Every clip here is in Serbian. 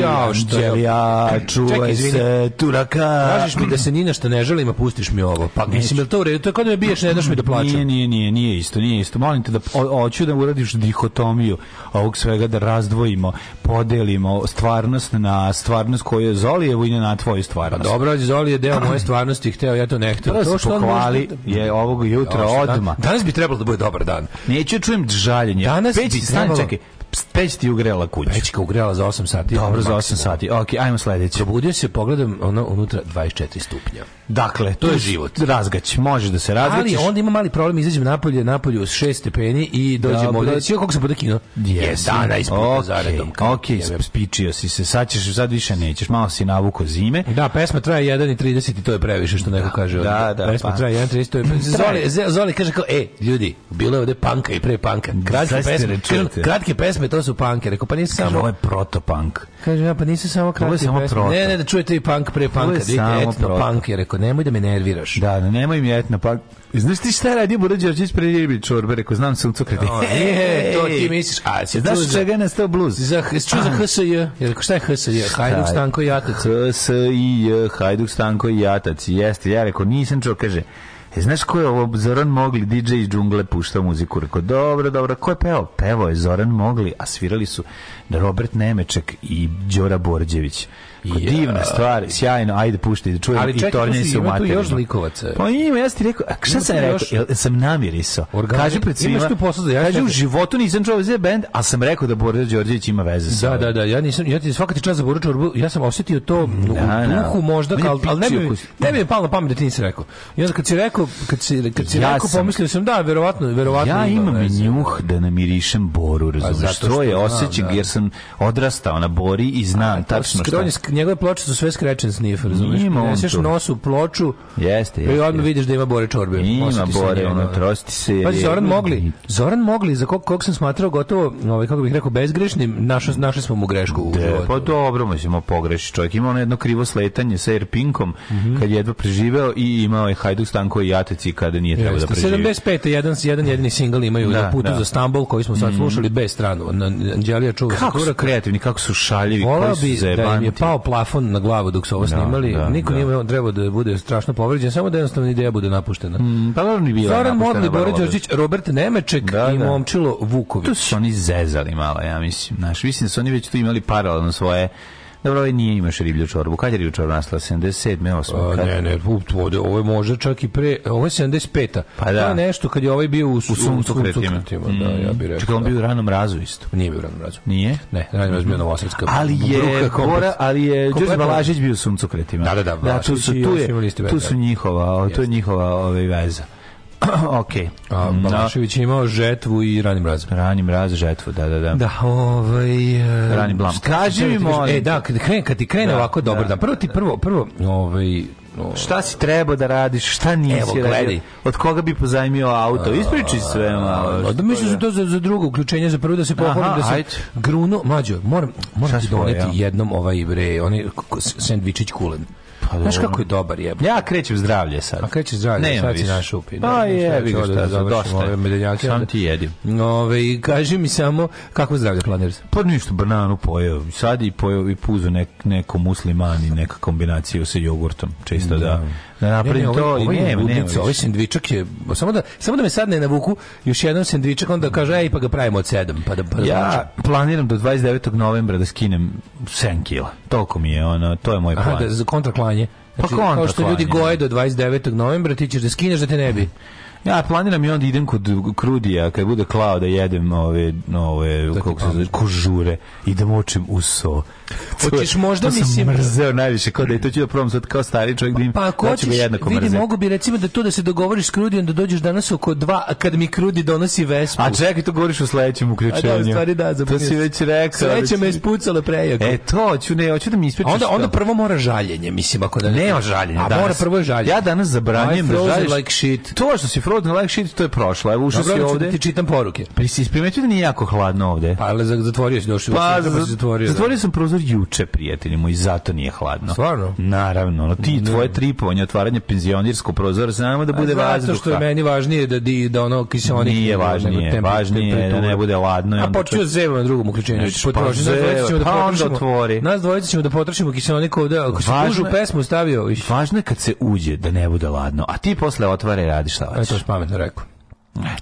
Ja, što ja, čuvaj Čekaj, se, turaka. Kažeš mi da se ni na ne želim, a pustiš mi ovo. Pa mislim, jel to u redu? To je kao da me biješ, ne daš mi da plaćam. Nije, nije, nije, nije isto, nije isto. Molim te da hoću da uradiš dihotomiju ovog svega, da razdvojimo, podelimo stvarnost na stvarnost koju je Zolijevu i na tvoju stvarnost. Pa dobro, Zoli je deo moje stvarnosti, hteo ja to ne hteo. Prvo to što pohvali možda... je ovog jutra odma. Danas bi trebalo da bude dobar dan. Neću čujem žaljenje. Danas Peć, bi trebalo... Stan, čekaj, peć ti ugrela kuću. Pečka ugrela za 8 sati. Dobro, za 8 sati. Ok, ajmo sledeće. Probudio se, pogledam, ono, unutra 24 stupnja. Dakle, to je život. Razgać, može da se razgaćiš. Ali onda ima mali problem, izađem napolje, napolje u 6 stepeni i da, dođemo ovde. Da, Sio koliko se bude kino? 11 puta zaredom. Okej, spičio si se, sad ćeš, sad više nećeš, malo si navuko zime. Da, pesma traje 1.30 i to je previše što neko da, kaže. Da, da. Pesma pa. traje 1.30, to je Zoli, Zoli kaže kao, e, ljudi, bilo je ovde panka i pre panka. Kratke pesme, kratke pesme, to su panke. Rekao, pa nisi samo... Ovo je proto-punk. Kaže, ja, pa nisi samo kratke pesme. Ne, ne, da čujete i punk pre panka. Ovo je samo punk, je rekao rekao, nemoj da me nerviraš. Da, da nemoj mi na pa... Znaš ti šta radi Buro Đorđević pre ribi čorbe, rekao, znam sam cukrati. Oh, e, to ti misliš. A, se znaš čega je nastao bluz? Za, ču za HSJ. Ja rekao, šta je HSJ? Hajduk Stanko i Jatac. HSJ, Hajduk Stanko i Jatac. Jeste, ja rekao, nisam čuo, kaže, E, znaš ko je ovo Zoran Mogli, DJ iz džungle puštao muziku? Rekao, dobro, dobro, ko je peo? Pevo je Zoran Mogli, a svirali su Da Robert Nemeček i Đora Borđević. Ja. Divna stvar, sjajno, ajde puštaj da čujem Ali i pa tornjeni se u materinu. još likovaca. Pa ima, ja ti rekao, a šta sam rekao, još... jel, sam namirisao. Organi... Kaže pred svima, imaš tu posao ja kaže, u da životu nisam čuo za band, a sam rekao da Borđe Đorđević ima veze sa Da, da, da, ja nisam, ja ti svaka ti čast za Borđe ja sam osetio to da, u da. duhu možda, kao, ali ne bi, ne bi mi palo na pamet da ti nisi rekao. I onda kad si rekao, kad si, kad si ja rekao, sam, pomislio sam, da, verovatno, verovatno. Ja imam njuh da namirišem Boru, pa razumiješ, to je osjećaj, jer sam odrastao na Bori i znam A, tačno šta. Je, njegove ploče su sve skrečen snifer, razumiješ? Ima Neseš on nos u ploču jeste, jeste, i odmah vidiš da ima Bore čorbe. Ima Bore, ono, da. trosti se. Pazi, Zoran Mogli, Zoran Mogli, za kog, kog sam smatrao gotovo, ovaj, kako bih rekao, bezgrešnim, našo, našli smo mu grešku u životu. Pa dobro, mislimo, pogreši čovjek. Ima ono jedno krivo sletanje sa Erpinkom, mm -hmm. kad je jedva preživeo i imao je Hajduk Stanko i Jateci kada nije trebao da preživi. 75. jedan, jedan jedini single imaju da, na putu da. za Stambol koji smo sad mhm. slušali bez stranu. Anđelija čuva kako su kreativni, kako su šaljivi, Volao koji bi da im je pao plafon na glavu dok su ovo da, snimali. Da, da, Niko da. nije trebao da bude strašno povređen, samo da jednostavna ideja bude napuštena. Mm, pa naravno bila Zoran Modli, Bore Đorđić, Robert Nemeček da, i da. Momčilo Vuković. Tu su oni zezali malo, ja mislim. Znaš, mislim da su oni već tu imali paralelno svoje Dobro, ovaj nije imaš riblju čorbu. Kad je riblju čorbu nastala? 77. 8. Pa, kad... Ne, ne, ovde, ovo je možda čak i pre... Ovo je 75. Pa da. Pa nešto kad je ovaj bio u, u suncu kretima. Mm. Da, ja bih mm. rekao. Čekaj, on da. bio u ranom razu isto. Nije bio u ranom razu. Nije? Ne, ranom razu bio Novosadska. Ali je, Bora, ali je Đorđe Balažić bio u suncu kretima. Da, da, da. da tu, su, tu, je, tu su da. njihova, to je njihova ove, ovaj, veza. ok. A Balašević je imao žetvu i ranim mraz. Ranim raz, žetvu, da, da, da. Da, ovaj... Uh, rani blam. Kaži mi, da molim. E, da, kad, kren, kad ti krene da, ovako dobro, da, da, prvo ti prvo, prvo, ovaj, o... Šta si trebao da radiš, šta nisi Evo, gledaj. Od koga bi pozajmio auto? Ispriči sve malo. Da mislim da za, za drugo uključenje, za prvo da se pohvalim da se gruno, grunu, mađo, moram, moram ti doneti jednom ovaj bre, onaj sendvičić kulen. Pa, Znaš kako je dobar je. Ja krećem zdravlje sad. A krećeš zdravlje, ne, sad si naš upi. Pa je, vidi šta, da dosta je. Sam ti jedim. Ove, kaži mi samo, kako zdravlje planiraš? Pa ništa, bananu pojeo. Sad i pojeo i puzo nek, neko muslimani, neka kombinacija sa jogurtom, čisto da, da da napravim to i ne, ne, ovaj sendvičak je samo da samo da me sad ne vuku još jedan sendvičak onda kaže ej pa ga pravimo od 7 pa da pa da ja planiram do 29. novembra da skinem 7 kila. Toliko mi je, ono, to je moj plan. Aha, da, za kontraklanje. Pa znači, pa kontra kao što ljudi goje do 29. novembra, ti ćeš da skineš da te ne bi. Ja planiram i onda idem kod Krudija, kad bude klao da jedem ove, ove kako se zove, kožure i da močem u so. Hoćeš možda to sam mrzeo najviše kao da je to ću da probam sad kao stari čovjek da im pa, ako da hoćeš, jednako vidi, mogu bi recimo da to da se dogovoriš s Krudijom da dođeš danas oko dva a kad mi Krudi donosi Vespu. A čekaj to govoriš u sledećem uključenju. A da, stvari da, to si već rekao. Sledeće me ispucalo prejako. E to, hoću ne, hoću da mi ispričaš. Onda onda prvo mora žaljenje, mislim ako da ne, ne žaljenje. A mora prvo žaljenje. Ja danas zabranjujem da žališ. Like shit. To što si frozen like shit, to je prošlo. Evo ušao si ovde. Da ti čitam poruke. Prisi pa primetio da nije jako hladno ovde. Pa ali zatvorio si došao. Pa, pa zatvorio. Da. Zatvorio sam prozor penzioner juče, prijatelji moji, zato nije hladno. Stvarno? Naravno, no ti tvoje tripovanje, otvaranje penzionirskog prozora, znamo da bude vazduha. Zato što je meni važnije da, di, da ono kiseonik... Nije važnije, važnije da ne bude hladno. A počeo zevo na drugom uključenju. Znači, pa potroši, nas dvojice ćemo da pa potrošimo. Nas dvojice ćemo da potrošimo kiseonik ovde, ako si tužu pesmu stavio. Važno je kad se uđe da ne bude hladno, a ti posle otvare radi šta hoćeš. To je pametno rekao.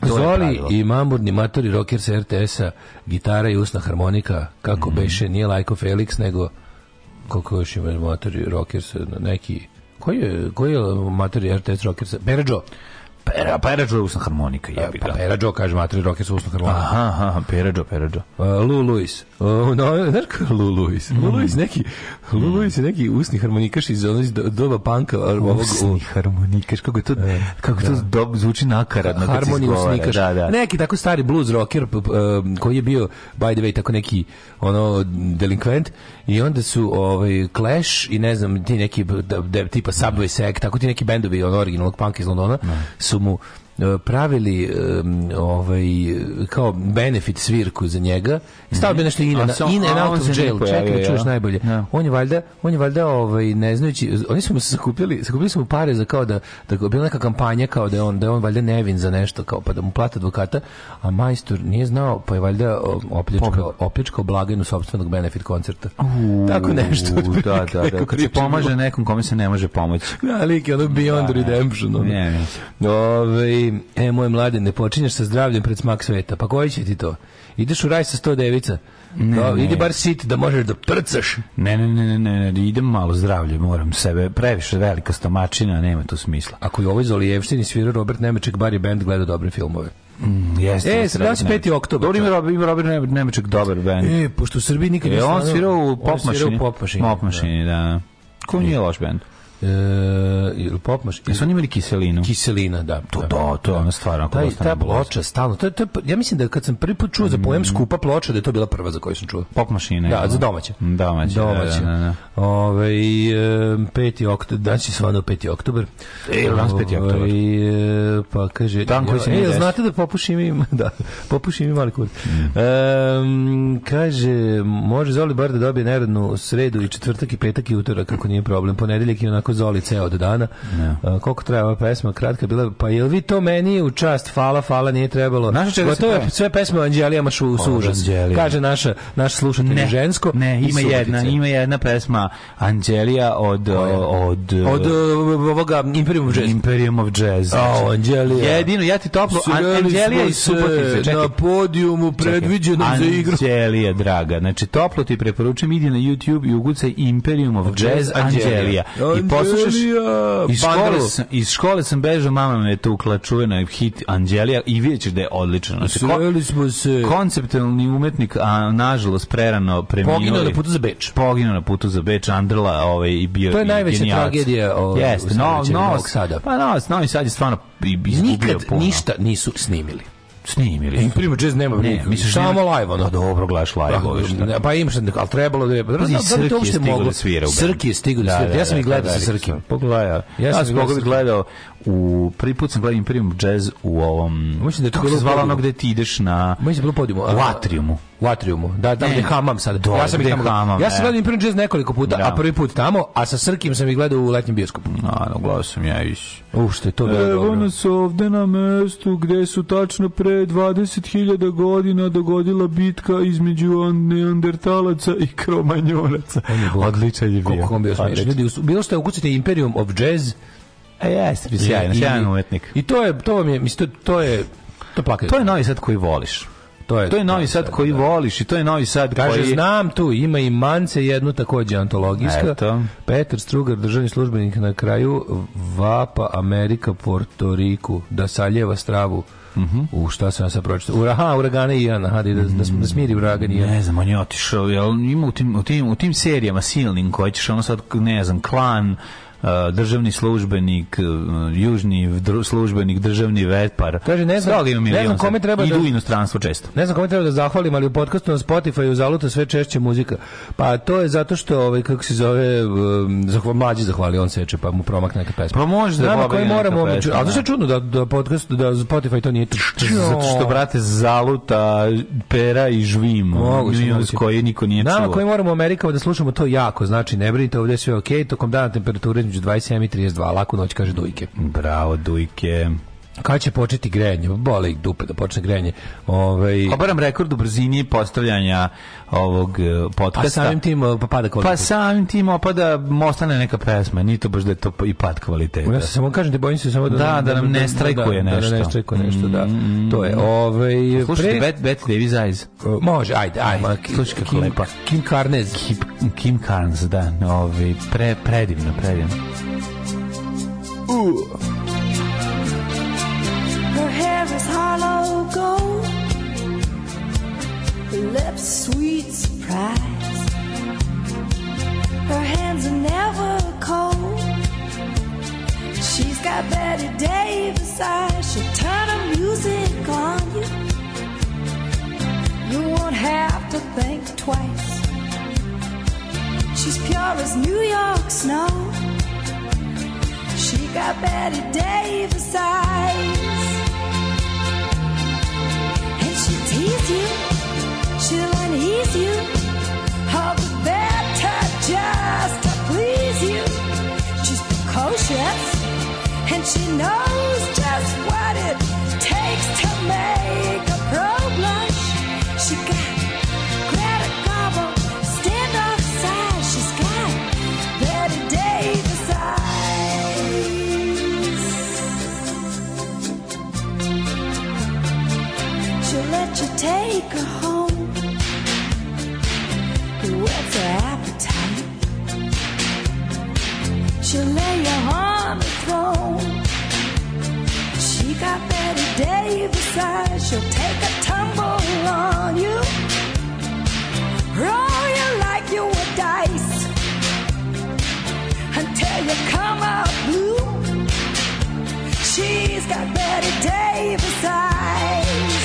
Zoli i mamurni matori rocker sa RTS-a, gitara i usna harmonika, kako mm. beše, nije Lajko Felix, nego koliko još ima matori rocker neki... Koji je, koji je matori RTS rocker sa... Beređo! Pera, Peradžo je usna harmonika, pa jebi ga. Pa Peradžo, kaže, matri roke usna harmonika. Aha, aha, Peradžo, Peradžo. Uh, Lu Luis. Uh, no, znaš kako je Lu Luis? Lu mm. Luis neki, Lu mm. Luis je neki usni harmonikaš iz onog doba panka. Ovog, usni harmonikaš, kako je to, da. kako da. to dob, zvuči nakarad. Na Harmoni usnikaš. Da, da. Neki tako stari blues rocker uh, koji je bio, by the way, tako neki ono, delinkvent i onda su ovaj, Clash i ne znam, ti neki da, da tipa Subway Sec, tako ti neki bendovi on originalnog panka iz Londona, no. Da. su su mu E, pravili um, ovaj kao benefit svirku za njega stavio bi mhm. nešto ina na in and out of jail čekaj da čuješ najbolje no. Da. on je valjda on je valjda ovaj ne znajući oni su mu se sakupili sakupili su mu pare za kao da da bila neka kampanja kao da je on da je on valjda nevin za nešto kao pa da mu plate advokata a majstor nije znao pa je valjda opljačkao opljačkao blagajnu sopstvenog benefit koncerta Uuu, tako nešto da da da kad se pomaže nekom kome se ne može pomoći ali da, ono beyond da. redemption ovaj e, moje mlade, ne počinješ sa zdravljem pred smak sveta. Pa koji će ti to? Ideš u raj sa sto devica. Ne, to, da, ne. Idi bar sit da možeš da prcaš. Ne, ne, ne, ne, ne, ne, idem malo zdravlje, moram sebe. Previše velika stomačina, nema tu smisla. Ako je ovoj Zolijevštini svira Robert Nemeček, bar je band gleda dobre filmove. Mm, jeste. E, da sad se 5. Da oktobar. Dobro ima Robert, ima Robert Nemeček dobar band. E, pošto u Srbiji nikad e, on svirao u pop mašini. Pop mašini, da. Ko nije loš band? ili e, popmaš. Jesu oni imali kiselinu? Kiselina, da. To, da, to, to je ona stvar. Taj, ta ploča, stalno. To, to, ja mislim da kad sam prvi put čuo za pojem mm. skupa ploča, da je to bila prva za koju sam čuo. Pop mašina. Da, da, za domaće. Domaće, da, domaće. da, da, da. Ove, 5. oktober, danas je svano 5. oktober. E, danas 5. oktober. pa kaže... Tanko se ne znate da popušim ima, da, popušim im mali kur. Mm. kaže, može Zoli bar da dobije neradnu sredu i četvrtak i petak i utorak, ako nije problem. Ponedeljak i onako onako zoli ceo od dana. Yeah. Uh, koliko treba ova pesma, kratka bila, pa jel vi to meni u čast, fala, fala, nije trebalo. Naša čega to je pa- sve pesme o Anđelijama šu, su užas. Anđelija. Kaže naša, naš slušatelj ne, žensko. Ne, ima jedna, ima jedna pesma Anđelija od, od... Od, e, ovoga Imperium of Jazz. Imperium of Jazz. Oh, Anđelija. Jedino, ja ti toplo, Anđelija i Subotice. Na podijumu predviđenom za igru. Anđelija, draga, znači toplo ti preporučujem, idi na YouTube i ugucaj Imperium of Jazz Anđelija. I poslušaš iz škole, sam, iz škole sam bežao, mama me je tukla, čuvena hit Anđelija i vidjet ćeš da je odlično. Znači, smo se. Konceptualni umetnik, a nažalost prerano preminuo. Poginuo na putu za Beč. Poginuo na putu za Beč, Andrla ovaj, i bio To je najveća genijalac. tragedija ovaj, yes, no, no, Novog Sada. Pa no, Novi Sad je stvarno izgubio Nikad puno. ništa nisu snimili snimili. Imprima e, jazz nema ne, misliš da samo nema... live ono. dobro, gledaš live. Pa, pa imaš, al trebalo da je, pa da li da Srki je stigao da svira Srki je stigao da svira. Ja da, sam i gledao sa Srkim. Pogledaj. Ja sam ga gledao u prvi put sam gledao Imperium Jazz u ovom mislim da je to kako zvala ono gde ti ideš na mislim da bilo podijumu u atriumu u atriumu da tamo gde hamam sad Do, ja sam ih tamo hamam, ja sam gledao Imperium Jazz nekoliko puta a da. prvi put tamo a sa Srkim sam ih gledao u letnjem bioskopu a no gledao sam ja iš u što je to bilo dobro. evo nas ovde na mestu gde su tačno pre 20.000 godina dogodila bitka između neandertalaca i kromanjonaca odličan je bio kako bio smiješan ljudi bilo što ukucite Imperium of Jazz A e, jeste, bi sjajan, sjajan umetnik. I to je, to vam je, mislim, to, to je, to plakaj. To je novi sad koji voliš. To je, to je Novi da, Sad da, koji da. voliš i to je Novi Sad Kaže, koji... znam tu, ima i Mance jednu takođe antologijska. Eto. Petar Strugar, državni službenik na kraju Vapa Amerika Porto Riku, da saljeva stravu. Uh mhm. -huh. U šta sam ja sad pročitao? Ura, aha, uragane i Ana, hajde da, da, da smiri Uragane i Ne znam, on je otišao, jel, ima u tim, u tim, u tim serijama silnim koji ćeš ono sad, ne znam, klan, državni službenik, e, južni službenik, državni vetpar. Kaže, ne znam, ne znam kome treba idu da, inostranstvo često. Ne znam kome treba da zahvalim, ali u podcastu na Spotify zaluta sve češće muzika. Pa to je zato što, ovaj, kako se zove, um, zahval, mlađi zahvali, on seče, pa mu promak neka pesma. Pa možda, Nama koji moramo, pesma, ali da. što je čudno da, da, podcast, da Spotify to nije... Zato što, brate, zaluta pera i žvim. Moguće, koje niko nije čuo. Nama koji moramo u Amerikama da slušamo to jako, znači ne brinite, ovdje je sve okej, okay, tokom dana temperature između 27 i 32. Laku noć, kaže Dujke. Bravo, Dujke. Kad će početi grejanje? Bole ih dupe da počne grejanje. Ovaj Obaram rekord u brzini postavljanja ovog eh, podcasta. Pa samim tim eh, pa pada kvaliteta. Pa samim tim opada ostane neka pesma, ni to baš da je to i pad kvaliteta. Ja samo kažem da bojim se samo da da, da nam da- ne strajkuje da-, da-, da, nešto. Da, ne strajkuje nešto, da. Mm. To je. Ovaj Slušajte pre... Bet Bet Davis Eyes. Eh, može, ajde, ajde. Slušaj kako lepa. Kim Carnes. Kim, Kim Carnes, da. Ovaj pre predivno, predivno. Uh. lips, sweet surprise. Her hands are never cold. She's got Betty Davis eyes. She'll turn the music on you. You won't have to think twice. She's pure as New York snow. She got Betty Davis eyes. And she'll tease you please you. All the just to please you. She's precocious and she knows just on the throne. She got Betty Davis eyes. She'll take a tumble on you. Roll you like you were dice until you come out blue. She's got Betty Davis eyes.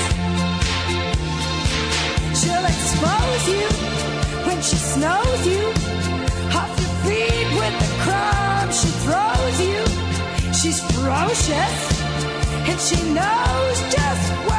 She'll expose you when she snows you froze you. She's ferocious, and she knows just what.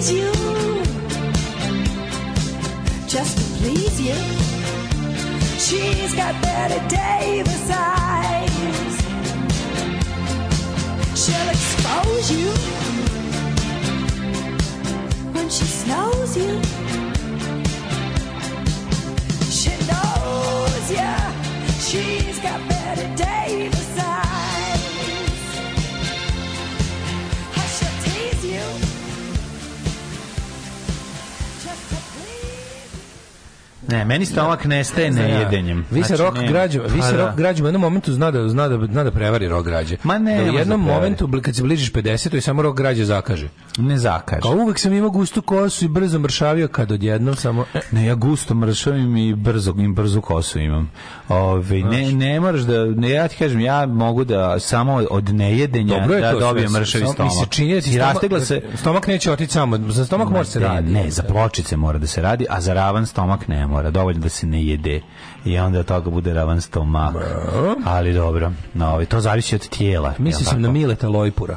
please you. Just to please you. She's got Betty Davis eyes. She'll expose you when she snows you. She knows you. She's got Betty Davis. Ne, meni stomak da. nestaje da. ne, jedenjem. Vi se znači, rok građu, vi pa se da. rok građu, u jednom momentu zna da zna da zna da prevari rok građe. Ma ne, u jednom momentu kad se bližiš 50, to je samo rok građe zakaže. Ne zakaže. Kao uvek sam imao gustu kosu i brzo mršavio kad odjednom samo e, ne ja gusto mršavim i brzo im brzo kosu imam. Ove, ne ne moraš da ne ja ti kažem ja mogu da samo od nejedenja Dobro je da dobijem mršavi stomak. Mi se čini da rastegla se stomak neće otići samo, za stomak može se raditi. Ne, za pločice mora da se radi, a za ravan stomak ne mora mora, dovoljno da se ne jede i onda od toga bude ravan stomak. Ali dobro, no, ovaj, to zavisi od tijela. Mislim sam na Mileta Lojpura.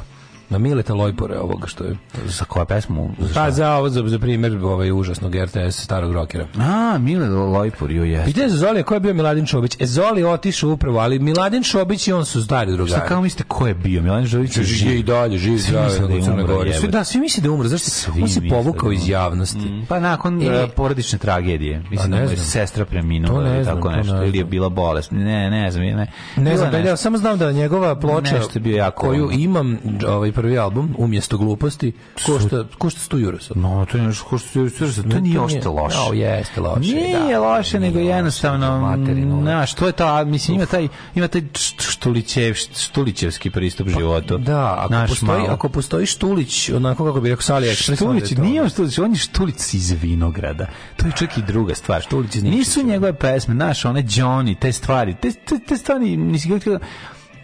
Na Mileta Lojpore ovoga što je. Za koja pesmu? Za pa za ovo, za, za primjer ovaj užasnog RTS starog rokera. A, Mile Lojpor, jo je. Pitanje za Zoli, ko je bio Miladin Šobić? E, Zoli otišao upravo, ali Miladin Šobić i on su stari drugari. Šta kao mislite ko je bio? Miladin Šobić je živ. i dalje, živ, svi da, da, svi misle da umro. Zašto? Svi on se da povukao iz javnosti. Mm, pa nakon e, porodične tragedije. Pa Mislim da je sestra preminula ili tako nešto. Ili je bila bolest. Ne, ne znam. Ne, ne znam, pa ja samo znam da njegova ploča bio jako koju imam, ovaj prvi album, umjesto gluposti, košta, košta 100 eurosa. No, to je nešto košta 100 eurosa, to, to nije ošte loše. No, jeste loše, nije da. Nije loše, nego nije jednostavno, da, znaš, to je ta, mislim, ima taj, ima taj štulićev, štulićevski pristup pa, životu. Da, ako, naš, postoji, malo. ako postoji štulić, onako kako bi rekao Sali Štulić, nije on štulić, on je štulic iz vinograda. To je čak i druga stvar, štulić iz Nisu njegove pesme, naš, one Johnny, te stvari, te, te, te stvari, nisi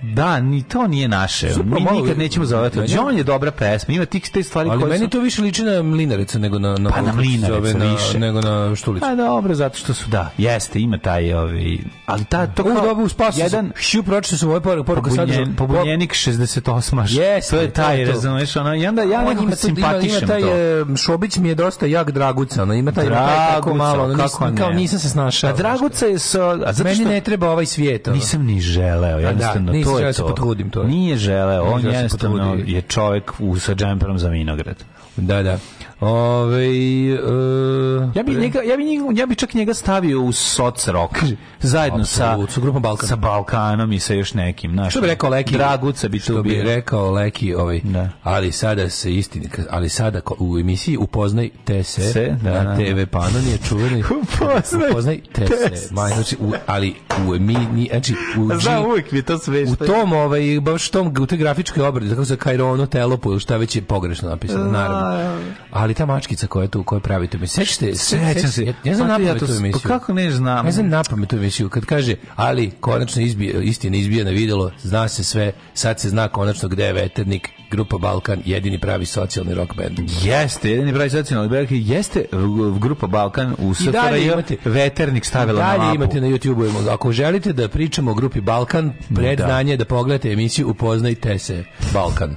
Da, ni to nije naše. Super, mi nikad nećemo zavati. John je dobra pesma, ima tik te stvari koje. ali meni su... to više liči na Mlinarica nego na na pa na mlinaricu na, više nego na štulicu. Pa dobro, zato što su da, jeste, ima taj ovi. Ali ta to kao dobro spas. Jedan hju pročitao sam ovaj poruku poruku sad pobunjenik 68. Jeste, to je taj, razumeš, ona i onda ja nekako simpatišem to. Ima taj Šobić mi je dosta jak Draguca, ona ima taj tako malo, kako kao nisam se snašao. A Draguca je a zato što meni ne treba ovaj svijet. Nisam ni želeo, da, jednostavno Da to je to. se potrudim, to je. Nije želeo, on da jednostavno je čovjek u, sa džemperom za Minograd. Da, da. Ove, uh, ja, bi njega, ja, bi njega, ja bi čak njega stavio u soc rock. Zajedno Absolut, sa, sa, grupom Balkan. sa Balkanom i sa još nekim. znači. što bi rekao Leki? Draguca bi što bi rekao Leki, ovaj, da. ali sada se istini, ali sada u emisiji upoznaj te se, se da, na da, da. TV Panon je čuveni. upoznaj, upoznaj te, te se. Maj, znači, u, ali u emisiji, znači, u, Zna, uvijek mi to sve U tom, ovaj, baš tom, u te grafičke obradi, kako se Kajrono, Telopo, šta već je pogrešno napisano, da. naravno. Ali ali ta mačkica koja tu, koja pravite mi, emisiju. Sećate, sećam se. Ja, ja znam pa napamet ja to, tu emisiju. Pa kako ne znam? Ne znam napamet tu emisiju. Kad kaže, ali konačno izbija, istina izbija na videlo, zna se sve, sad se zna konačno gde je veternik, grupa Balkan jedini pravi socijalni rock band. Jeste, jedini pravi socijalni rock band. Jeste grupa Balkan u SFRJ veternik stavila na mapu. imate na YouTube-u. Ako želite da pričamo o grupi Balkan, prednanje da. da pogledate emisiju Upoznajte se Balkan.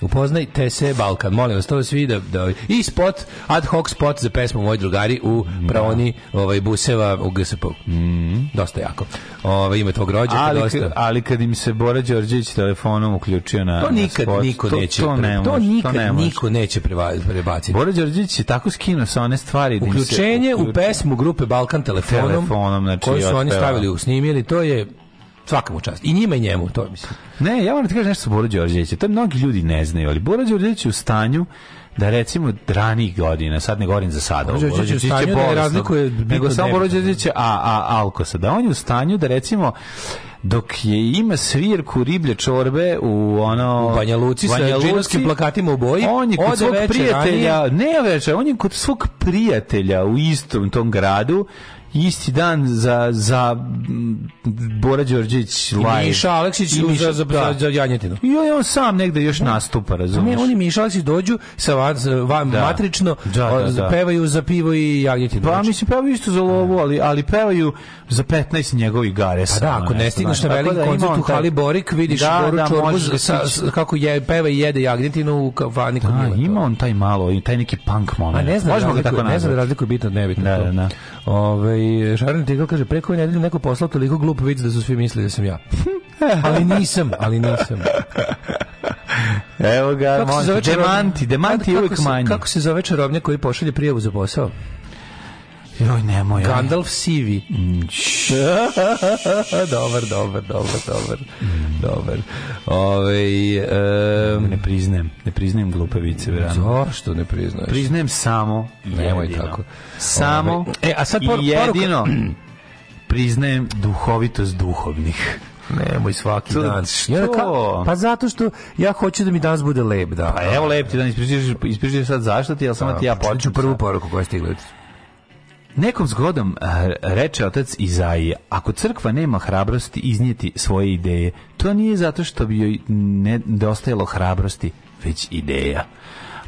Upoznajte se Balkan. Molim vas, to svi da, da ovaj- i spot, ad hoc spot za pesmu Moji drugari u da. praoni ovaj, buseva u GSP. Mm. Dosta jako. Ovaj, ima tog rođaka, ali, dosta. Ali kad im se Bora Đorđević telefonom uključio na, to nikad na spot, niko to, neće to, ne, pre, to nikad to niko neće prebaciti. Bora Đorđević je tako skinuo sa one stvari da uključenje se, u pesmu grupe Balkan telefonom, telefonom znači, koju su oni stavili u snimili, to je svakam čast. I njima i njemu, to mislim. Ne, ja vam ti kažem nešto sa Bora Đorđevića. To mnogi ljudi ne znaju, ali Bora Đorđević je u stanju da recimo ranih godina, sad ne govorim za sada, Borođević je da bolestno, razlikuje nego samo Borođević a, a Alkosa, da on je u stanju da recimo dok je ima svirku riblje čorbe u ono u Banja Luci sa džinovskim plakatima u boji on je kod svog prijatelja ranije. ne veče on je kod svog prijatelja u istom tom gradu isti dan za, za Bora Đorđić live. Miša Aleksić i Miša, za, za, da. za Janjetinu. I on sam negde još da. nastupa, razumiješ? Pa ne, oni Miša Aleksić dođu sa van, van da. matrično, da, da, da, pevaju za pivo i Janjetinu. Pa znači. mislim, pevaju isto za lovu, ali, ali pevaju za 15 njegovih garesa. Pa da, ako ne stigneš na veliki da koncert u Hali Borik, vidiš Boru Čorbu kako je, peva i jede Jagnjetinu u kafani kod Da, ima on taj malo, taj neki punk moment. A ne znam, Možemo ga tako ne znam razliku je bitno, nebitno. Da, da, da. Ove, ovaj, Ovaj, Šarni Tikal kaže, preko nedelje neko poslao toliko glup vic da su svi mislili da sam ja. ali nisam, ali nisam. Evo ga, demanti, demanti je uvijek manji. Kako se zove čarobnjak koji pošalje prijavu za posao? Joj, nemoj. Gandalf sivi. Mm. dobar, dobar, dobar, dobar. Mm. Dobar. Ove, um, ne priznajem, ne priznajem glupe vice, verano. Zašto ne priznaješ? Priznem samo Nemoj jedino. tako. Samo. Ove, e, a sad por, jedino poruka. priznajem duhovitost duhovnih. Nemoj svaki to, dan. Što? Ja kao, pa zato što ja hoću da mi danas bude lep, da. Pa evo lep ti dan, ispričaš, ispričaš sad zašto ti, ali samo ti ja počnem. Ću prvu poruku koja je stigla. Nekom zgodom eh, reče otac Izaije, ako crkva nema hrabrosti iznijeti svoje ideje, to nije zato što bi joj nedostajalo hrabrosti, već ideja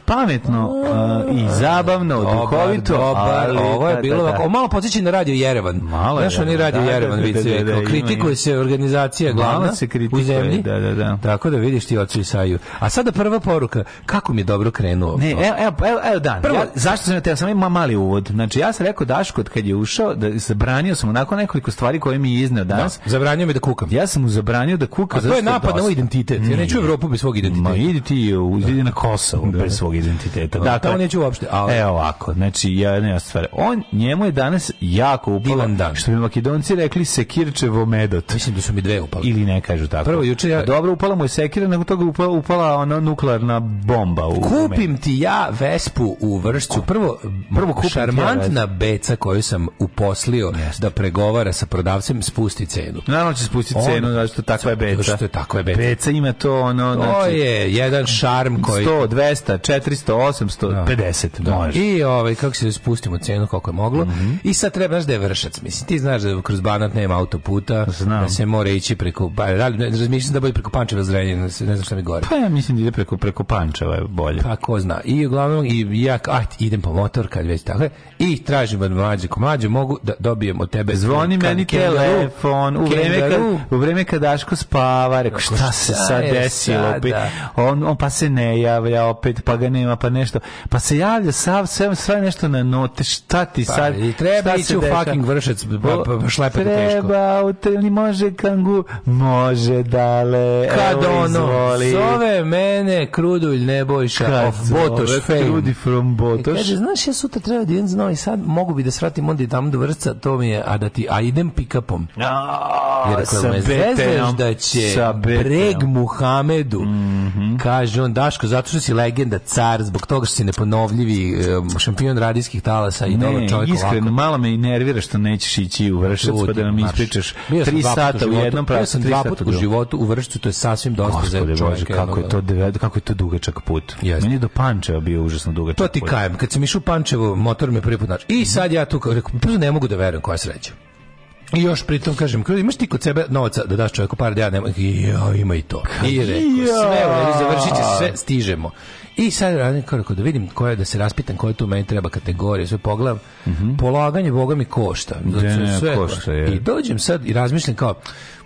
pametno uh, i zabavno, dobar, duhovito, dobar, ali, ovo je da, bilo da, da, da. ovako, malo podsjeća na radio Jerevan. Malo Znaš, da, oni radio da, Jerevan, da, da, da, da, kritikuje se organizacija glavna se u zemlji. Da, da, da. Tako da vidiš ti ocu Isaju. A sada prva poruka, kako mi je dobro krenuo. Ne, evo, evo, evo, evo dan. Prvo, ja, zašto sam ja sam ima mali uvod. Znači, ja sam rekao Daško kad je ušao, da zabranio sam onako nekoliko stvari koje mi je izneo danas. Da, zabranio mi da kukam. Ja sam mu zabranio da kukam. A to je napad na identitet. Ja neću Evropu bez svog identiteta. Ma idi ti, idi na Kosovo bez svog identiteta. Da, Dakle, to neću uopšte. Ali... Evo ovako, znači, ja ne stvar. On, njemu je danas jako upalo, dan. što bi makedonci rekli sekirčevo medot. Mislim da su mi dve upale. Ili ne kažu tako. Prvo, juče ja... Dobro, upala mu je sekira, nego toga upala, upala ona nuklearna bomba. U kupim u ti ja Vespu u vršcu. Prvo, prvo kupim šarmantna ja beca koju sam uposlio yes. da pregovara sa prodavcem, spusti cenu. Naravno da će spustiti cenu, znači što takva je beca. Što je takva je beca. Beca ima to ono... To znači, je jedan šarm koji... 100, 200, 400, 800, 50. Da. Može. I ovaj, kako se spustimo cenu koliko je moglo. Mm -hmm. I sad treba, znaš da je vršac. Mislim, ti znaš da kroz Banat nema autoputa, da Znam. da se mora ići preko, ba, razmišljam da bolje preko Pančeva zrenje, ne znam šta mi gore. Pa ja mislim da ide preko, preko Pančeva je bolje. Pa ko zna. I uglavnom, i ja, aj, idem po motor, kad već tako i tražim od mlađe, ko mlađe mogu da dobijem od tebe. Zvoni meni telefon, u vreme, kad, u vreme kad Daško spava, reko, šta se sad desilo? Sada? On, on pa se ne javlja opet, pa ga promjenima, pa nešto. Pa se javlja sav, sve, sve nešto na note. Šta ti pa, sad? I treba ići u fucking vršec, pa, pa, pa, pa šlepati teško. Treba, u treni može kangu, može dale. Kad evo, ono, izvoli. zove mene krudulj nebojša Kad of Botoš fame. Krudi from e, Botoš. Kaže, znaš, ja sutra treba da idem za Novi Sad, mogu bi da svratim onda i tamo do vrca, to mi je, a da ti, a idem pick-upom. No, sa betenom. da će Breg Muhamedu, mm -hmm. kaže on, Daško, zato što si legenda, car radar zbog toga što si neponovljivi šampion radijskih talasa i ne, dobar čovjek iskreno, malo me i nervira što nećeš ići u Vršac pa da nam ispričaš 3 sata u, jednom pravcu. Ja sam dva puta u životu u Vršcu, to je sasvim dosta za čovjeka. Kako je, to, kako je to dugačak put. Meni do Pančeva bio užasno dugačak put. To ti put. kad se mišu Pančevo, motor me prvi put naš. I sad ja tu, rekao, pa ne mogu da verujem koja sreća. I još pritom kažem, kaže imaš ti kod sebe novca da daš čovjeku par dana, nema. Ja, ima i to. I reko, sve, završit će sve, stižemo. I sad radim kako da vidim koje da se raspitam koje tu meni treba kategorije, sve pogledam. Mm -hmm. Polaganje Boga mi košta. Znači, ne, sve košta je. I dođem sad i razmišljam kao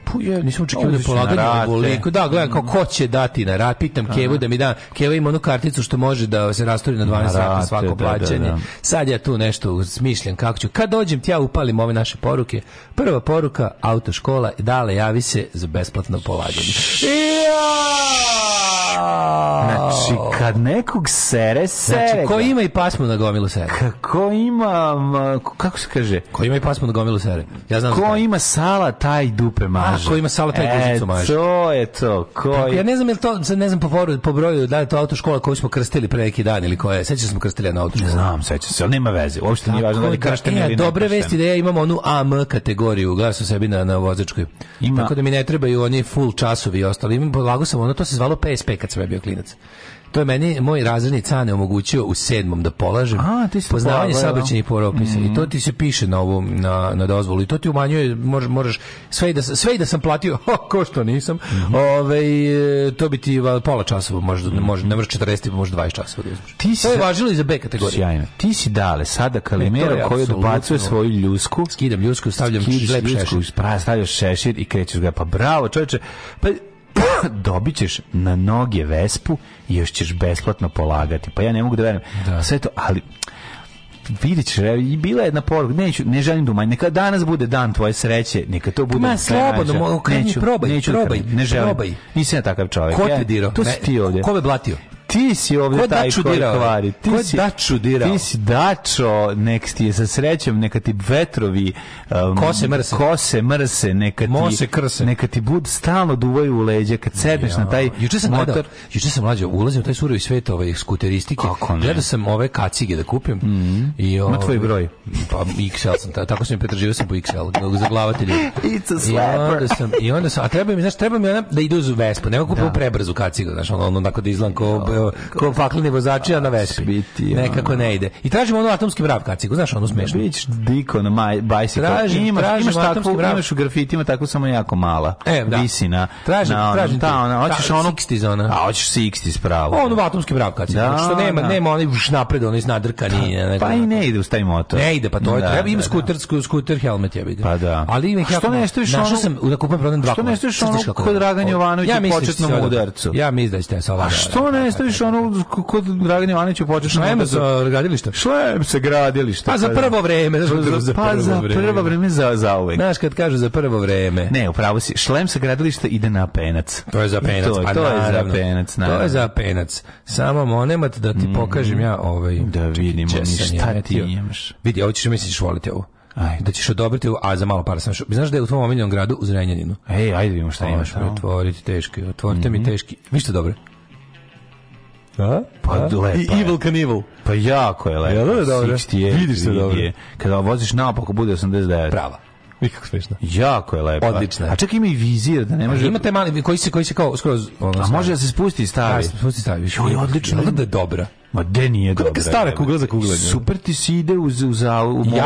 Pu, je, nisam očekivao da polaganje ovoliko. Da, gledam kao ko će dati na rad. Pitam Aha. Kevu da mi da. Keva ima onu karticu što može da se rastori na 12 sati svako plaćanje. Da, da, da. Sad ja tu nešto smišljam kako ću. Kad dođem ti ja upalim ove naše poruke. Prva poruka, autoškola, dale, javi se za besplatno polaganje. Ja! Znači, kad nekog sere, sere Znači, ko ima i pasmo na gomilu sere? Kako ima, kako se kaže? Ko ima i pasmo na gomilu sere? Ja znam ko ima sala, taj dupe maže. A, ko ima sala, taj e, guzicu maže. to je to. Ko Tako, pa, ja ne znam, je to, ne znam po, poru, po broju, da je to autoškola koju smo krstili pre neki dan ili koja je. Sećaš da smo krstili na autoškolu? Znam, sećam se, ali nema veze. Uopšte nije važno da li da, kršteni e, ili ne Dobre vesti da ja imam onu AM kategoriju, glasu sebi na, na vozačkoj. Ima. Tako da mi ne trebaju oni full časovi i ostali. Imam, polago sam ono, to se zvalo PSP kad sam ja bio klinac. To je meni moj razredni cane omogućio u sedmom da polažem. A, ti si poznavanje da. saobraćajnih poropisa. mm. i to ti se piše na ovom na na dozvolu i to ti umanjuje možeš možeš sve i da sve i da sam platio, ho, ko što nisam. Mm -hmm. Ove, ovaj, to bi ti pola časova možda mm -hmm. može ne može 40, može 20 časova da uzmeš. Ti si, to je važilo i za B kategoriju. Sjajno. Ti si dale sada Kalimero e, koji dobacuje svoju ljusku. Skidam ljusku, stavljam lep šešir. Stavljaš šešir i krećeš ga. Pa bravo, čoveče. Pa dobit ćeš na noge Vespu i još ćeš besplatno polagati. Pa ja ne mogu da verujem. Da. Sve to, ali vidit ćeš, i bila je jedna poruka, neću, ne želim da umanjim, neka danas bude dan tvoje sreće, neka to bude... Ma, slobodno, mo, kreni, neću, probaj, neću probaj, kreni, ne želim, probaj. Nisam ja takav čovjek. Ko te dirao? Ja, to si ti ovdje. Ko me blatio? ti si ovdje da taj koji kvari. Ti si, da čudirao? Ti si dačo, nek ti je sa srećom, neka ti vetrovi um, kose mrse, kose mrse neka ti, Mose krse. Neka ti bud stalno duvaju u leđa kad sedneš na taj juče sam motor. Gledao, juče sam mlađe ulazim u taj surovi svet ove skuteristike. Gledao sam ove kacige da kupim. Mm -hmm. i ove, Ma tvoj broj. Pa XL sam, tako sam pretraživao sam po XL, za glavatelju. It's a slapper. I onda sam, i onda sam, a treba mi, znaš, treba mi ona da ide uz Vespu, nego kupim da. prebrzu kacigu, znaš, ono, onako da izlanko ono, ko pakleni vozači, na vespi. Biti, Nekako ne ide. I tražimo ono atomski mrav kacigu, znaš, da, ono smešno. Bić diko na maj, bajsikl. Tražim, imaš, tražim imaš takvu, mrav. imaš u grafitima tako samo jako mala. E, da. Visi tražim, ono, tražim ta, ona, hoćeš onu... 60 ona. A, hoćeš 60 spravo. Ono atomski mrav kacigu, da, što nema, da. nema onaj už napred, onaj iznadrkani. Da, pa i ne ide uz taj motor. Ne ide, pa to je, da, treba, ima da, skuter, da. skuter helmet, ja bih. Pa da. Ali ima što ne stojiš ono... Našao sam, da kupim prodan dva. Što ne stojiš ono kod Dragan Jovanović u početnom udarcu? Ja mislim da ste sa A što ne stojiš napraviš ono kod Dragane Ivanića počeš na da- sa gradilišta. Šlem se gradilišta. Pa za pa- prvo vreme, za, pa za, za pa za prvo vreme za za uvek. Znaš kad kažu za prvo vreme. Ne, upravo si. Šlem se gradilišta ide na penac. To je za penac, to, pa to je za penac, naravno. To je za penac. Samo monemat da ti mm. pokažem ja ovaj da vidimo šta ti imaš. Vidi, hoćeš se volite ovo. Da Aj, da ćeš odobriti, a za malo para sam što. Znaš da je u tvom omiljenom gradu u Zrenjaninu? Ej, ajde da vidimo šta imaš. Otvoriti teški, otvorite mm -hmm. mi mhm. teški. Vi ste dobro. A? Pa lepa I Evil Knievel. Pa jako je lepa. Jel' dobro? Vidiš se dobro. Kada voziš napako bude 89. Prava. Nikako smešno. Jako je lepo. Odlično. A čak ima i vizir da ne može. Imate mali koji se koji se kao skroz ono. A može da se spusti i stavi. Da, se spusti i stavi. Jo, odlično. Da je dobra. Ma de nije dobro. Kako stara kugla za kuglanje? Super ti si ide u, uz, u, uz ja,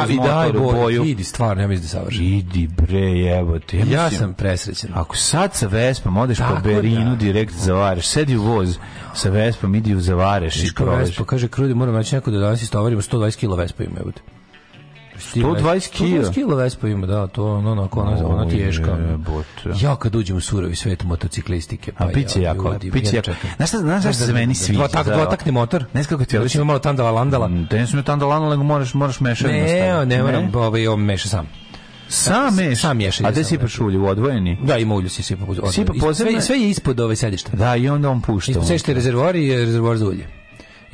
i daj boju. Idi, stvarno, ja mislim da savršeno. Idi bre, evo te. Ja, ja sam presrećen. Ako sad sa Vespom odeš po da. Berinu da. direkt zavareš, sedi u voz sa Vespom, idi u zavareš. i Niško Vespa, kaže Krudi, moram naći neko da danas istovarimo 120 kg Vespa ima. Evo te. 120 kg. 120 kg Vespa ima, da, to ono onako ona ona teška. Ja kad uđem u surovi svet motociklistike, pa a piće ja, jako, piće jako. Na šta, na šta se da, da, meni da. svi? Dva tak, dva takni motor. Ne znam kako ti, ali ima malo tandala landala. Da ne smije tandala landala, nego možeš možeš mešati. Ne, ne moram, ovaj on meša sam. Sam meš. Sam mešaj. A gde sipaš ulje, odvojeni? Da, ima ulje se sipa. Sipa pozemno. Sve, sve je ispod ove sedišta. Da, i onda on pušta. Ispod sedišta je rezervoar i rezervoar za ulje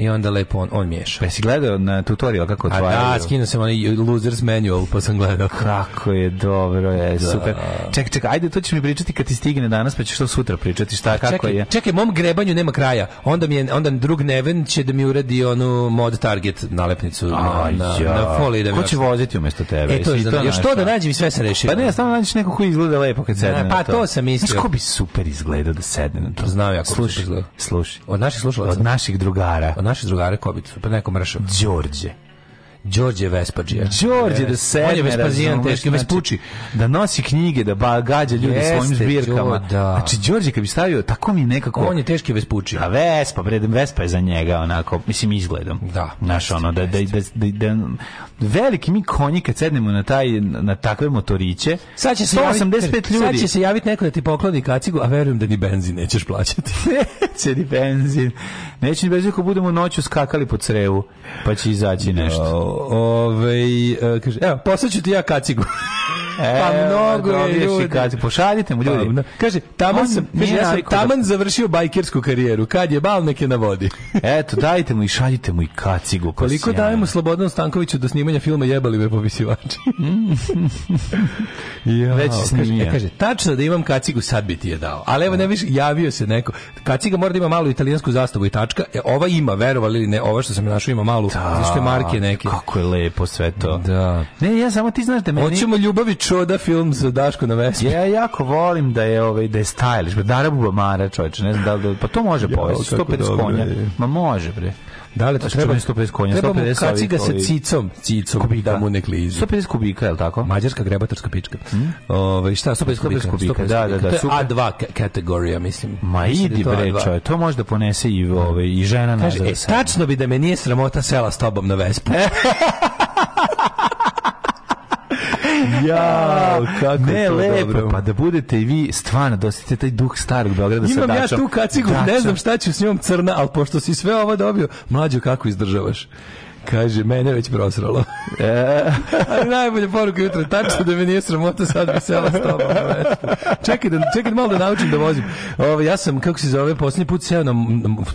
i onda lepo on, on miješa. Pa si gledao na tutorial kako otvaraju? A da, skinuo sam onaj Losers Manual, pa sam gledao. Kako je dobro, je, da. super. Ček, ček, ajde, to ćeš mi pričati kad ti stigne danas, pa ćeš to sutra pričati, šta, pa čekaj, kako je. Čekaj, mom grebanju nema kraja. Onda mi je, onda drug Neven će da mi uradi onu mod target nalepnicu na, na, ja. na foliji. Da mi Ko će voziti umjesto tebe? E, to je, to, još to da nađem i sve se reši. Pa ne, samo nađeš neko ko izgleda lepo kad sedne na Pa to sam mislio. Znaš ko bi super izgledao da sedne na to? Znam ja ko bi Slušaj, od naših slušalaca. Od naših drugara. Od naše drugare Kobicu, pa neko mršav. Đorđe. Đorđe Vespađija. Đorđe da se on je Vespazijan teški Vespuči znači- da nosi knjige, da gađa ljude Jeste, svojim zbirkama. Da. Znači Đorđe kad bi stavio tako mi nekako on je teški Vespuči. A Vespa, bre, Vespa je za njega onako, mislim izgledom. Da. Naš ono da da, da, da, da veliki mi konji kad sednemo na taj na takve motoriće. Sad će se 185 javit, ljudi. Sad će se javiti neko da ti pokloni kacigu, a verujem da ni benzin nećeš plaćati. Neće ni benzin. Neće bez ako budemo noću skakali po crevu, pa će izaći nešto. Ove, ovaj, kaže, evo, poslaću ti ja kacigu. pa e, mnogo je ljudi. Kad, pošaljite mu pa ljudi. Pa, kaže, taman, sam, kaže, ja sam taman da... završio bajkersku karijeru. Kad je bal, neke na vodi. Eto, dajte mu i šaljite mu i kacigu. Koliko dajemo Slobodanu Stankoviću do snimanja filma Jebali me popisivači? ja, Već e, snimio. Kaže, kaže, tačno da imam kacigu, sad bi ti je dao. Ali evo, ne više, javio se neko. Kaciga mora da ima malu italijansku zastavu i tačka. E, ova ima, verovali ili ne, ova što sam našao ima malu, da, zašto je marke neke. Kako je lepo sve to. Da. Ne, ja samo ti znaš da meni... Hoćemo ljubavi čoda film sa Daško na Vespi. Ja jako volim da je ovaj da je stylish, Dara Bubamara, čoveče, ne znam da li, da- pa to može ja, povesti 150 konja. Ma može bre. Da li to znači, treba 150 konja, 150 kaci ga sa cicom, cicom kubika. da, da mu ne klizi. 150 kubika, je li tako? Mađarska grebatorska pička. Hmm? Ove, ovaj, šta, 150 kubika, 150 kubika, da, da, da. To je A2 kategorija, mislim. Ma da idi bre, čoj, to može da ponese i, ove, ovaj, i žena na Kaže, e, tačno bi da me nije sramota sela s tobom na Vespu. Ja, kako ne, to lepo, dobro. pa da budete i vi stvarno dosetite da taj duh starog Beograda sa Imam ja tu kacigu, ne znam šta ću s njom crna, ali pošto si sve ovo dobio, mlađo kako izdržavaš. Kaže, mene već prosralo. E. Ali najbolja poruka jutro, tačno da me nije sramota sad bi sela s tobom. Čekaj, da, čekaj da malo da naučim da vozim. Ovo, ovaj, ja sam, kako se zove, posljednji put seo na...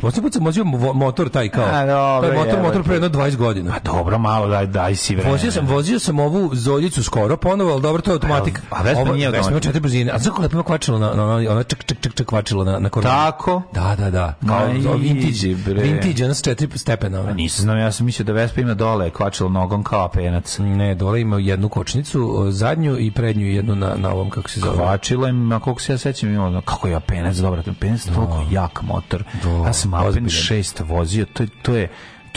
Posljednji put sam vozio motor taj kao. A, dobro, taj motor, je, motor pre jedno 20 godina. A dobro, malo daj, daj si vreme. Vozio sam, vozio sam ovu Zoljicu skoro ponovo, ali dobro, to je automatik. A, a Vespa nije automatik. Vespa ima četiri brzine. A znaš lepo ima kvačilo na... na, ona ček, ček, ček, ček kvačilo na, na koronu. Tako? Da, da, da. Kao Aj, vintage, vintage, ona s četiri stepena. Pa nisam znao, ja sam mislio da Vespa ima dole kvačilo nogom kao penac. Ne, dole ima jednu kočnicu, zadnju i prednju jednu na, na ovom, kako se zove. Kvačilo ima, koliko se ja sećam, ima, kako ja penac, dobro, penac je no. toliko da. jak motor. Do, da. ja sam Alpen 6 vozio, to, to je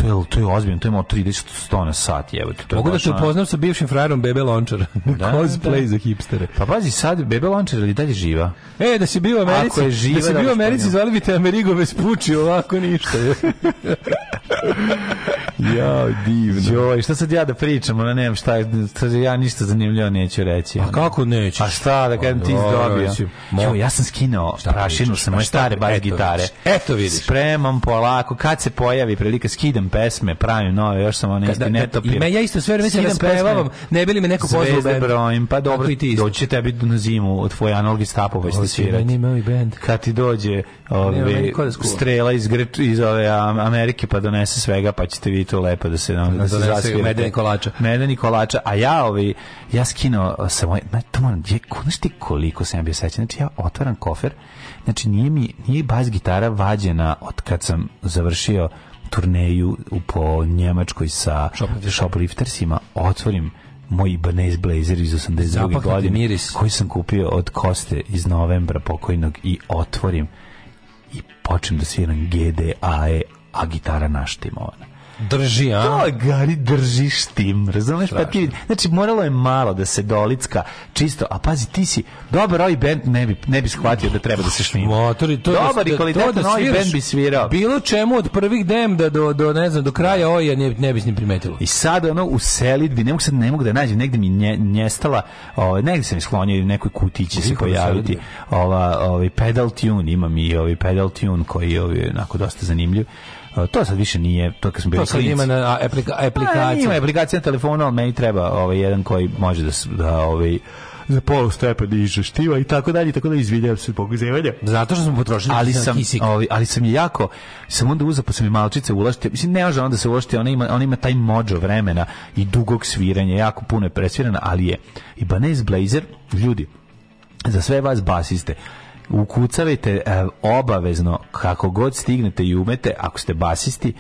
to je to je ozbiljno, to je 30 100 na sat, je to. Mogu da te upoznam sa bivšim frajerom Bebe Lončara. Da, da, Cosplay da. za hipstere. Pa pazi sad Bebe Lončar ili dalje živa. E, da si bio u Americi. Ako je živa, da si da bio da u Americi, zvali bi te Amerigo Vespucci, ovako ništa. ja, divno. Joj, šta sad ja da pričam, ona nemam šta, šta, ja ništa zanimljivo neću reći. A kako nećeš? A šta, da kažem ti izdobio. Jo, ja sam skinao šta prašinu sa moje pa stare bas gitare. Eto vidiš. Spremam polako, kad se pojavi prilika, skidam skidam pesme, pravim nove, još sam one iste ne Ja isto sve vreme se raspevavam, ne bili me neko pozvao bend. brojim, pa dobro, doći tebi na zimu od tvoje analog iz Tapova ste svirati. Kad ti dođe ove, ovaj, da strela iz, Grč, iz ove Amerike pa donese svega, pa ćete vi to lepo da se, da, da se zasvirate. Medeni kolača. Medeni kolača, a ja ovi, ovaj, ja skino sa moj, to moram, je, znaš ti koliko sam ja bio sećan, znači ja otvaram kofer, znači nije mi, nije bas gitara vađena od kad sam završio turneju po Njemačkoj sa shopliftersima, otvorim moj Ibanez Blazer iz 82. godine miris. koji sam kupio od Koste iz novembra pokojnog i otvorim i počnem da sviram GDAE a gitara naštimovana Drži, a? To gari drži štim, razumeš? Pa ti, znači, moralo je malo da se dolicka čisto, a pazi, ti si, dobar ovaj band ne bi, ne bi shvatio da treba da se štima. Motori, to dobar da, i kvalitetan da, ovaj band bi svirao. Bilo čemu od prvih dem da do, do, ne znam, do kraja oja ne, ne bi s njim primetilo. I sad ono u selitbi, ne mogu sad, ne mogu da nađem, negde mi nje, njestala, o, ovaj, negde sam isklonio u nekoj kutići će da se pojaviti. Ova, ovaj pedal tune, imam i ovaj pedal tune koji je ovaj, onako dosta zanimljiv to sad više nije, to kad smo bili klinci. ima na aplika, aplikaciju. Ima aplikacija na telefonu, ali meni treba ovaj, jedan koji može da, da ovaj, za polu stepe diže da štiva i tako dalje, tako da izvinjavam se zbog izjevanja. Zato što smo potrošili ali sam, ovi, ovaj, ali sam je jako, sam onda uzao, pa sam i malčice ulašite, mislim, ne može onda se ulašite, ona ima, ona ima taj mođo vremena i dugog sviranja, jako puno je presvirana, ali je i Banez Blazer, ljudi, za sve vas basiste, ukucavajte e, obavezno kako god stignete i umete, ako ste basisti,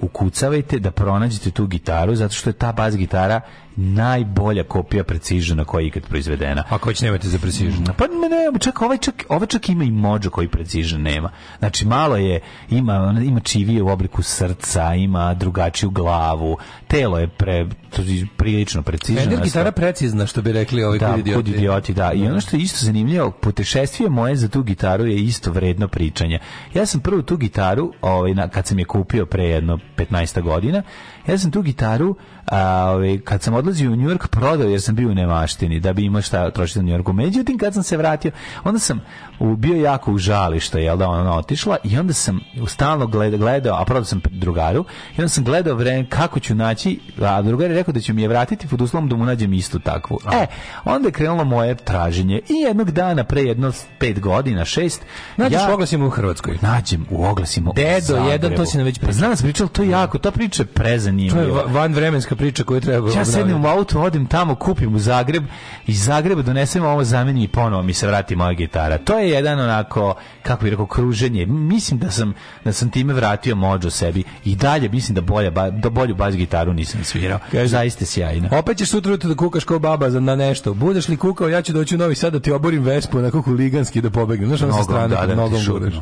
ukucavajte da pronađete tu gitaru zato što je ta bas gitara najbolja kopija Precisiona koja je ikad proizvedena. A koji nemate za Precision? Mm, pa ne, čak ovaj čak, ovaj čak ima i Mojo koji Precision nema. Znači malo je, ima, ima čivije u obliku srca, ima drugačiju glavu, telo je pre, prilično precizno. Fender znači, gitara precizna, što bi rekli ovi da, idioti. idioti. Da, i da. ono što je isto zanimljivo, putešestvije moje za tu gitaru je isto vredno pričanje. Ja sam prvu tu gitaru, ovaj, kad sam je kupio pre jedno 15 godina, Ja sam tu gitaru, a, ove, ovaj, kad sam odlazio u New York, prodao jer sam bio u nemaštini, da bi imao šta trošiti u New Yorku. Međutim, kad sam se vratio, onda sam bio jako u žalište, jel da ona otišla i onda sam stalno gledao, gledao a prodao sam drugaru i onda sam gledao vreme kako ću naći, a drugar je rekao da će mi je vratiti pod uslovom da mu nađem istu takvu. A. E, onda je krenulo moje traženje i jednog dana pre jedno pet godina, šest, Nađeš ja, u oglasima u Hrvatskoj. Nađem u oglasima Dedo, u jedan, to si nam već pričao. Znam, da sam pričao, to je jako, ta priča je prezanimljiva. To je van vremenska priča koju treba... Ja sednem u auto, odim tamo, kupim u Zagreb, iz Zagreba donesem ovo, zamenim i ponovo mi se vrati moja gitara. To je je jedan onako kako bih rekao kruženje. Mislim da sam da sam time vratio mođu sebi i dalje mislim da bolje da bolju bas gitaru nisam svirao. Kaži, Zaista sjajno. Opet ćeš sutra da kukaš kao baba za na nešto. Budeš li kukao ja ću doći u Novi Sad da ti oborim Vespu na kuku liganski da pobegnem. Znaš, ono sa strane da, da, nogom guraš.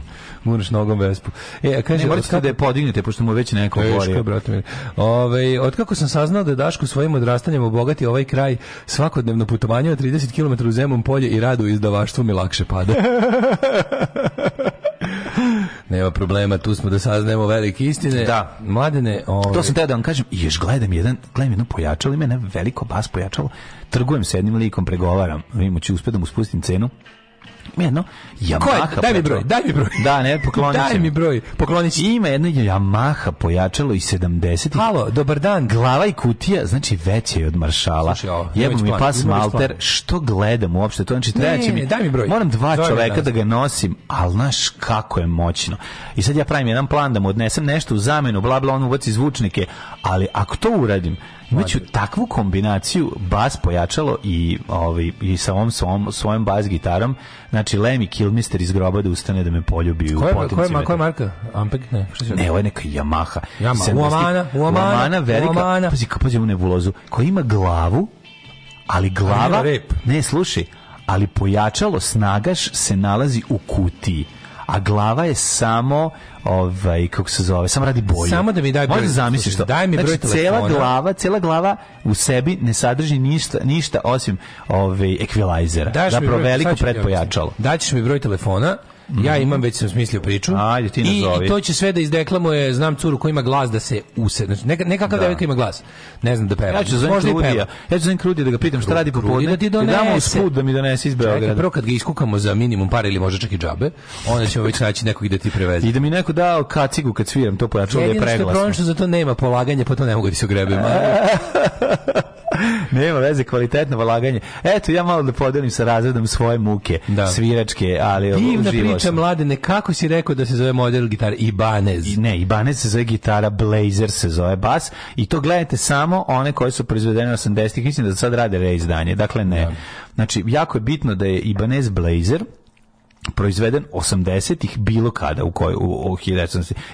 Guraš nogom Vespu. E, kaže, ne, morate kako... da je podignete pošto mu već neko govori. brate. Ovaj od kako sam saznao da Daško svojim odrastanjem obogati ovaj kraj svakodnevno putovanje od 30 km u Zemun polje i radu izdavaštvu mi lakše pada. Nema problema, tu smo da saznajemo velike istine. Da. Mladene... Ove... To ovaj- sam teo da vam kažem, još gledam jedan, gledam jedno pojačalo ime, veliko bas pojačalo, trgujem s jednim likom, pregovaram, vidimo ću uspjeti da mu spustim cenu, jedno Yamaha. Daj mi broj, daj mi broj. Da, ne, pokloni Daj mi broj, pokloni Ima jedno Yamaha pojačalo iz 70 Halo, dobar dan, glava i kutija, znači veće je od maršala. Jebo mi pas malter, što gledam uopšte, to znači će mi. Daj mi broj. Moram dva Zove čoveka da ga nosim, al znaš kako je moćno. I sad ja pravim jedan plan da mu odnesem nešto u zamenu, bla bla, on ubaci zvučnike, ali ako to uradim, imaću takvu kombinaciju bas pojačalo i ovaj i sa ovom svojom, svojom bas gitarom Znači, Lemmy Kilmister iz groba da ustane da me poljubi koja, u potenciju. Koja, koja, marka? Ampeg? Ne, ne, ovo je neka Yamaha. Yamaha. Uamana, Uamana, Uamana, velika, Uamana. pazi, pazi u nebulozu, koja ima glavu, ali glava, ne, slušaj, ali pojačalo snagaš se nalazi u kutiji a glava je samo ovaj kako se zove, samo radi boje. Samo da mi daj da broj. Možda zamisliš što. Daj mi broj znači, telefona. Cela glava, cela glava u sebi ne sadrži ništa, ništa osim ovaj ekvilajzera. Da Zapravo mi veliko predpojačalo. Daćeš mi broj telefona, Mhm. Ja imam, već sam smislio priču. Ajde, ti I, I to će sve da izdeklamuje, znam curu koja ima glas da se use. Znači, neka, nekakav da. devika ima glas. Ne znam da peva. Ja ću zovem Krudija. Ja ću zovem Krudija da ga pitam šta radi popodne. Da ti donese. Da damo spud da mi donese iz Beograda. Čekaj, prvo kad ga iskukamo za minimum par ili možda čak i džabe, onda ćemo već naći nekog da ti preveze. I da mi neko dao kacigu kad sviram, to pojačalo da je preglasno. Jedino što je problem što za to nema polaganje, pa to ne mogu da se ogrebim. Nema veze, kvalitetno valaganje. Eto, ja malo da podelim sa razredom svoje muke, da. sviračke, ali Divna priča, sam. mladene, kako si rekao da se zove model gitara? Ibanez. I, ne, Ibanez se zove gitara, Blazer se zove bas i to gledajte samo one koje su proizvedene 80-ih, mislim da sad rade reizdanje, dakle ne. Da. Znači, jako je bitno da je Ibanez Blazer, proizveden 80-ih bilo kada u kojoj u, u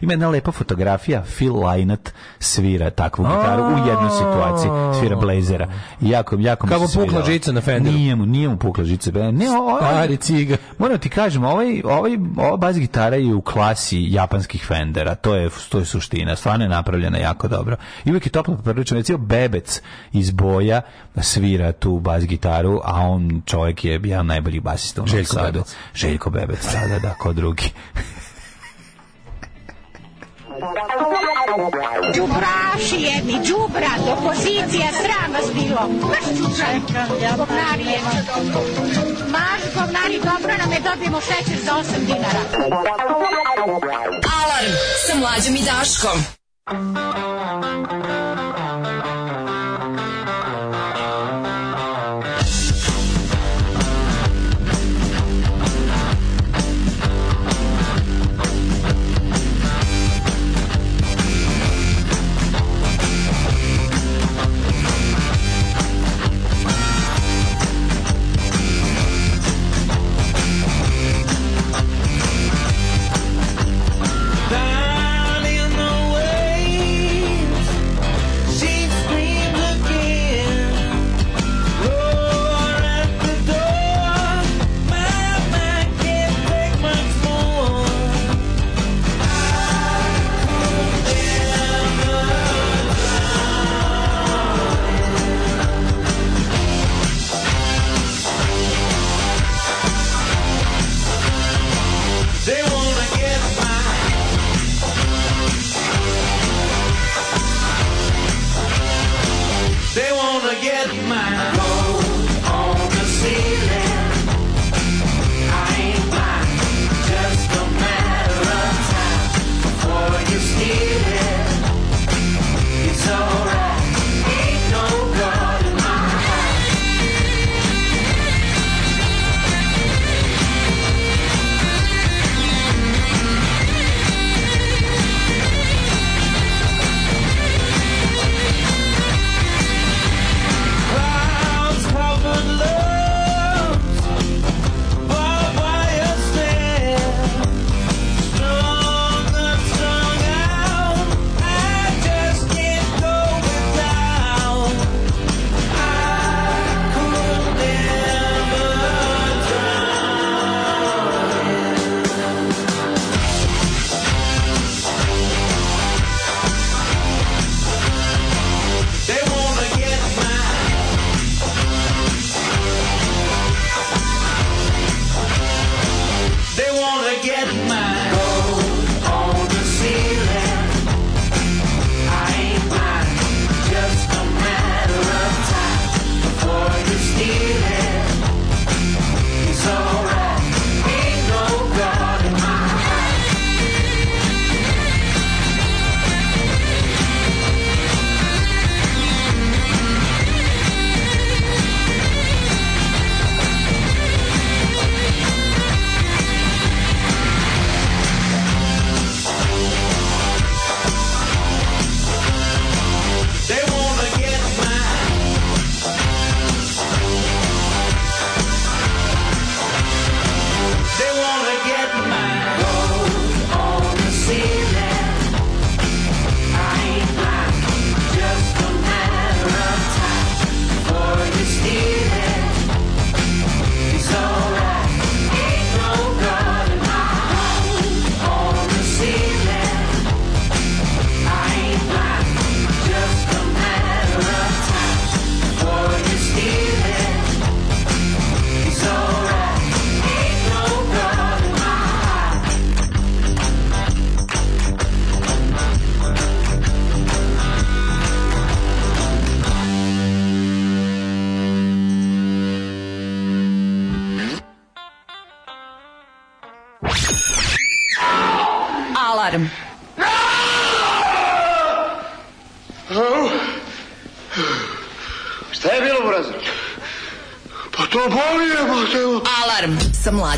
ima jedna lepa fotografija Phil Lynott svira takvu gitaru u jednoj situaciji svira blazera jako jako kako pukla žica na Fenderu nije mu nije mu pukla žica ne ovaj ciga moram ti kažem ovaj ovaj ova bas gitara je u klasi japanskih Fendera to je to je suština stvarno je napravljena jako dobro i uvijek je toplo prilično recimo Bebec iz boja svira tu bas gitaru a on čovjek je bio najbolji basista u Novom Sadu Željko Veliko bebe da, da, da, ko drugi. Đubraši jedni, đubrad, pozicija, sram vas bilo. Maš čučan, govnari je Maš govnari, dobro nam je, dobijemo šećer za 8 dinara. Alarm sa mlađom i Daškom. Thank you.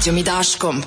Mlađom i Daškom.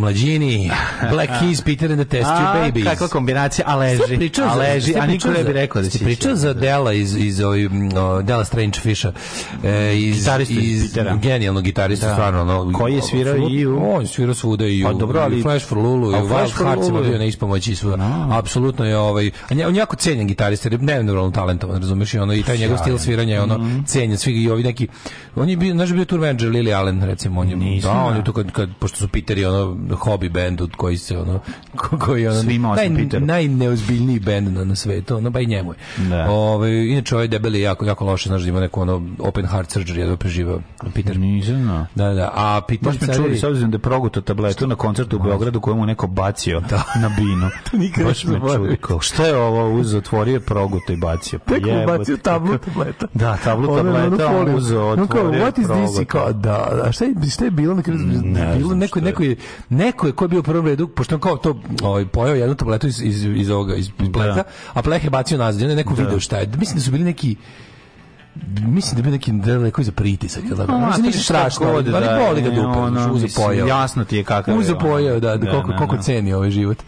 mlađini, Black Keys, Peter and the Test Tube Babies. Kakva kombinacija, a leži, a leži, a niko ne bi rekao da si pričao za Dela iz, iz ovi, no, Dela Strange Fisha, e, iz, Gitaristu iz, Pitera. Genijalnog gitarista, da. stvarno. No, Koji je svirao i u... On je svirao svuda i u, pa, dobro, ali, i Flash for Lulu, i u Wild Heartsima bio na ispomoći i svuda. No. Apsolutno je ovaj... On jako cenjen gitarista, nevjerojatno talentovan, razumeš, i, ono, i taj njegov stil sviranja je ono mhm. cenjen, svi i ovi neki... On je bio, znaš, bio tour manager Lily Allen, recimo, on je, da, on je da. tu kad, kad, pošto su Peter i ono, hobi bend od koji se ono koji ono naj, najneozbiljniji bend na, na svetu, ono pa njemu je. Da. Ove, inače ovaj debeli jako jako loše, znaš da ima neko ono open heart surgery da preživeo Peter. Nisam. Da. Da, da, da. A Peter Baš me čuli s obzirom da je proguto tabletu na koncertu u Beogradu mu neko bacio da. na binu. to nikad Baš me čuli. Kao, šta je ovo uz otvorio proguto i bacio? Pa je bacio tablu tableta. Da, tablu tableta ono, ono uz otvorio. No, kao, what is this? Kao, da, da, šta je, šta je bilo na kraju? Bilo neko, neko je neko je ko je bio u prvom redu, pošto on kao to ovaj, pojao jednu tabletu iz, iz, iz ovoga, iz, iz da. bleta, da. a plehe bacio nazad, onda je neko da. video šta je. Mislim da su bili neki mislim da bi neki da neko za pritisak ili tako. Mislim nije strašno, ali da, boli ga dupe, da uze pojeo. Jasno ti je kakav je. Uze pojeo, da, da, da koliko, koliko ceni ovaj život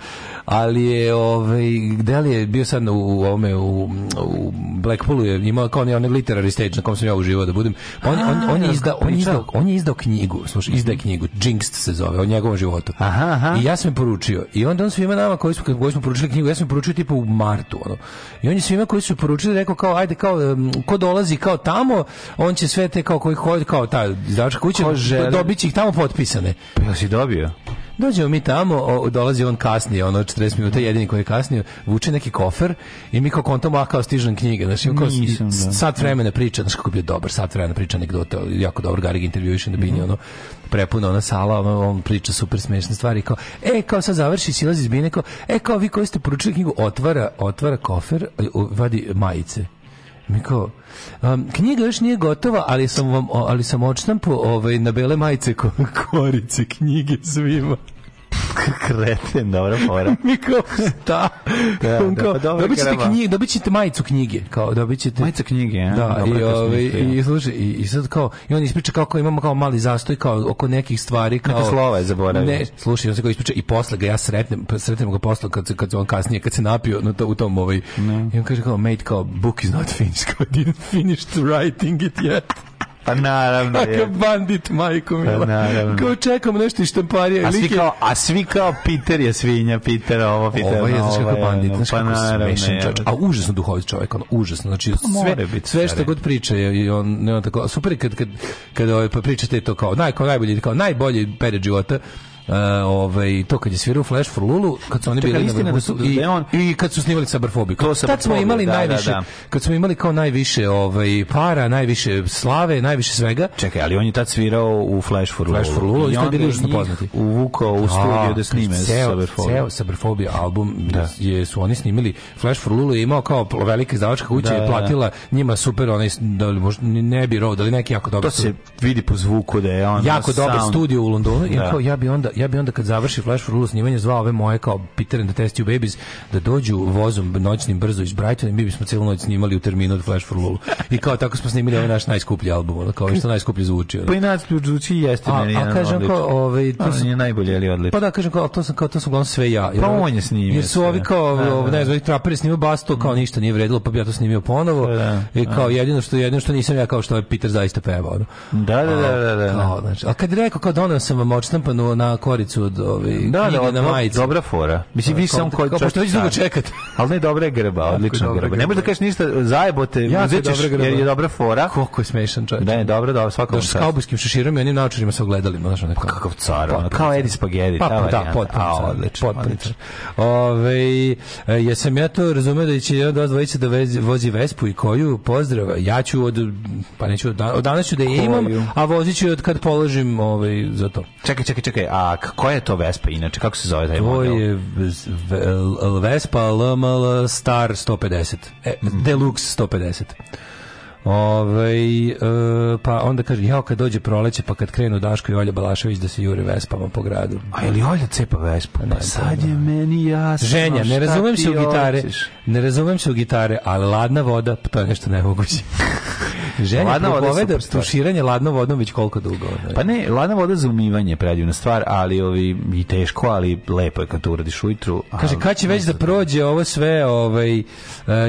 ali je ovaj gde li je bio sad u ovome u, u Blackpoolu je imao kao onaj literary stage na kom sam ja uživao da budem pa on, on, on, je izdao, on, izdao, on je izdao knjigu slušaj izdao knjigu Jinx se zove o njegovom životu aha, aha. i ja sam je poručio i onda on svima nama koji smo koji smo poručili knjigu ja sam je poručio tipa u martu ono i on je svima koji su poručili rekao kao ajde kao ko dolazi kao tamo on će sve te kao koji hodi kao ta izdavačka kuća dobiće ih tamo potpisane pa ja si dobio Dođemo mi tamo, o, dolazi on kasnije, ono 40 minuta da. jedini koji je kasnio, vuče neki kofer i mi kao kontamo, a kao stižem knjige. Znači, kao, Nisam, da. sat vremena priča, znaš kako bi bio dobar, sat vremena priča anegdota, jako dobar, Garig intervjuiše na da Bini, mm -hmm. ono, prepuna ona sala, on, on priča super smešne stvari, kao, e, kao sad završi, silazi iz Bine, kao, e, kao vi koji ste poručili knjigu, otvara, otvara kofer, e, vadi majice Mi kao, um, knjiga još nije gotova, ali sam vam ali sam odštampu ovaj na bele majice korice knjige svima. Kreten, dobra fora. Mi kao, šta? da, on kao, da, pa dobit ćete knjige, dobit ćete majicu knjige, kao, dobit ćete... Majica knjige, ja? Da, i, ove, ovaj, i, da. slušaj, i, i sad kao, i on ispriča kako imamo kao mali zastoj, kao oko nekih stvari, kao... Neka slova je zaboravio. Ne, slušaj, on se kao ispriča i posle ga ja sretnem, pa sretnem ga posle kad, kad on kasnije, kad se napio na to, u tom ovaj... Ne. I on kaže kao, mate, kao, book is not finished, kao, didn't finish writing it yet. Pa naravno je. Kakav bandit, majko pa mila. Pa naravno. Kao čekam nešto iz štamparije. A svi kao, a svi kao Peter je svinja, Peter ovo, Peter ovo. je, znaš kako je bandit, znaš pa kako smešan A užasno duhovit čovjek, on užasno. Znači, pa sve, sve što god priča je, i on, ne on tako, super kad, kad, kad, kad, ovaj, pa pričate to kao, naj, kao najbolji, kao najbolji period života, Uh, ovaj to kad je svirao Flash for Lulu kad su oni Čekali bili na da su, da i, on, i kad su snimali Saberfobik to sa smo imali da, da najviše da, da. kad smo imali kao najviše ovaj para najviše slave najviše svega čekaj ali on je tad svirao u Flash for Lulu Flash for Lulu i onda bili su poznati uvukao u studiju da, da snime Saberfobik ceo Saberfobik album da. je su oni snimili Flash for Lulu je imao kao velika izdavačka kuća je platila njima super onaj da li možda ne bi rod, ali neki jako dobar to se vidi po zvuku da je on jako dobar studio u Londonu i kao ja bi onda ja bi onda kad završi Flash for Lulu snimanje zvao ove moje kao Peter and da the Test You Babies da dođu vozom noćnim brzo iz Brightona i mi bismo celu noć snimali u terminu od Flash for Lulu. I kao tako smo snimili ovaj naš najskuplji album, ono kao što najskuplji zvuči. Ono. Pa i najskuplji zvuči jeste a, meni. A kažem kao, ovaj to je najbolje ali odlično. Pa da kažem kao to sam kao to sam uglavnom sve ja. Jer, pa on je snimio. Jer su ovi kao a, da, ovaj, da, ne znam, traperi snimio to kao mm. ništa nije vredilo, pa bi ja to snimio ponovo. Pa da, I kao jedino što jedino što nisam ja kao što je Peter zaista pevao. Da, da, da, da, da. Kao, znači, a kad je rekao kao doneo sam vam odštampanu na koricu od ove ovaj, da, da, od, na majici. Dobra fora. Mislim vi samo koji pošto već dugo čekate. Al ne dobra je grba, odlična grba. Ne možeš da kažeš ništa zajebote, ja uzećeš jer je dobra fora. Koliko je smešan čovjek. Da, dobro, dobro, svakom čast. Da, s kaubojskim šeširom i onim naočarima sa ogledalima, znaš, neka. Pa kakav car, pa ono, kao Edi Spaghetti, pa, pa da, potpuno, odlično. Ove, e, sam ja to razumeo da će jedan od dvojice da vozi Vespu i koju, pozdrav, ja ću od, pa neću, od danas ću da je imam, a vozit ću od kad položim ovaj, za to. Čekaj, čekaj, čekaj, a Polak. Koja je to Vespa inače? Kako se zove taj to model? To je Vespa LML Star 150. E, Deluxe 150. Ovaj e, pa onda kaže jao kad dođe proleće pa kad krenu Daško i Olja Balašević da se jure vespama po gradu. A je li Olja cepa vespu? Pa sad je meni jasno. Ženja, ne razumem se u gitare. Oćeš? Ne razumem se u gitare, ali ladna voda, pa to je nešto nemoguće. Ženja ladna voda tuširanje ladno vodom već koliko dugo. Ne? Pa ne, ladna voda za umivanje predivna stvar, ali ovi i teško, ali lepo je kad to uradiš ujutru. Ali... Kaže kad će već da prođe ovo sve, ovaj uh,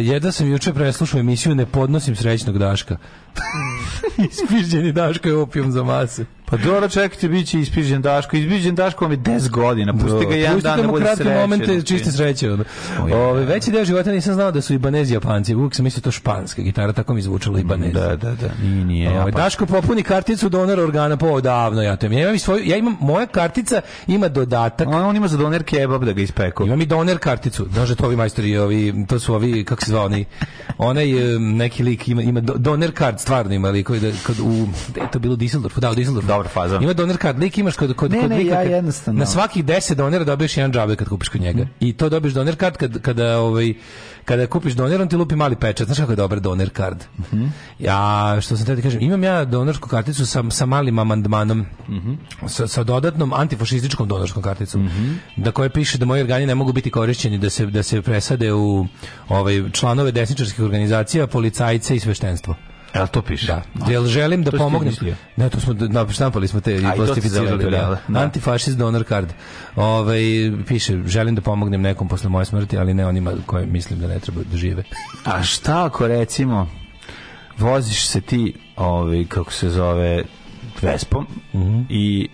jedva sam juče preslušao emisiju Ne podnosim srećnog que Ispižđeni Daško je opijom za mase. Pa dobro, čekajte, bit će ispižen Daško. Ispižen Daško vam je 10 godina. Pusti da, ga jedan dan da bude srećen. Pustite momente znači. čiste sreće. Ove, da, da. veći deo života nisam znao da su Ibanezi Japanci. Uvijek sam mislio to španska gitara, tako mi zvučala mm, Ibanezi. Da, da, da. Nije, nije Ove, pa- Daško popuni karticu donora organa po pa odavno. Ja, to, ja, imam svoju, ja imam, moja kartica ima dodatak. On, on ima za doner kebab da ga ispeku. Imam i doner karticu. Daže to ovi majstori, ovi, to su ovi, kako se zvao, oni, onaj neki lik ima, ima doner kart stvarno ima likove da kad u e, je to bilo Düsseldorfu, da, u Düsseldorfu. Dobra faza. Ima donor card, lik imaš kod kod ne, kod ne, lika, ja jednostavno. na svakih 10 donera dobiješ jedan džabe kad kupiš kod njega. Mm. I to dobiješ donor card kad kada ovaj kada kupiš donor on ti lupi mali pečat, znaš kako je dobar donor card. Mm -hmm. Ja što sam te da kažem, imam ja donorsku karticu sa sa malim amandmanom. Mm -hmm. sa, sa dodatnom antifašističkom donorskom karticom. Mm -hmm. Da koje piše da moji organi ne mogu biti korišćeni da se da se presade u ovaj članove desničarskih organizacija, policajce i sveštenstvo. Jel to piše? Da. da. Jel želim da to pomognem? Ne, to smo naštampali smo te i plastificirali. Ovaj da. da. Antifašist donor card. Ovaj piše želim da pomognem nekom posle moje smrti, ali ne onima koje mislim da ne treba da žive. A šta ako recimo voziš se ti, ovaj kako se zove, Vespom mm -hmm. i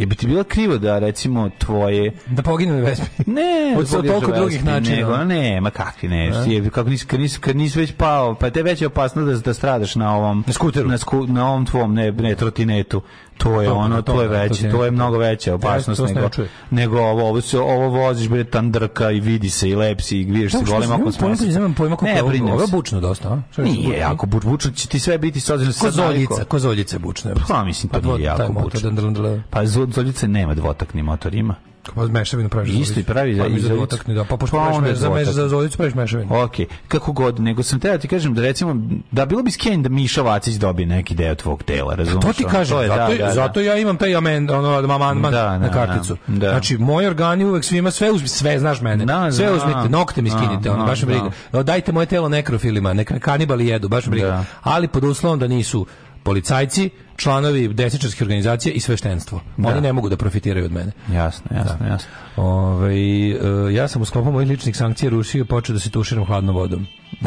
je bi ti bilo krivo da recimo tvoje da poginu na vespi. Ne, od sa da toliko drugih načina. Nego, ne, ma kakvi ne, je kako nisi nisi kad nisi već pao, pa te već je opasno da da stradaš na ovom na skuteru, na, sku, na ovom tvom ne, ne trotinetu to je ono, to, je veće, to, je mnogo veća opasnost nego, nego ovo, ovo, se, ovo voziš bre tandrka i vidi se i lepsi i griješ da, se golim ako smasi. Ne, znam pojma kako je ovo, bučno dosta. A? Nije, jako buč, bučno će ti sve biti s obzirom sa da zoljica, ko zoljice bučno. Pa mislim, pa to nije jako bučno. Da- pa zoljice nema dvotakni motor, ima. Pa mešavinu praviš. Isto i pravi pa za izolicu. da. Pa pošto pa praviš za meš, za izolicu praviš mešavinu. Okej. Kako god, nego sam teo da ti kažem da recimo da bilo bi skenj da Miša Vacić dobije neki deo tvog tela, razumiješ? To ti kažem, to je, zato, da, da, da, zato ja imam taj amend, ono, amandman da, da, na karticu. Da, da. Znači, moji organi uvek svima, sve uzmi, sve, znaš mene, da, sve da. uzmite, nokte mi skinite, da, ono, baš briga. Dajte moje telo nekrofilima, neka kanibali jedu, baš briga. Ali pod uslovom da nisu policajci, članovi desničarskih organizacije i sveštenstvo. Da. Oni ne mogu da profitiraju od mene. Jasno, jasno, da. jasno. Ove, ovaj, ja sam u sklopu mojih ličnih sankcija rušio i počeo da se tuširam hladnom vodom.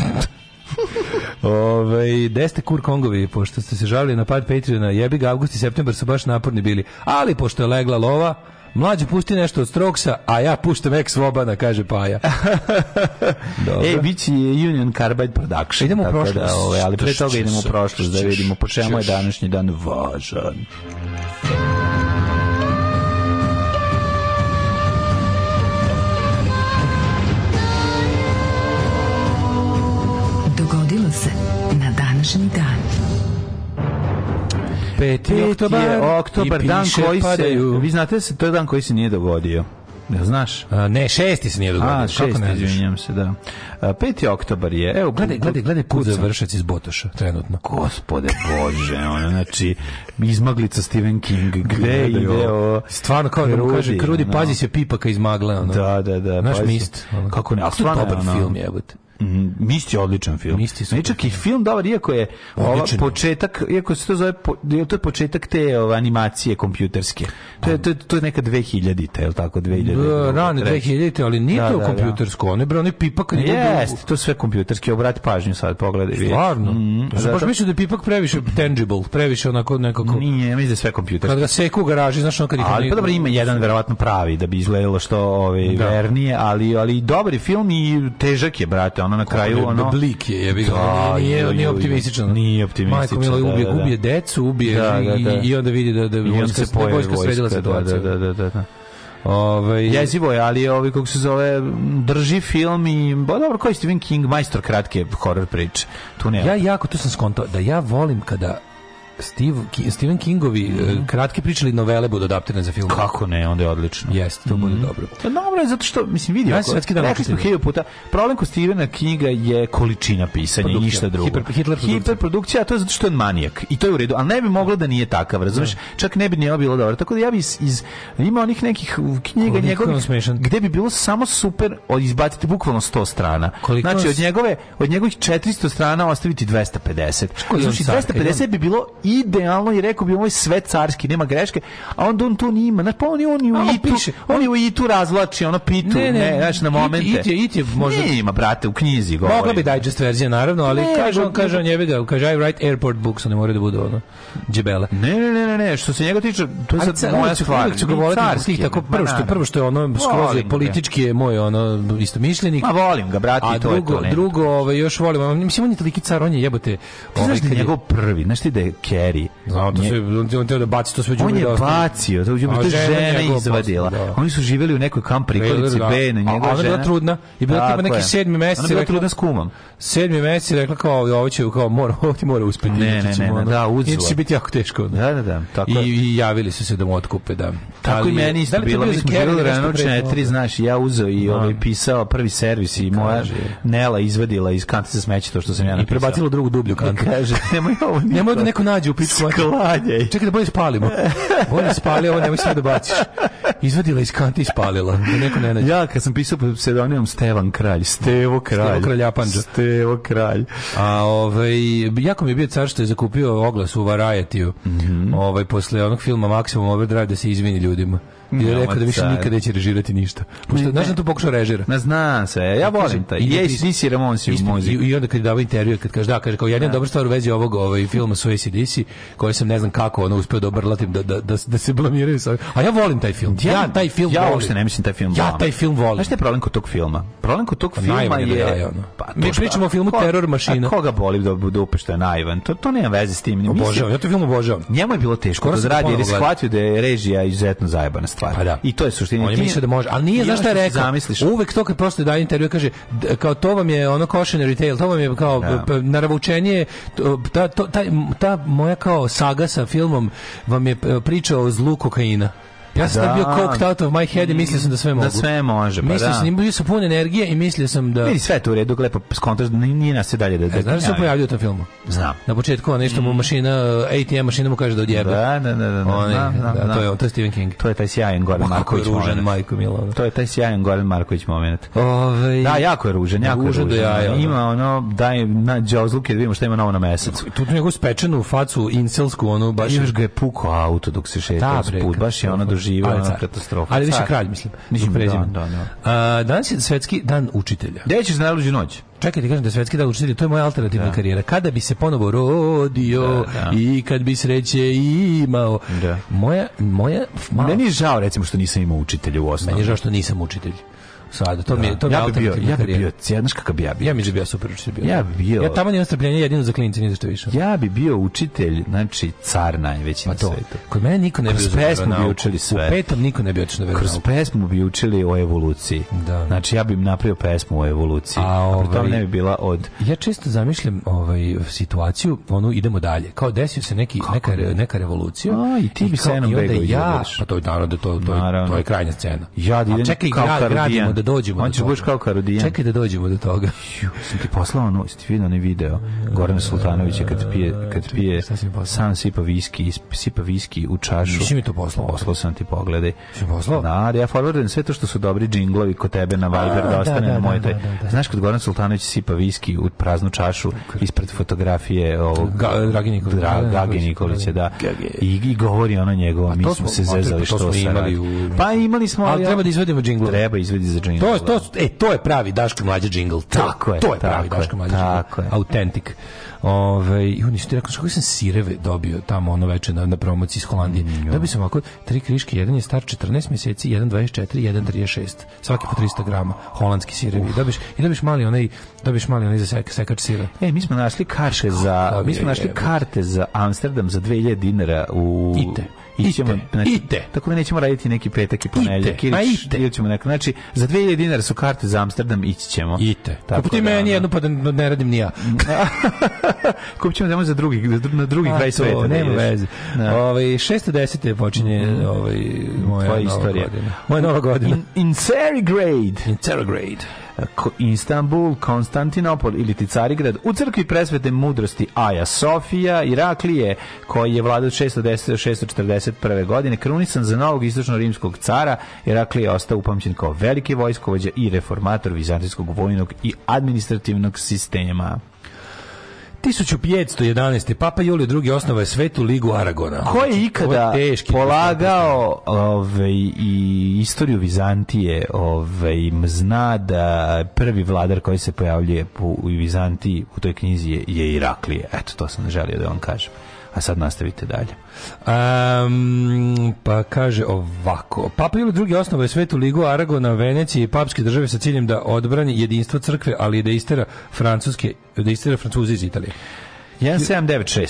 Ove, ovaj, deste kur kongovi, pošto ste se žalili na pad Patreona, jebi ga, avgust i septembar su baš naporni bili. Ali, pošto je legla lova, Mlađe pusti nešto od Stroksa, a ja puštam ex Vobana, kaže Paja. Dobro. E, bit će Union Carbide Production. Idemo u da, prošlost. Da, ovaj, ali pre toga idemo u prošlost da vidimo po čemu je današnji dan važan. Dogodilo se na današnji dan 5. oktobar, oktobar dan koji padaju. se, vi znate da se, to je dan koji se nije dogodio. Ne znaš? A, ne, šesti se nije dogodio. A, šesti, izvinjam se, da. A, 5. oktobar je. Evo, gledaj, gledaj, gledaj put za vršac iz Botoša, trenutno. Gospode Bože, ono, znači, izmaglica Stephen King, gde je o... Stvarno, kao da mu kaže, krudi, pazi se pipaka iz magle, ono. Da, da, da. Naš mist. Ono. Kako ne, ali stvarno, dobar film je, Mhm, Mist je odličan film. Mist je čak i film dobar, iako je ova početak, iako se to zove, to je početak te ova, animacije kompjuterske. To je, to je, to je neka 2000-te, je li tako? 2000 Rane 2000-te, ali nije da, to da, da. kompjutersko, ono je bilo onaj pipak. Kad Jest, to sve kompjuterski, obrati pažnju sad, pogledaj. Stvarno? Mm, to pa zato... baš mislim da je pipak previše tangible, previše onako nekako... Nije, mislim da sve kompjuterski. Kad ga seku u garaži, znaš ono kad ih... Ali pa dobro, ima jedan verovatno pravi, da bi izgledalo što ove, da. vernije, ali, ali dobar dobri film i težak je, brate, ono ono na kraju Kako, ono blik je jebi ga da, nije nije optimističan nije optimističan Majko Milo da, ubije da, da. ubije decu ubije da, da, da. I, i onda vidi da da I vojska, se da vojska sredila da, situaciju da da da da, da. Ove, jezivo je, ali ovi kako se zove drži film i ba, dobro, koji Stephen King majstor kratke horror priče. Tu ne. Ja jako tu sam skontao da ja volim kada Steve, Stephen Kingovi mm -hmm. kratke priče ili novele budu adaptirane za film. Kako ne, onda je odlično. Jeste, to mm -hmm. bude mhm. dobro. Pa dobro je zato što mislim vidi ako svetski dan rekli puta, problem kod Stevena Kinga je količina pisanja i ništa drugo. Hiper, hiperprodukcija. hiperprodukcija, a to je zato što je on manijak i to je u redu, ali ne bi moglo da nije takav, razumeš? Mm. Čak ne bi nije bilo dobro. Tako da ja bi iz, iz ima onih nekih knjiga njegovih gde bi bilo samo super izbaciti bukvalno 100 strana. Koliko znači od njegove od njegovih 400 strana ostaviti 250. Znači 250 bi bilo idealno i rekao bi moj sve carski, nema greške, a onda on to nima. Znaš, pa on je on je u itu, piše, on je u itu razvlači, ono pitu, ne, ne, ne znaš, na momente. It, it, je, it je možda... Ne ima, brate, u knjizi govori. Mogla bi digest verzija, naravno, ali ne, kaže, on, kaže on jebe ga, kaže I write airport books, ne moraju da budu ono, džebele. Ne, ne, ne, ne, ne, što se njega tiče, to je sad car, moja stvar. Uvijek ću govoriti carski, tako, prvo što, prvo što je ono, skroz je politički je moj ono, mišljenik. Ma volim ga, brate, to je to. A drugo, drugo, ovaj, još volim, mislim, on je toliki car, on je jebote. Ti znaš ovaj, da je njegov prvi, znaš ti da je Carey. Znao, to se, on teo da baci to sve On je bacio, to, to je žena izvadila. Da. Oni su živeli u nekoj kamp prikolici da. B, na njegova a bila trudna i bila tipa neki sedmi mesec. Ona bila trudna s kumom. Sedmi mesec je rekla kao, ovo će, kao, mora, ovo ti mora uspeti. Ne, ne, ne, da, uzela. Inače će biti jako teško. Da, da, da. Tako, I, I javili su se da mu otkupe, da. Tako i meni isto da bilo, mi smo živjeli rano 4, znaš, ja uzeo i ovaj pisao prvi servis i moja Nela izvadila iz kante za smeće to što sam ja napisao. I prebacila drugu dublju kantu. Kaže, nemoj ovo. Nemoj da neko nađe nađe u pičku. Sklanjaj. Čekaj da bolje spalimo. Bolje spali ovo, nemoj sve da baciš. Izvadila iz kante i spalila. Da neko ne nađe. Ja kad sam pisao po pseudonimom Stevan Kralj, Stevo Kralj. Stevo Kralj Apanđa. Stevo Kralj. A ovaj, jako mi je bio car što je zakupio oglas u Varajatiju. Mm -hmm. ovaj, posle onog filma Maximum Overdrive da se izvini ljudima. I je rekao da više nikada neće režirati ništa. Pošto, znaš da tu pokušao režira? Na zna se, ja pa volim taj. I ACDC Ramon si u muziku. I onda kad je dao intervju, kad kaže da, kaže kao jedna dobra stvar u vezi ovog ovaj, filma su ACDC, koji sam ne znam kako ono uspeo da obrlatim, da, da, da, da se blamiraju sa... A ja volim taj film. Ja, taj film ja volim. Ja ne mislim taj film. Ja taj film volim. Znaš što je problem kod tog filma? Problem kod tog pa filma da je... Pa Mi pričamo o filmu Terror mašina. A koga boli da, da upešte je naivan? To, to nema veze s tim. Obožavam, ja to film obožavam. Njemu je bilo teško da zradi, jer je shvatio da je režija izuzetno zajebana stvar stvari. Pa da. I to je suština. Oni misle da može, ali nije zašto šta je rekao. Zamisliš. Uvek to kad prosto daje intervju kaže kao to vam je ono košener retail, to vam je kao da. naravučenje ta, to, ta, ta moja kao saga sa filmom vam je pričao o zlu kokaina. Ja sam da. bio coked out of my head i mislio sam da sve da mogu. Da sve može, pa mislio da. Sam, bio sam pun energije i mislio sam da... Vidi sve to u redu, lepo skontaš, da nije nas sve dalje da... e, da- znaš da se pojavljaju u tom filmu? Znam. Na početku nešto mu mm. mašina, ATM mašina mu kaže da odjebe. Da, da, da, da. Oni, da, da, da, to je on, to je Stephen King. To je taj sjajan Goran Marković ružan, moment. Majko Milo. To je taj sjajan Goran Marković moment. Ove, ovaj- da, jako je ružan, jako ružan. je ružan. Da ima ono, daj na džozluke da vidimo šta ima novo na mesecu. Tu njegovu spečenu facu, incelsku, ono baš... Još ga je pukao auto dok se šetao. Da, baš je ono živa ali car. katastrofa. Ali više kralj, mislim. Mislim, prezime. Da, da, da. A, danas je svetski dan učitelja. Gde ćeš najluđu noć? Čekaj, ti kažem da je svetski dan učitelja, to je moja alternativna da. karijera. Kada bi se ponovo rodio da, da. i kad bi sreće imao. Da. Moja, moja... Malo... Meni je žao, recimo, što nisam imao učitelja u osnovu. Meni je žao što nisam učitelj sad To da. mi to ja bi bio, ja bi bio, znaš kakav bi ja bio. Ja mi bi bio super učitelj bio. Ja bi bio. Ja tamo nemam strpljenja jedino za klince, ni za što više. Ja bi bio učitelj, znači car najveći na svetu. Kod mene niko ne bi Kroz pesmu bi učili sve. U petom niko ne bi učio na Kroz pesmu bi učili o evoluciji. Da. Znači ja bih napravio pesmu o evoluciji. A, ovaj, a pritom ne bi bila od Ja često zamišljam ovaj situaciju, onu idemo dalje. Kao desio se neki Kako? neka neka revolucija. A, i ti bi se ja, pa to je naravno da to to, je krajnja scena. Ja idem čekaj, kao gradimo da dođemo on do toga. On će kao Karudijan. Čekaj da dođemo do toga. Ju, sam ti poslao ono, ti vidio onaj video Gorana Sultanovića kad pije, kad pije sam sipa viski, sipa viski u čašu. Nisi mi to poslao. Poslao sam ti pogledaj. Si poslao? Da, ja forwardujem sve to što su dobri džinglovi kod tebe na Viber da, da ostane da, na da, moje taj. Znaš kad Goran Sultanović sipa viski u praznu čašu ispred fotografije ovog Dragi Nikolića. Dragi Nikolića, da. I govori ono njegovo, mi smo se zezali što sad. Pa imali smo, ali treba da izvedimo džinglo. Treba izvedi za džinglo džingl. To, da. to, e, to je pravi Daško mlađa džingl. Tako je. To je pravi Daško mlađa Tako je. Autentik. Ove, ovaj, I oni su ti rekli, kako sam sireve dobio tamo ono veče na, na promociji iz Holandije. Mm, dobio sam ovako tri kriške, jedan je star 14 mjeseci, jedan 24, jedan 36. Svaki po 300 grama holandski sirevi. Uf. Dobiš, I dobiš mali onaj, dobiš mali onaj za sek, sekač sire. E, mi smo našli karte za, mi smo našli karte za Amsterdam za 2000 dinara u... Ite ićemo znači ite. tako da nećemo raditi neki petak i ponedeljak ili, ili ćemo neko znači za 2000 dinara su karte za Amsterdam ići ćemo ite tako Kuputi da, meni jednu pa da ne radim ni ja kupićemo ćemo za drugi na drugi A, kraj to, sveta da nema da veze da. ovaj 610 počinje mm. ovaj moja Tvoja istorija moja nova godina in, in Grade. in Cerigrade Istanbul, Konstantinopol ili Carigrad, u crkvi presvete mudrosti Aja Sofija, Iraklije, koji je vladao 610 do 641. godine, krunisan za novog istočno-rimskog cara, Iraklije ostao upamćen kao veliki vojskovođa i reformator vizantijskog vojnog i administrativnog sistema. 1511. Papa Julio II. osnova je Svetu ligu Aragona. Ko je znači, ikada je polagao ove, ovaj, i istoriju Vizantije ovaj, zna da prvi vladar koji se pojavljuje u Vizantiji u toj knjizi je, je Iraklije. Eto, to sam želio da vam kažem. A sad nastavite dalje. Um, pa kaže ovako. Papa ili drugi osnovao je Svetu ligu Aragona, Venecije i papske države sa ciljem da odbrani jedinstvo crkve, ali da istera francuske, da istera Francuzi iz Italije. 1796.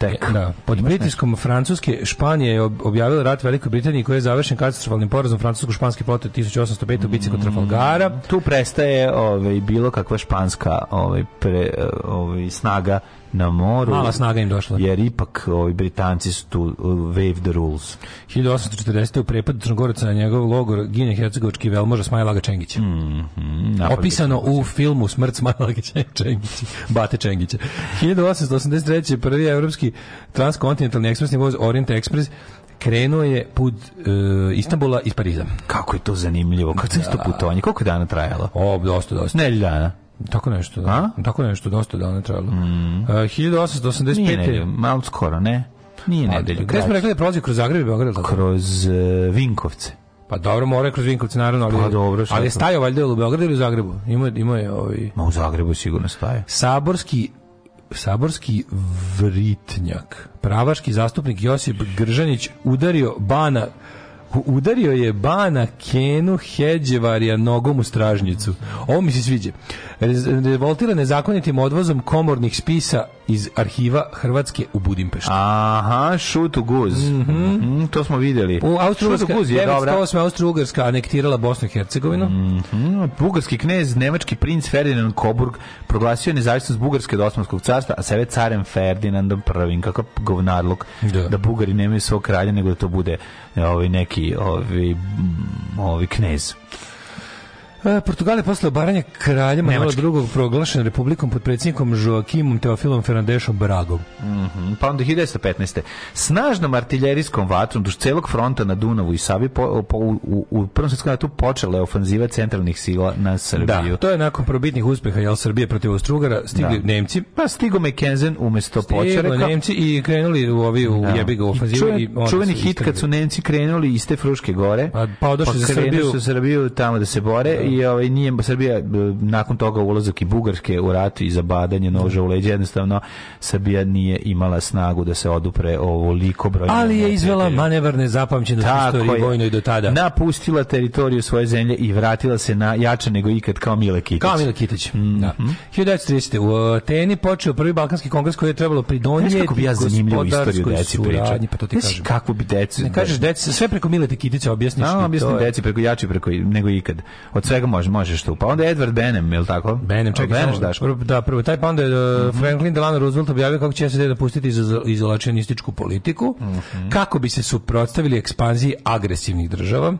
Tek. Da. Pod Imaš pritiskom Francuske Španija je objavila rat Velikoj Britaniji koji je završen katastrofalnim porazom francusko španske plot 1805 u bici kod Trafalgara. Mm, tu prestaje ovaj, bilo kakva španska ovaj, pre, eh, ovaj, snaga na moru. Mala snaga im došla. Jer ipak ovi Britanci su tu uh, wave the rules. 1840. u prepadu Crnogoraca na njegov logor gine hercegovački velmoža Smajlaga Čengića. Mm -hmm, Opisano u filmu Smrt Smajlaga Čengića. Bate Čengića. 1883. prvi evropski transkontinentalni ekspresni voz Orient Express krenuo je put e, Istanbula iz Pariza. Kako je to zanimljivo, kako je to da. putovanje, koliko je dana trajalo? O, dosta, dosta. Nelj dana. Tako nešto, da. A? Tako nešto, dosta dana trajalo. Mm. Uh, 1885. Nije nedelju, malo skoro, ne? Nije pa, nedelju. Gde smo rekli da prolazi kroz Zagreb i Beograd? Kroz uh, Vinkovce. Pa dobro, mora kroz Vinkovce, naravno. Ali, pa dobro, ali je stajao valjda u Beogradu ili u Zagrebu? Ima, ima je ovi... Ovaj- Ma u Zagrebu sigurno staje. Saborski Saborski vritnjak. Pravaški zastupnik Josip Gržanić udario bana udario je Bana Kenu Heđevarija nogom u stražnjicu. Ovo mi se sviđa. Revoltira nezakonitim odvozom komornih spisa iz arhiva Hrvatske u Budimpešti. Aha, šutu guz. Mm -hmm. Mm, to smo videli. U Austro-Ugarska, 1908. Austro-Ugarska anektirala Bosnu i Hercegovinu. Mm -hmm. Bugarski knez, nemački princ Ferdinand Koburg proglasio nezavisnost Bugarske od Osmanskog carstva, a sebe carem Ferdinandom prvim. Kakav govnarluk da. da Bugari nemaju svog kralja, nego da to bude ovaj, neki turski ovi, ovi knez. E, Portugal je posle obaranja kralja Manuela II. proglašen republikom pod predsjednikom Joakimom Teofilom Fernandešom Bragom. Mm -hmm. Pa onda 1915. Snažnom artiljerijskom vatrom duž celog fronta na Dunavu i Savi po, po, u, u Prvom svjetskom ratu počela je ofanziva centralnih sila na Srbiju. Da, to je nakon probitnih uspeha jel Srbije protiv Ostrugara da, stigli da. Nemci. Pa stigo Mekenzen umesto Počareka. Nemci i krenuli u ovi u da. jebiga ofanzivu. I, čuven, i čuveni hit kad su Nemci krenuli iz te Fruške gore. Pa, pa odošli pa za Srbiju. Su Srbiju tamo da se bore da. i i ovaj, nije Srbija e, nakon toga ulazak i Bugarske u rat i zabadanje noža u leđa jednostavno Srbija nije imala snagu da se odupre ovoliko broj ali je izvela manevar nezapamćenu istoriju vojnoj do tada napustila teritoriju svoje zemlje i vratila se na jače nego ikad kao Mile Kitić kao Mile Kitić mm -hmm. da. 1930. Mhm. u Ateni počeo prvi balkanski kongres koji je trebalo pridonijeti kako bi ja zanimljivu istoriju deci pričao pa to ti kažem kako bi deci ne kažeš da- deci sve preko Mileta Kitića objasniš no, da, objasni deci preko jači preko nego ikad od svega čega može, možeš tu? Pa onda Edward Benem, je li tako? Benem, čekaj, Benem, daš. da, prvo, taj pa onda je uh, mhm. Franklin Delano Roosevelt objavio kako će se napustiti da izolacionističku politiku, mm -hmm. kako bi se suprotstavili ekspanziji agresivnih država,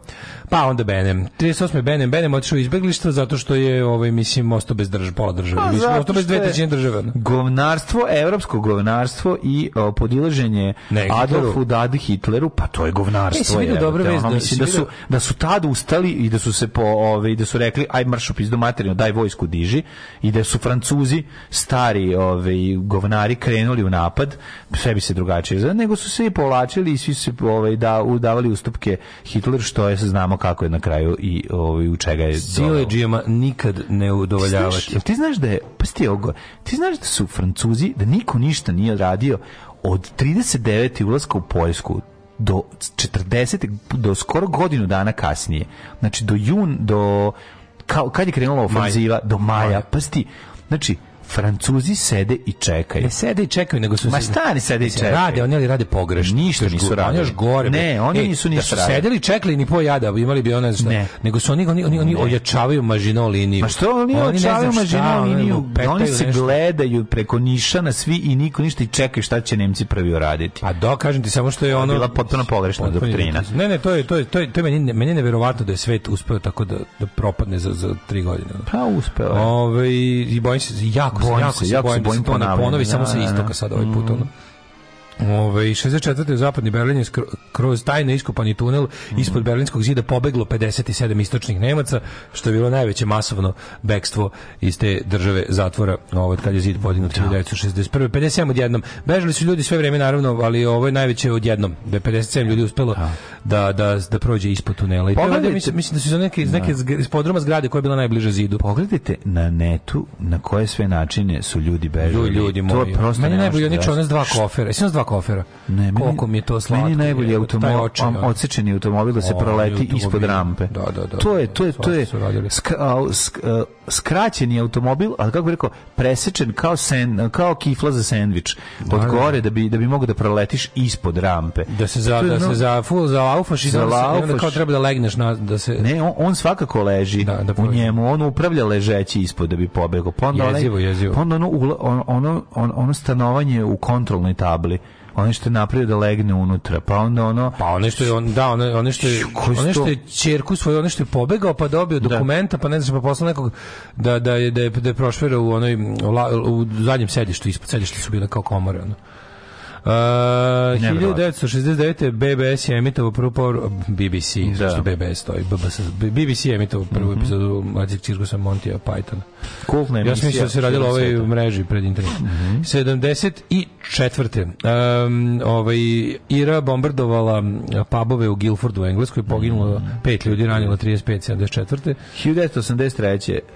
pa onda Benem. 38. Benem, Benem otišao u izbeglištvo zato što je, ovaj, mislim, ostao bez države, pola države, A, pa mislim, ostao bez dve trećine države. Govnarstvo, evropsko govnarstvo i o, podilaženje Adolfu Dadi Hitleru, pa to je govnarstvo. E, je, dobro, je, vez, da, da, su, da su tad ustali i da su se po, ove, ovaj, da Da su rekli aj marš u pizdu materinu, daj vojsku diži i da su Francuzi stari ovaj govnari krenuli u napad, sve bi se drugačije, nego su se i povlačili i svi su se ovaj da udavali ustupke Hitler što je znamo kako je na kraju i ovaj u čega je Sileđijama nikad ne udovoljavati. Ti znaš, ti znaš da je pa sti Ti znaš da su Francuzi da niko ništa nije radio od 39. ulaska u Poljsku do 40 do skoro godinu dana kasnije. Znači do jun do kao kad je krenula ofenziva do maja, maja. pa sti znači Francuzi sede i čekaju. Ne sede i čekaju, nego su... Ma stani sede i čekaju. Rade, oni ali rade pogrešno. Ništa nisu radili. Oni još gore. Ne, oni Ej, nisu da ništa da su sedeli i čekali ni po jada, imali bi ona... Ne. Nego su oni, oni, oni, oni ojačavaju mažino liniju. Ma što oni, oni ojačavaju mažino liniju? Oni, oni se nešto. gledaju preko nišana svi i niko ništa i čekaju šta će Nemci prvi uraditi. A do, kažem ti samo što je ono... Bila potpuno pogrešna doktrina. Ne, ne, to je, to je, to je, to je meni, meni je neverovatno da je svet uspeo tako da, da propadne za, za tri godine. Pa uspeo je. Ove, i bojim se, jako jako, bojim jako se, jako se bojim, da se to ne ponovi, samo sa da, da, da. istoka sad ovaj put, mm. ono. Ove, 64. u zapadni Berlin je kroz tajno iskopani tunel mm. ispod berlinskog zida pobeglo 57 istočnih Nemaca, što je bilo najveće masovno bekstvo iz te države zatvora ovo, od ovaj, kad je zid podignut 1961. 57 odjednom. Bežali su ljudi sve vrijeme, naravno, ali ovo je najveće odjednom. Da je 57 ljudi uspelo da. da, da, da prođe ispod tunela. I Pogledajte, mislim, mislim da su iz neke, iz neke da. iz podroma zgrade koja je bila najbliža zidu. Pogledajte na netu na koje sve načine su ljudi bežali. Ljudi, ljudi moji. To je prosto Meni najbolje, da- oni čonas dva kofera. Jesi dva kofera. Ne, meni, Koliko mi je to slatko. Meni najbolji je automobil, očaj, odsečeni automobil da se proleti ispod rampe. Da, da, da. To je, to je, da, to je, to je sk, a, sk, skraćeni automobil, ali kako bih rekao, presečen kao sen, kao kifla za sendvič od gore da bi da bi mogao da proletiš ispod rampe. Da se za da se za full za laufaš i za da kao treba da legneš na da se Ne, on, on svakako leži da, da u njemu, on upravlja ležeći ispod da bi pobegao. Pa onda jezivo, jezivo. Pa onda ono, ono, ono, ono stanovanje u kontrolnoj tabli ono što je napravio da legne unutra, pa onda ono... Pa ono što je, on, da, ono, ono što je, ono što je čerku svoju, ono što je pobegao pa dobio da. dokumenta, da. pa ne znam, pa poslao nekog da, da je, da je, da je prošverao u onoj, u, u zadnjem sedištu, ispod sedišta su bile kao komore, ono. Uh, 1969. BBS je emitovo prvu poru... BBC, da. što BBS stoji. BBC, BBC je emitovo prvu mm -hmm. epizodu Mlađeg cirkusa Montija Pythona. Kultna emisija. Ja sam mislio da se radilo ovoj mreži pred internetom. Mm -hmm. 74. Um, ovaj, Ira bombardovala pubove u Guilfordu u Engleskoj, poginulo mm -hmm. pet ljudi, ranilo 35, 74.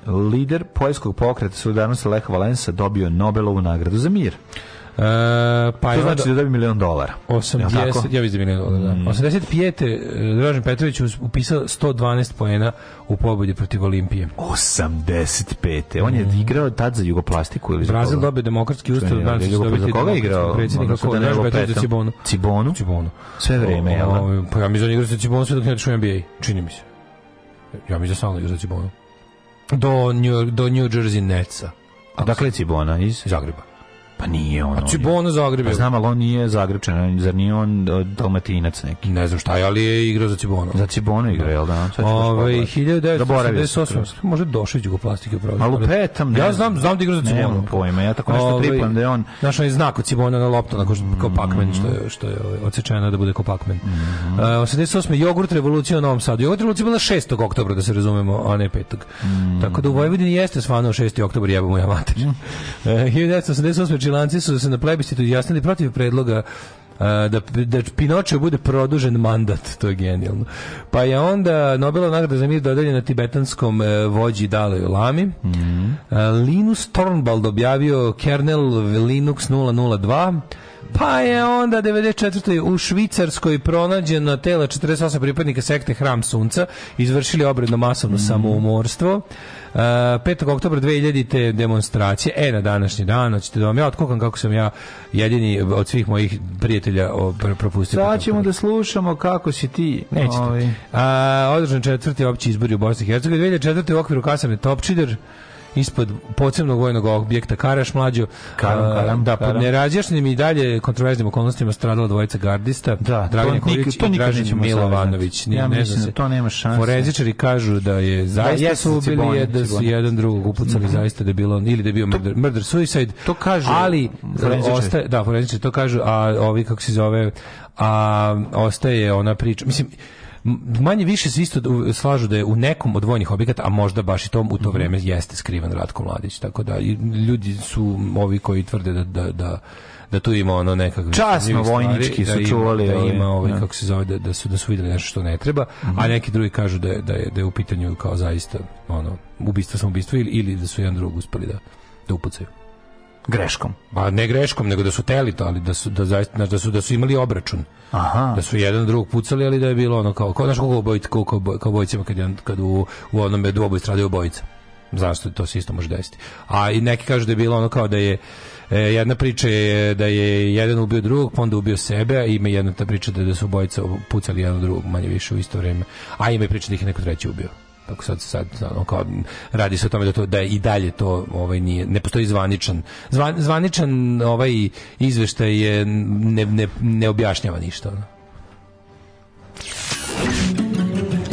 1983. Lider poljskog pokreta Solidarnosti Lech Valensa dobio Nobelovu nagradu za mir. Uh, pa to znači da dobi milion dolara. 80, ja vidim da milion dolara. Da. Mm. 85. E, Dražen Petrović upisao 112 poena u pobedi protiv Olimpije. 85. On je igrao tad za Jugoplastiku ili za Brazil dobio demokratski ustav, danas će dobiti za koga igrao? Predsjednik kako da Dražen za Cibonu. Cibonu? Cibonu. Sve vreme, jel? Da? Ovaj, pa ja mi za igrao za Cibonu sve dok ne odšao NBA, čini mi se. Ja mi za stalno igrao za Cibonu. Do New, do New Jersey Netsa. Dakle Cibona iz Zagreba. Pa nije on. A Cibono Zagreb. Pa znam, ali on nije Zagrebčan, zar nije on e, Dalmatinac neki? Ne znam šta ali je igrao za Cibono. Za Cibono igra, jel da? Ove, ovaj, 1988. Može Došević u plastike upravo. Ma petam, ne. Ja znam, znam da igra za Cibono. Nemam pojma, ja tako nešto ovaj, pripam da je on... Znaš, on je znak od Cibona na loptu, onako kao Pac-Man, mhm. što je, što je ovaj, odsečeno da bude kao Pac-Man. Mm -hmm. uh, 88. Jogurt revolucija u Novom Sadu. Jogurt revolucija je bila 6. oktobra, da se razumemo, a ne 5. Mm -hmm. Tako da u Vojvodini jeste svano 6. oktobar, jebamo ja mater. Mm -hmm. uh, 1988. Brazilance su da se na plebiscitu izjasnili protiv predloga da, da Pinoče bude produžen mandat, to je genijalno. Pa je onda Nobelova nagrada za mir dodeljena tibetanskom e, vođi Dalai Lami. Mm -hmm. Linus Tornbald objavio kernel Linux 002 Pa je onda 94. u Švicarskoj pronađeno tela 48 pripadnika sekte Hram Sunca, izvršili obredno masovno mm. samoumorstvo. Uh, e, 5. oktobra 2000. demonstracije, e na današnji dan, hoćete da vam ja otkukam kako sam ja jedini od svih mojih prijatelja propustio. Sada ćemo da slušamo kako si ti. Nećete. Ovi. Ovaj. Uh, održan četvrti opći izbori u Bosni i Hercegovini. 2004. u okviru kasarne Topčider ispod podzemnog vojnog objekta Karaš mlađo karam, karam, da pod nerađašnjim i dalje kontroverznim okolnostima stradala dvojica gardista da, Dragan Nikolić i Dražen Milovanović ja ne mislim da to nema šanse forenzičari kažu da je da, zaista da, su ubili da su jedan drugog upucali mm zaista da je bilo ili da je bio to, murder, murder suicide to kažu ali ostaje da forenzičari to kažu a ovi kako se zove a ostaje ona priča mislim manje više se isto slažu da je u nekom od vojnih objekata, a možda baš i tom u to mhm. vreme jeste skriven Ratko Mladić, tako da ljudi su ovi koji tvrde da, da, da da tu ima ono nekakve časno vojnički stvari, su da čuvali da ima ovaj da. kako se zove da, da su da su videli nešto što ne treba mm -hmm. a neki drugi kažu da je, da je da je u pitanju kao zaista ono ubistvo samo ubistvo ili, ili da su jedan drug uspeli da da upucaju greškom. Pa ne greškom, nego da su teli to, ali da su da zaista da su da su imali obračun. Aha. Da su jedan drugog pucali, ali da je bilo ono kao kao naš kako obojit kako kao bojicama kad je kad u u onome dvoboj stradaju obojica. Zašto to se isto može desiti. A i neki kažu da je bilo ono kao da je e, jedna priča je da je jedan ubio drugog, pa onda ubio sebe, a ima jedna ta priča da, da su obojica pucali jedan drugog manje više u isto vrijeme. A ima i priča da ih je neko treći ubio. Tako sad, sad ono, kao, radi se o tome da, to, da i dalje to ovaj, nije, ne postoji zvaničan. Zvan, zvaničan ovaj izveštaj je, ne, ne, ne objašnjava ništa. Ono.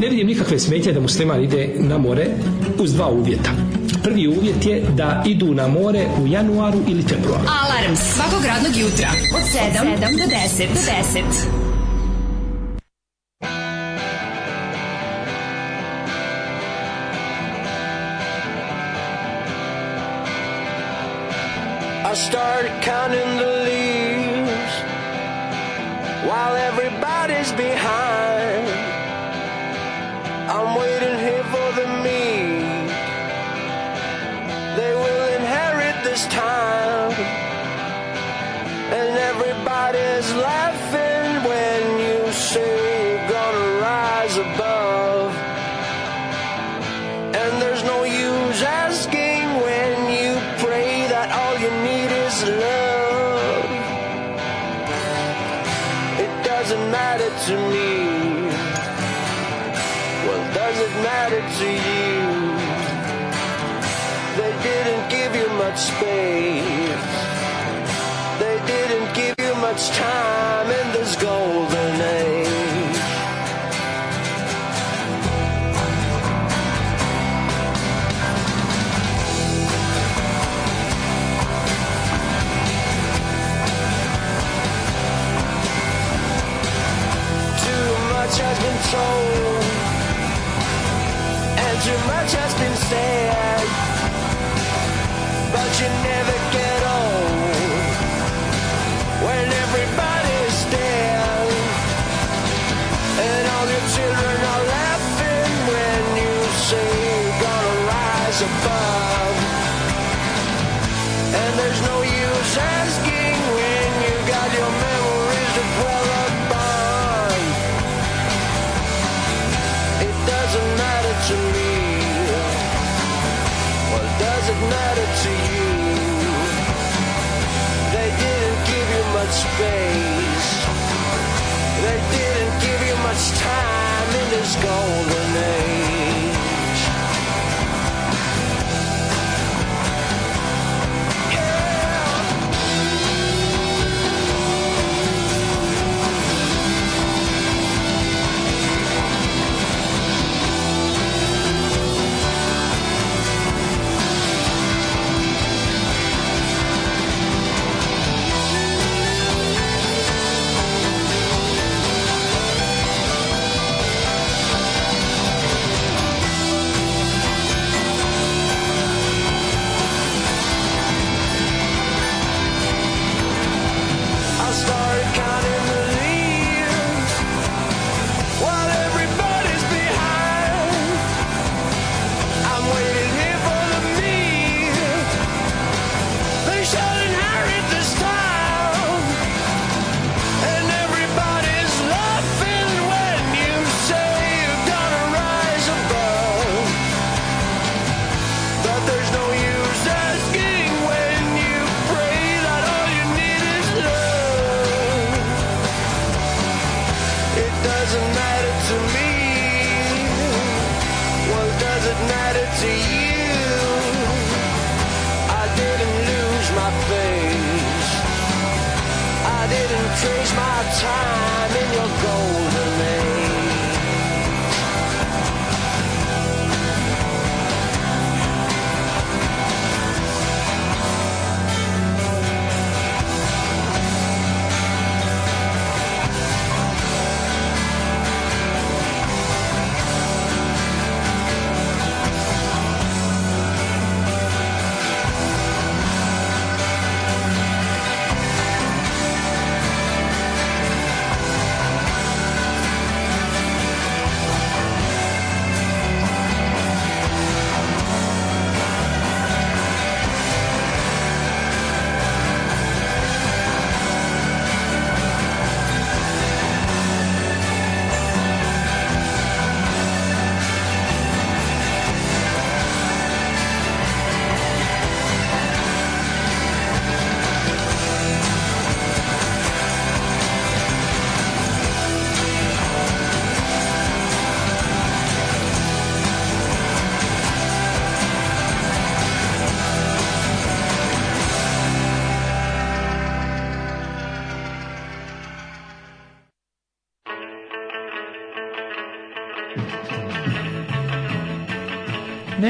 Ne vidim nikakve smetje da musliman ide na more uz dva uvjeta. Prvi uvjet je da idu na more u januaru ili februaru. Alarm svakog radnog jutra od 7, od 7 do 10. Do 10. Start counting the leaves while everybody's behind. I'm waiting here for the me. They will inherit this time, and everybody's laughing. to me. Well, does it matter to you?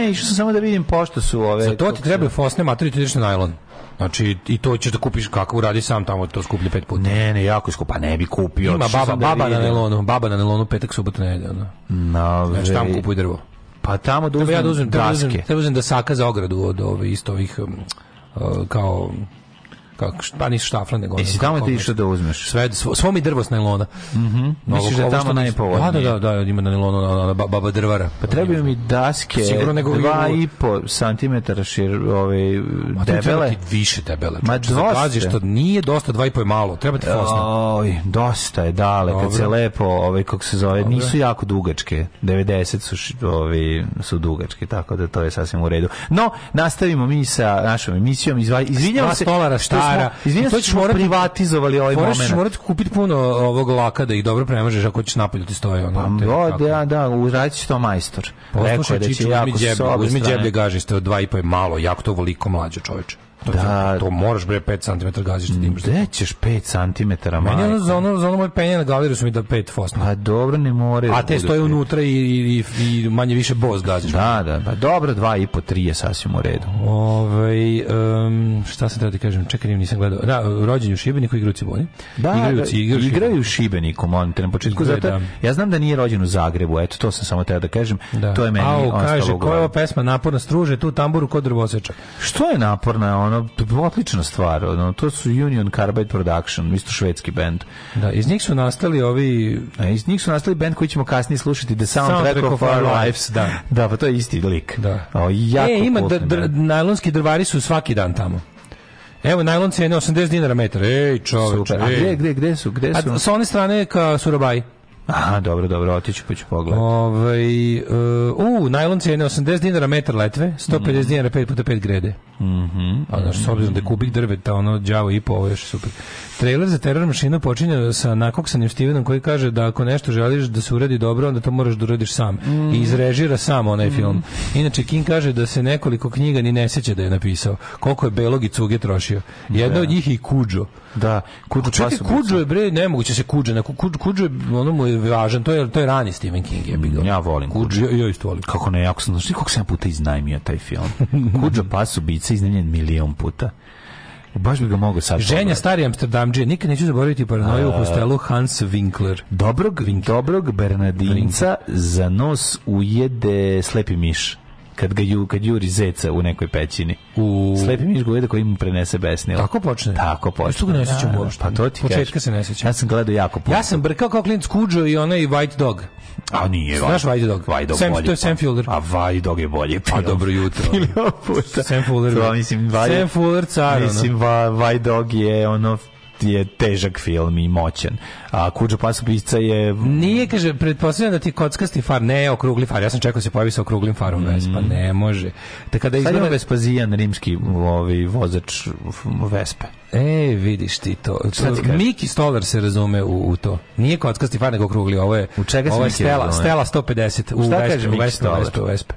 ne, išao sam samo da vidim pošto su ove. Za to ti treba fosne materije, ti ideš na najlon. Znači, i to ćeš da kupiš kako uradi sam tamo, to skuplje pet puta. Ne, ne, jako skupa, pa ne bi kupio. Ima baba, da baba na nelonu, baba na nelonu, petak, subota, nedelja. Da. No, znači, tamo kupuj drvo. Pa tamo da uzmem, treba ja da uzmem, daske. Treba da uzmem, treba da uzmem da za ogradu od ove, isto ovih, um, uh, kao kako pa nisu štafla nego. Jesi tamo ti što da uzmeš? Sve svo, svo mi drvo s najlona. Mhm. Mm Misliš da je tamo najpovoljnije? Da, da, da, da, ima na najlonu na, baba drvara. Pa trebaju mi daske. Sigurno nego 2,5 cm šir, ove ovaj, debele. više debele. Ma dosta. što nije dosta 2 2,5 je malo. Treba ti fosna. Oj, dosta je dale kad se lepo, ovaj kako se zove, nisu jako dugačke. 90 su ovi su dugačke, tako da to je sasvim u redu. No, nastavimo mi sa našom emisijom. Izvinjavam se. Šta para. Izvinite, to ćeš morati privatizovali ovaj moment. Moraš morati kupiti puno ovog laka da ih dobro premažeš ako ćeš napolju da ti stoje ono. Pa, da, da, da, uradit će to majstor. Poslušaj, da Čiču, uzmi džeblje gažiste od dva i pa je malo, jako to voliko mlađe čoveče. To, da, to moraš bre 5 cm gazište ti imaš. Da ćeš 5 cm majka. Meni ono za ono za ono moje penje na galeri su mi da 5 fosna. A pa dobro ne moraš. A te da stoje unutra i, i, i manje više boz gaziš. Da, da, pa dobro 2 i po 3 je sasvim u redu. Ovaj um, šta se da kažem, čekaj, nisam gledao. Da, rođenje u Šibeniku igru Ciboni. Da, igraju, da, igraju, igraju u Šibeniku, on te na početku igraju, zato da. ja znam da nije rođen u Zagrebu, eto to sam samo teo da kažem. Da. To je meni A, kaže koja je ova pesma naporna struže tu tamburu kod drvoseča. Što je naporna? ono odlična stvar, ono to su Union Carbide Production, isto švedski bend. Da, iz njih su nastali ovi, a iz njih su nastali bend koji ćemo kasnije slušati The Soundtrack, Soundtrack of, of Our Lives, da. Da, pa to je isti lik. Da. O, jako e, ima dr, najlonski drvari su svaki dan tamo. Evo najlon cene 80 dinara metar. Ej, čoveče. A gde, gde, gde su? Gde su? A, sa one strane ka Surabaj. Aha, dobro, dobro, otiću pa ću pogledati. Ovaj uh, u najlon cene 80 dinara metar letve, 150 mm dinara 5 puta 5 grede. Mhm. Mm A znači, s obzirom da je kubik drveta ono đavo i po, ovo je super. Trailer za Terror mašinu počinje sa nakoksanim Stevenom koji kaže da ako nešto želiš da se uradi dobro, onda to moraš da uradiš sam. Mm I izrežira sam onaj mm film. Inače King kaže da se nekoliko knjiga ni ne seća da je napisao. Koliko je belog i cuge trošio. Jedna da. od njih je i Kudžo. Da, kudžu čekaj, kudžu je bre nemoguće se kudže, na kudžu, kudžu je ono mu je važan, to je to je rani Stephen King je bilo. Ja volim kudžu, ja, ja isto volim. Kako ne, jako sam, znači kako sam puta iznajmio taj film. Kudža pas ubica iznajmljen milion puta. Baš bi ga mogao sad. Ženja stari Amsterdamđije, nikad neću zaboraviti paranoju u e, hostelu Hans Winkler. Dobrog, Winkler. dobrog Bernardinca Winkler. za nos ujede slepi miš kad ga ju, kad juri zeca u nekoj pećini. U Slepi miš goveda koji mu prenese besnilo. Tako počne. Tako počne. Što ga ne sećam ja, da. uopšte. Pa to ti Početka kaži. se ne sećam. Ja sam gledao jako puno. Ja sam brkao kao klinac Kudžo i onaj White Dog. A nije. Znaš White Dog? White Dog Sam, bolje. To je Sam pa. Fielder. A White Dog je bolje. Pa. pa dobro jutro. Sam Fuller. To, mislim, Sam Fuller car. Mislim, White Dog je ono je težak film i moćan. A Kuđo pasopisca je... Nije, kaže, pretpostavljam da ti kockasti far, ne okrugli far. Ja sam čekao da se pojavi sa okruglim farom, pa mm. Vespa, ne može. Te kada izgleda... Sad Vespazijan, rimski ovaj, vozač Vespe. E, vidiš ti to. to Miki Stolar se razume u, u to. Nije kockasti far, nego okrugli. Ovo je, u čega ovo Stela, Stela 150 u Vespe. Kaže u Vespe, Vespe, Vespe.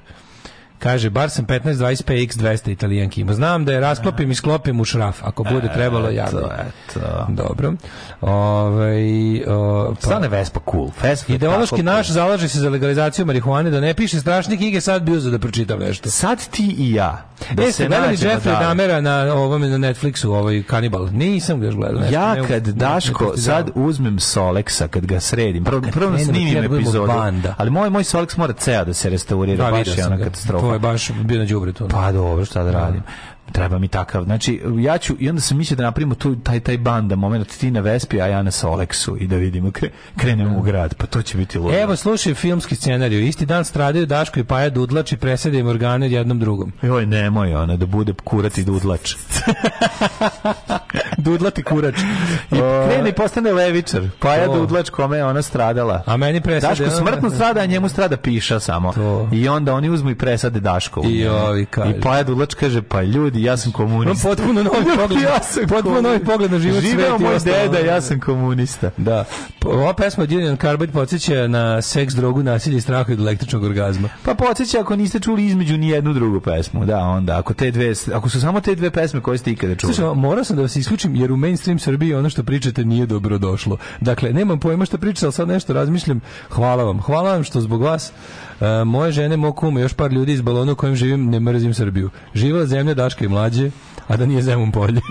Kaže, bar sam 15 25 PX200 italijanki ima. Znam da je rasklopim i sklopim u šraf, ako bude trebalo ja. Eto, Dobro. Ove, ovaj, o, pa. Stane Vespa cool. Vespa Ideološki naš cool. zalaže se za legalizaciju marihuane, da ne piše strašne knjige, sad bi uzeo da pročitam nešto. Sad ti i ja. Da e, se gledali Jeffrey Damera na, ovom, na Netflixu, ovaj Cannibal? Nisam ga još gledao. Nešto. Ja kad, ne, Daško, ne, da ne sad uzmem Solexa, kad ga sredim, prvo, prvo snimim da epizodu, ali moj, moj Solex mora ceo da se restaurira, da, baš je ona katastrofa je baš bio na đubretu. Pa dobro, šta da radim. Da treba mi takav. Znači, ja ću, i onda sam mislio da napravimo tu, taj, taj banda, moment, ti na Vespi, a ja na Solexu i da vidimo, kre, krenemo u grad, pa to će biti ludo. Evo, slušaj filmski scenariju, isti dan stradaju Daško i Paja Dudlač i presede organe jednom drugom. Joj, nemoj, ona, da bude kurat i Dudlač. Dudlati kurač. I krene i postane levičar. Paja to. Dudlač, kome je ona stradala. A meni presade. Daško smrtno strada, a njemu strada piša samo. To. I onda oni uzmu i presade Daško. I, ovi I Paja Dudlač kaže, pa ljudi, ja sam komunista. Imam potpuno novi pogled. ja sam potpuno novi pogled na život Živeo moj deda, ja da. sam komunista. Da. Ova pesma od Union Carbide podsjeća na seks, drogu, nasilje, strah od električnog orgazma. Pa podsjeća ako niste čuli između ni jednu drugu pesmu. Da, onda ako te dve, ako su samo te dve pesme koje ste ikada čuli. Slušaj, morao sam da vas isključim jer u mainstream Srbiji ono što pričate nije dobro došlo. Dakle, nemam pojma što pričate, ali sad nešto razmišljam. Hvala vam. Hvala vam što zbog vas E, moje žene, moj kum, još par ljudi iz balona u kojem živim, ne mrzim Srbiju. Živa zemlja Daške i mlađe, a da nije zemom polje.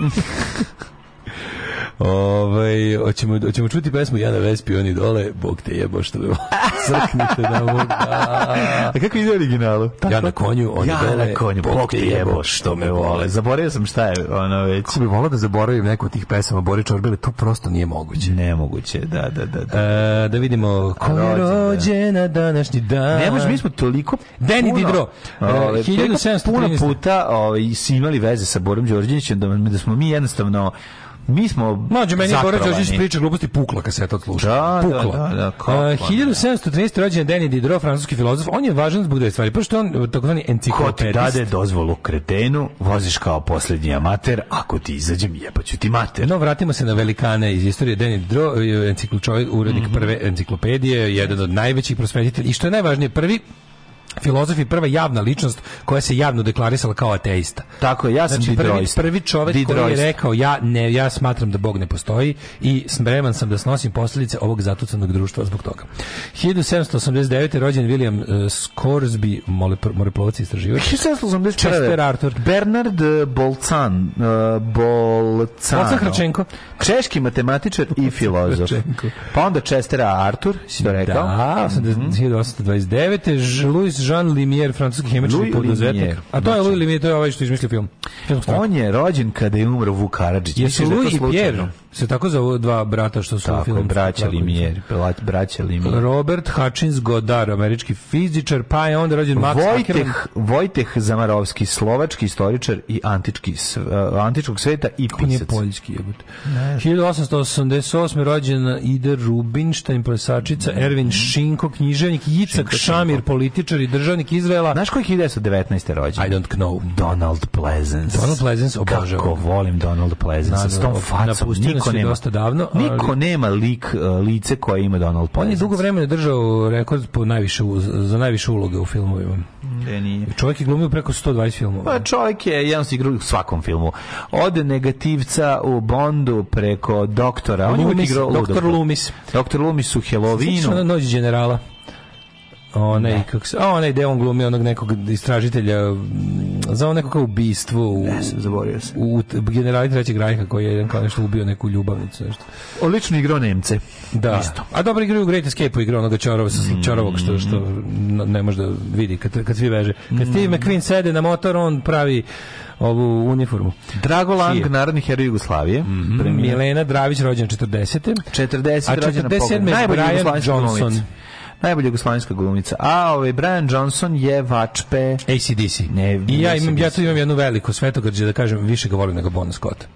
Ovaj hoćemo hoćemo čuti pesmu Jana Vespi oni dole, bog te jebo što me srknite na mog. A kako ide originalu? Tako? Ja na konju, oni ja dole. konju, bog te jebo što me vole. Zaboravio sam šta je ono već. Kako bi volao da zaboravim neko od tih pesama Bori Čorbile, to prosto nije moguće. Nemoguće, da, da, da. Da, e, da vidimo ko je rođena današnji dan. Ne možeš, mi smo toliko Deni Didro. Uh, 1713. Puno puta ovaj, imali veze sa Borom Đorđevićem da, da smo mi jednostavno Mi smo Mađo, meni je Boris Đorđević priča gluposti pukla kaseta od sluša. Da, da, pukla. Da, da, da, kako, uh, 1713. rođen Denis Diderot, francuski filozof. On je važan zbog dve stvari. Prvo on eh, takozvani enciklopedist. Ko ti dade dozvolu kretenu, voziš kao poslednji amater, ako ti izađem jebaću ti mater. No, vratimo se na velikane iz istorije. Denis Diderot, encikl čovjek, urednik mm -hmm. prve enciklopedije, jedan od najvećih prosvetitelja. I što je najvažnije, prvi filozof i prva javna ličnost koja se javno deklarisala kao ateista. Tako je, ja sam znači, prvi, prvi čovjek didroist. koji je rekao ja ne ja smatram da Bog ne postoji i spreman sam da snosim posljedice ovog zatucanog društva zbog toga. 1789. rođen William uh, Scoresby, moreplovac i istraživač. 1784. Chester Arthur. Bernard e, Bolcan, uh, Bolcano. Bolcan Hrčenko. Češki matematičar i filozof. Hrčenko. Pa onda Chester Arthur, si to rekao. Da, 1829. Mm -hmm. Louis Jean Limier, francuski hemički poduzetnik. A to je znači- Louis Limier, to je ovaj što izmislio film. On je rođen kada je umro Vuk Karadžić. Jesu da Louis i Pierre se tako zovu dva brata što su tako, u filmu. braća Limier, braća Limier. Robert Hutchins Godard, američki fizičar, pa je onda rođen Max Vojteh, Ackerman. Vojteh Zamarovski, slovački istoričar i antički, uh, antičkog sveta i pisac. On je poljski jebut. 1888. rođen Ida Rubinštajn, plesačica, Erwin Šinko, književnik, Jicak Šamir, političar i državnik Izraela. Znaš koji je 1919. rođen? I don't know. Donald Pleasance. Donald Pleasance, obožavam. Kako volim Donald Pleasance. S tom facom. Niko nema, dosta davno, ali... niko nema lik, uh, lice koje ima Donald Pleasance. On je dugo vremena držao rekord po najviše, za najviše uloge u filmovima. E, nije. Čovjek je glumio preko 120 filmova. Pa čovjek je jedan se igrao u svakom filmu. Od negativca u Bondu preko doktora. On je igrao Doktor Lumis. Doktor Loomis u Halloweenu. Noć generala onaj ne. Da. kak se a onaj gde on glumi onog nekog istražitelja za on nekog ubistvo u ne sam zaboravio se u generali trećeg rajha koji je jedan kao nešto ubio neku ljubavnicu nešto odlično igrao Nemce da Isto. a dobro igrao u Great Escape igrao onoga čarova sa mm. čarovog što što ne može da vidi kad kad svi veže kad mm. Steve McQueen sede na motor on pravi ovu uniformu. Drago Lang, narodni heroj Jugoslavije. Mm -hmm. Milena Dravić, rođena 40. 40. A 47. Brian Johnson. Ulica najbolja jugoslovenska glumica. A ovaj Brian Johnson je vačpe ACDC. Ne, I ja imam ja tu imam jednu veliku svetogrđe da kažem više ga volim nego Bon Scott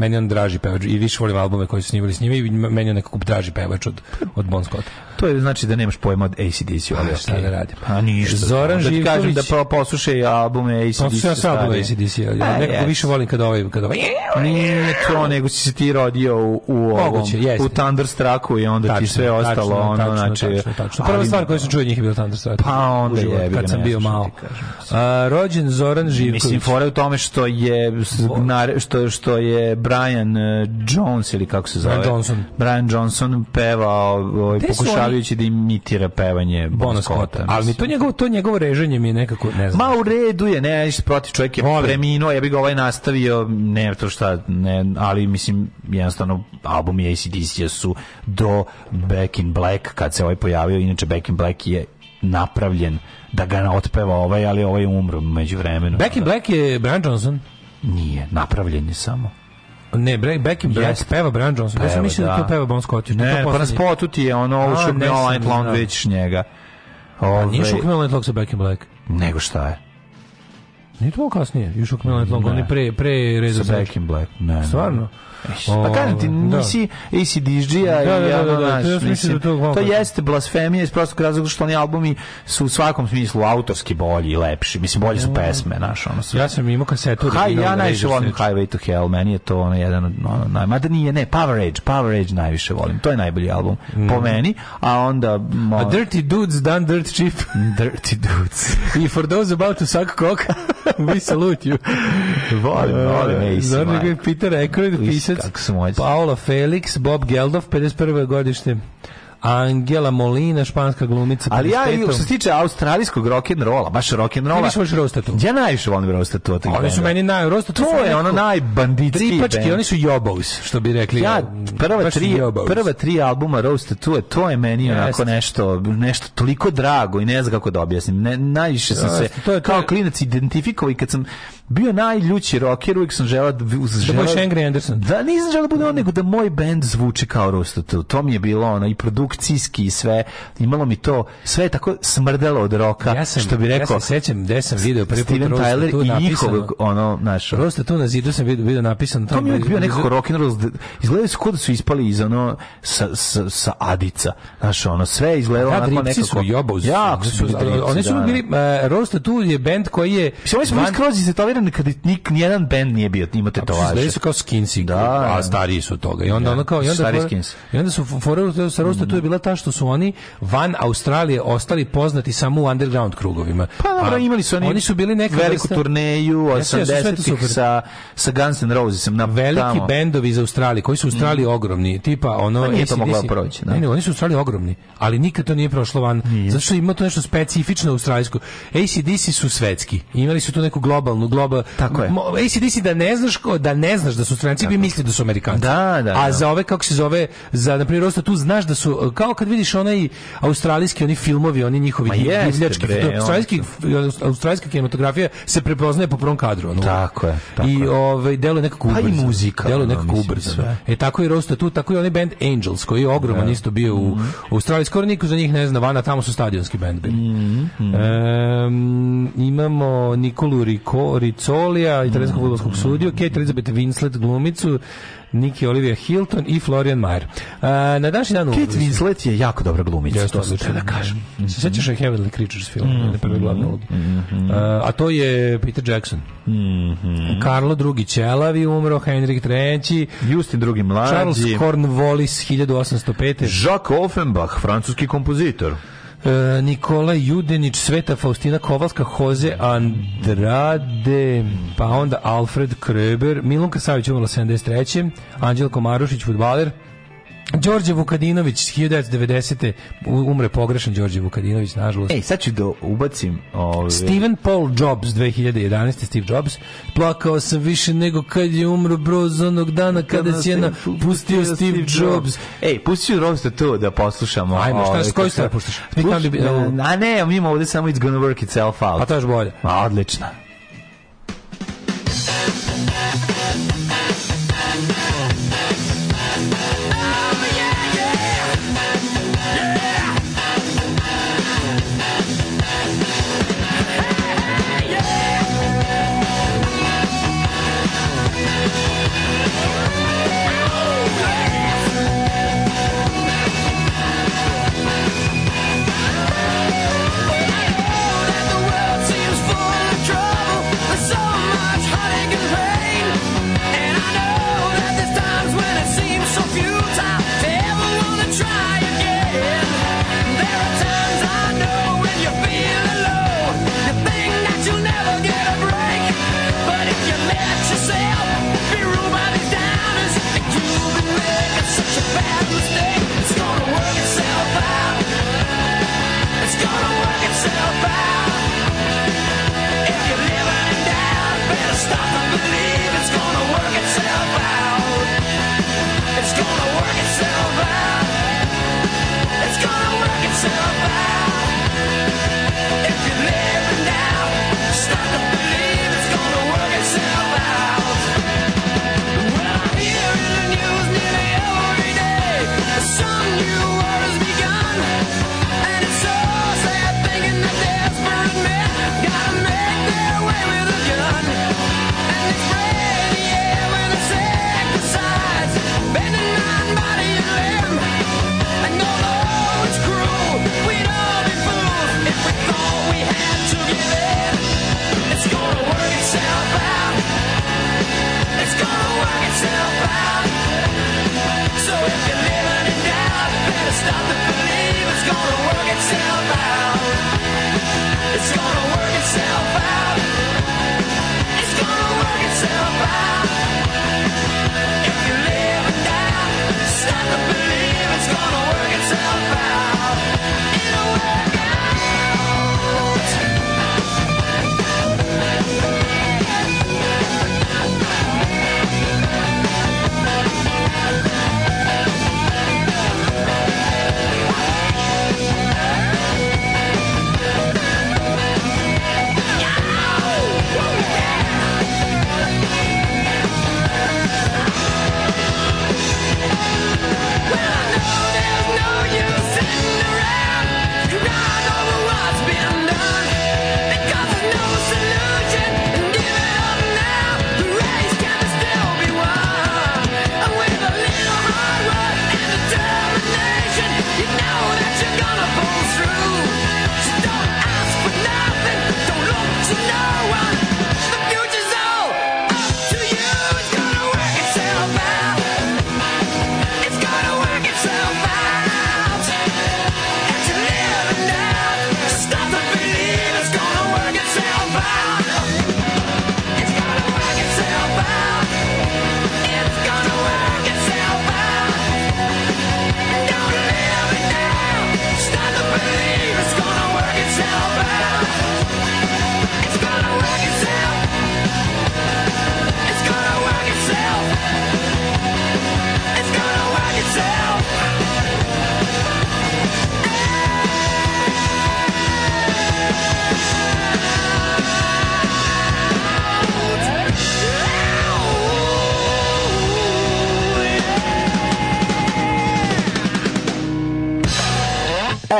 meni on draži pevač i više volim albume koji su snimali s njime i meni on nekako draži pevač od, od Bon Scott. To je znači da nemaš pojma od ACDC, pa, ali šta okay. da radim? A pa, ništa. Zoran da Živković. Da kažem da poslušaj albume ACDC. Poslušaj sam albume ACDC, ali ja pa, nekako yes. više volim kad ovaj, kad ovaj... Nije to, nego si se ti rodio u, u ovom, Moguće, u Thunderstrucku i onda tačno, ti sve ostalo, tačno, ono, tačno, znači... Tačno, tačno. Prva stvar koju sam čuo njih je bio Thunderstruck. Pa onda je, kad sam bio malo. rođen Zoran Živković. Mislim, fora u tome što je, što, što je Brian e, Jones ili kako se zove? Brian Johnson. Brian Johnson peva ovaj, pokušavajući da imitira pevanje Bona Scotta. Ali mi to njegovo, to njegovo reženje mi je nekako, ne znam. Ma u redu je, ne, ništa protiv, čovjek je Volim. preminuo, ja bih ga ovaj nastavio, ne, to šta, ne, ali mislim, jednostavno, album i ACDC su do Back in Black, kad se ovaj pojavio, inače Back in Black je napravljen da ga otpeva ovaj, ali ovaj umro među vremenu. Back in da. Black je Brian Johnson? Nije, napravljen je samo. Ne, Break Back in Black yes. peva Brian Johnson. Ja sam mislio da, da to peva Bon Scott. Ne, pa na spotu ti je ono, ovo šukne online clown već njega. Ove... A nije šukne online clown sa Back in Black. Nego šta je? Nije to kasnije, još šukne online long, on je pre, pre Reza Back in Black. Ne, Stvarno? Ne. Pa ovaj, kažem ti, da. nisi AC Dižija da, da, to jeste blasfemija iz prostog razloga što oni albumi su u svakom smislu autorski bolji i lepši. Mislim, bolji su pesme, znaš, ono sve. Ja sam imao kasetu. Haj, ja najviše volim Highway to Hell, meni je to ono jedan od ono, naj... Mada nije, ne, Power Age, Power Age najviše volim. To je najbolji album po mm. meni, a onda... A Dirty Dudes done dirt cheap. dirty Dudes. I for those about to suck cock, we salute you. volim, volim, Ace. Zorni ga je Peter Aykroyd Suboticac. Kako sam Paolo Felix, Bob Geldof, 51. godište. Angela Molina, španska glumica. Ali ja, i, što se tiče australijskog rock and rolla, baš rock and rolla. Više Rostatu. Ja najviše volim Rostatu. Oni benda. su meni naj Rostatu. To je ono najbanditski. Tripački, oni su jobos, što bi rekli. Ja prva tri prva tri albuma Rostatu, to je meni Jest. onako nešto nešto toliko drago i ne znam kako da objasnim. Ne, najviše sam se to je, to kao klinac identifikovao i kad sam bio najljući rocker, uvijek sam želao da, da budeš Anderson. Da nisam želao da bude on, nego da moj bend zvuči kao Rostatu. To mi je bilo ono i produkt produkcijski i sve. Imalo mi to, sve je tako smrdelo od roka, ja sam, što bi rekao. Ja se sećam gde sam video prvi put Steven Tyler i njihovog, ono, naš. Prosto tu na zidu sam video, video napisano. To mi je bio nekako rock and roll. Izgleda su kod su ispali iz ono, sa, sa, sa Adica. Znaš, ono, sve izgledalo ja, da, onako nekako. Su joba ja, su, su, dripci, oni su da, bili, uh, Rosta tu je bend koji je... Mislim, oni su bili skroz iztetovirani kad nik, nijedan band nije bio, ima da tetovaže. Izgledaju su kao skinsi, da, a da. stariji su toga. I onda, ono kao, i onda, i onda su forali sa Rosta mhm. tu je bila ta što su oni van Australije ostali poznati samo u underground krugovima. Pa dobro, imali su oni, oni su bili neka veliku vrsta... turneju 80-ih sa sa Guns N' Rosesem na veliki tamo. bendovi iz Australije koji su u mm. Australiji mm. ogromni, tipa ono pa nije to moglo proći, da. Ne, ne, oni su u Australiji ogromni, ali nikad to nije prošlo van. Nije. Zato što ima to nešto specifično australijsko. ACDC su svetski. Imali su tu neku globalnu globa. Tako je. ACDC da ne znaš ko, da ne znaš da su stranci bi misli da su Amerikanci. Da, da, da. A za ove kako se zove, za na primjer tu znaš da su kao kad vidiš onaj australijski oni filmovi, oni njihovi divljački, australijski australijska kinematografija se prepoznaje po prvom kadru, ono. Tako je, tako I ovaj deluje nekako ubrzo. Pa i muzika. Deluje nekako ubrzo. Sve. Da. E tako i Rosta tu, tako i onaj band Angels koji je ogroman yeah. Da. isto bio u mhm. Australiji, skoro niko za njih ne zna, vana tamo su stadionski band bili. Mm -hmm. um, imamo Nikolu Rico, Ricolija, italijanskog mm -hmm. futbolskog sudiju, Kate Elizabeth Winslet glumicu, Nikki Olivia Hilton i Florian Mayer. Uh, na današnji dan umrli. Kate Winslet je jako dobra glumica, to se da kažem. Mm -hmm. Se sećaš je Heavenly Creatures film, mm -hmm. prve glavne Mm -hmm. uh, a to je Peter Jackson. Mm -hmm. Karlo II. Ćelavi umro, Henrik III. Justin II. Mlađi. Charles Cornwallis 1805. Jacques Offenbach, francuski kompozitor. E, Nikola Judenić, Sveta Faustina Kovalska, Jose Andrade, pa onda Alfred Kreber, Milunka Savić umrla 73. Anđelko Marušić, futbaler, Đorđe Vukadinović 1990. umre pogrešan Đorđe Vukadinović nažalost. Ej, sad ću da ubacim ove... Steven Paul Jobs 2011. Steve Jobs plakao sam više nego kad je umro bro broz onog dana kada, kada si jedna pustio Steve, Steve Jobs. Jobs. Ej, pusti Jobs da to da poslušamo. Ajmo, šta s koju stranu puštaš? Puš, a ne, mi imamo ovde samo It's Gonna Work Itself Out. A to još bolje. Ma, odlično.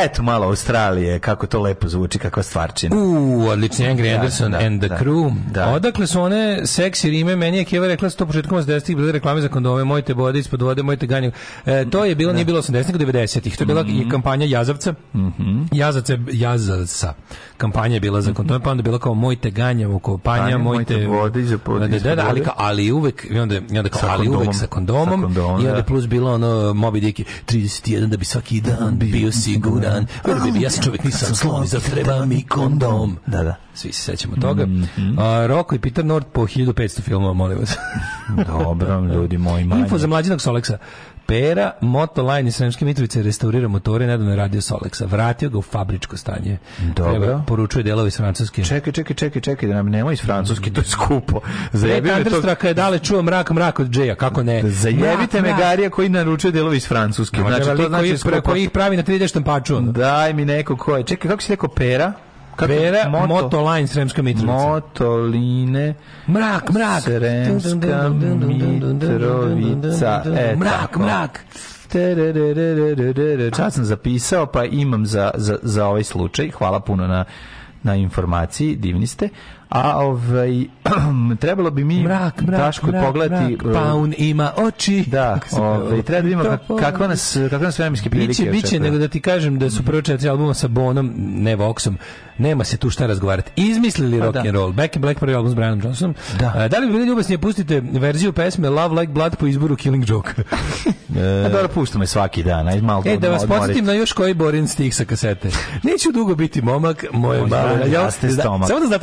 eto malo Australije, kako to lepo zvuči, kakva stvarčina. U, odlični Angry da, Anderson da, and the da. Crew. Da. Odakle su one seksi rime, meni je Keva rekla da su to početkom 80-ih bile reklame za kondome, mojte bode ispod vode, mojte ganju. E, to je bilo, nije bilo 80-ih, 90-ih. To je bila mm -hmm. kampanja Jazavca. Mm -hmm. Jazavce, Jazavca. Kampanja je bila za kondome, pa onda je bila kao mojte ganjavu, kampanja, mojte... mojte vode, ispod, da, da, ali, ali uvek, i onda, i onda kao, ali uvek sa kondomom, sa kondomom i onda plus bilo ono Moby Dick 31 da bi svaki dan bio siguran dan. Prvi, ja sam čovjek, nisam slon, zato treba mi kondom. Da, da. Svi se sećamo toga. Mm -hmm. Roko i Peter Nord po 1500 filmova, molim vas. Dobro, ljudi moji. Info za mlađenog Soleksa. Pera, Motoline iz Sremske Mitrovice restaurira motore, nedavno je radio Solexa. Vratio ga u fabričko stanje. Dobro. Treba, poručuje delovi iz Francuske. Čekaj, čekaj, čekaj, čekaj, da nam nema iz Francuske, to je skupo. Zajebio je to... je dale čuo mrak, mrak od Džeja, kako ne? Zajebite me Garija koji naručuje delovi iz Francuske. Znači, to znači... Koji, koji ih pravi na 30 d štampaču. Daj mi neko ko Čekaj, kako si rekao Pera? Kako? Vera, moto, Line Sremska Mitrovica. Motoline, Mrak, Mrak. Sremska Mitrovica. E, mrak, Mrak. Čas sam zapisao, pa imam za, za, za ovaj slučaj. Hvala puno na na informaciji, divni ste. A ovaj trebalo bi mi mrak, mrak, Daško mrak, pogledati mrak, eh, paun ima oči. Da, ovaj treba da vidimo kakva nas kakva nas vremenske prilike. Biće biće nego da ti kažem da su prva četiri albuma sa Bonom, ne Voxom. Nema se tu šta razgovarati. Izmislili pa da. rock and roll. Back in Black prvi album s Brianom Johnsonom. Da. Eh, da li bi bili ljubasni da pustite verziju pesme Love Like Blood po izboru Killing Joke? e, da, dobro, puštamo je svaki dan. Aj, malo e, da vas podsjetim na još koji Borin stih sa kasete. Neću dugo biti momak, moje malo. Da ja, ja, ja, ja,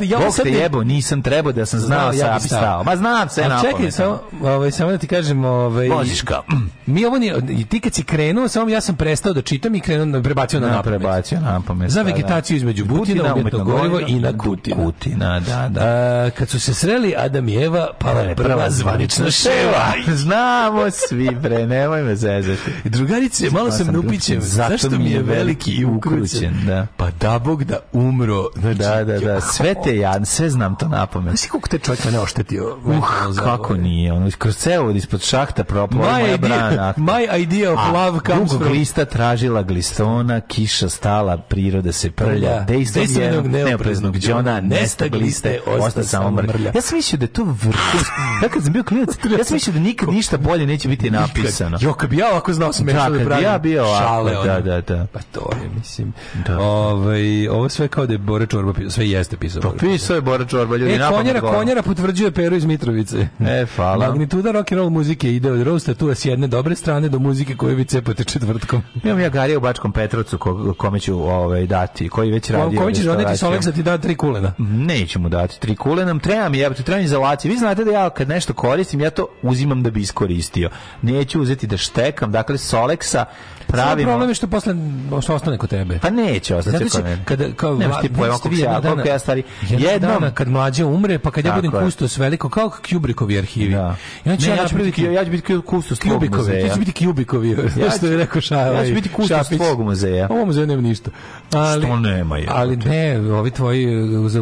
ja, ja, ja, ja, ja, jebo, nisam trebao da sam znao, znao ja bi stao. Ma znam se na. Čekaj, samo ovaj samo da ti kažem, ovaj Boziška. Mi ovo ni ti kad si krenuo, samo ja sam prestao da čitam i krenuo da prebacio na napamet. Prebacio na napamet. Za da, da. vegetaciju između Butina, umjetno gorivo i na Kutina. Kutina, da, da. A, kad su se sreli Adam i Eva, pala je prva zvanična ševa. Znamo svi, bre, nemoj me zezati. Drugarice, malo sam neupićen. Da Zašto mi je veliki i ukrućen? Da. Pa da bog da umro. Znači, da, da, da. Sve te ja, sve znam to na pamet. Znaš koliko te čovjek ne oštetio? Uh, kako nije, ono, kroz cevod ispod šahta propala moja idea, brana. My idea of love comes from... glista tražila glistona, kiša stala, priroda se prlja, da. dejstvo jednog neopreznog džona, nesta gliste, osta samo mrlja. Ja sam mislio da je to vrhunsko. Mm. Ja kad sam bio klinac, ja sam mislio da nikad ništa bolje neće biti napisano. Jo, kad bi ja ovako znao da, smešno da pravim. Ja bio ovako, da, da, da. Pa to je, mislim. Da. Ovaj, ovo sve kao da je Bore Čorba sve jeste pisao. Pa pisao je Bore Dora Čorba, ljudi, e, konjera, konjera potvrđuje Peru iz Mitrovice. E, fala. Magnituda rock and roll muzike ide od rosta tu s jedne dobre strane do muzike koju vi cepate četvrtkom. Imam ja Garija u Bačkom Petrovcu ko, kome ću ovaj, dati, koji već radi. Ko, kome ovaj, ćeš odneti s Oleksa ti da tri kulena? Neću mu dati tri kulena, treba mi, ja treba mi zalaci. Vi znate da ja kad nešto koristim, ja to uzimam da bi iskoristio. Neću uzeti da štekam, dakle, Soleksa pravimo. problem je što posle što ostane kod tebe. Pa neće ostati znači, kod mene. Kada kao Nemaš ti pojma koliko ja, koliko ja stari. Jednom dana kad mlađe umre, pa kad ja budem kustos veliko kao Kubrikovi arhivi. Da. I znači, ne, ja, ću biti, ja ću biti kustos tog muzeja. Ja ću biti Kubikovi. Ja što je rekao Šapić. Ja ću biti kustos tvog muzeja. Ovo muzej nema ništa. Ali, što nema je. Ali ne, ovi tvoji,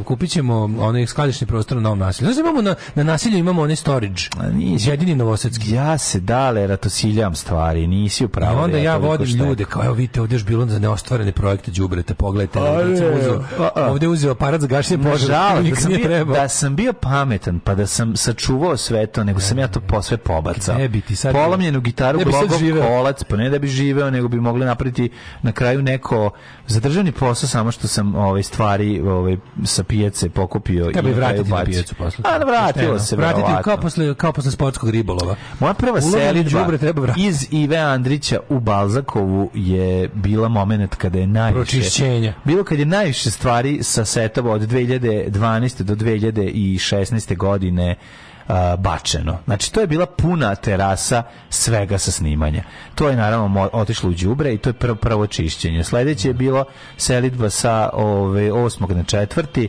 kupit ćemo onaj skladišni prostor na novom nasilju. Znači da imamo na, na nasilju imamo onaj storage. Jedini novosadski. Ja se dale ratosiljam stvari, nisi u pravu. Da onda ja vodim ljude, kao evo vidite, ovdje još bilo za neostvarene projekte đubreta, pogledajte, ovdje je uzeo, ovdje uzeo aparat za gašenje požara, da sam, da sam bio pametan, pa da sam sačuvao sve to, nego sam ja to posve pobacao. Ne bi sad... Polomljenu gitaru, glogov kolac, pa ne da bi živeo, nego bi mogli napraviti na kraju neko zadržani posao samo što sam ove ovaj, stvari ovaj sa pijace pokupio Treba i vratiti na pijacu posle. A vratilo se vratiti verovatno. kao posle kao posle sportskog ribolova. Moja prva selidba treba iz Ive Andrića u Balzakovu je bila momenat kada je najviše pročišćenja. Bilo kad je najviše stvari sa setova od 2012 do 2016 godine bačeno. Znači, to je bila puna terasa svega sa snimanja. To je naravno otišlo u đubre i to je prvo, prvo čišćenje. Sledeće je bilo selitba sa ove, 8. na 4.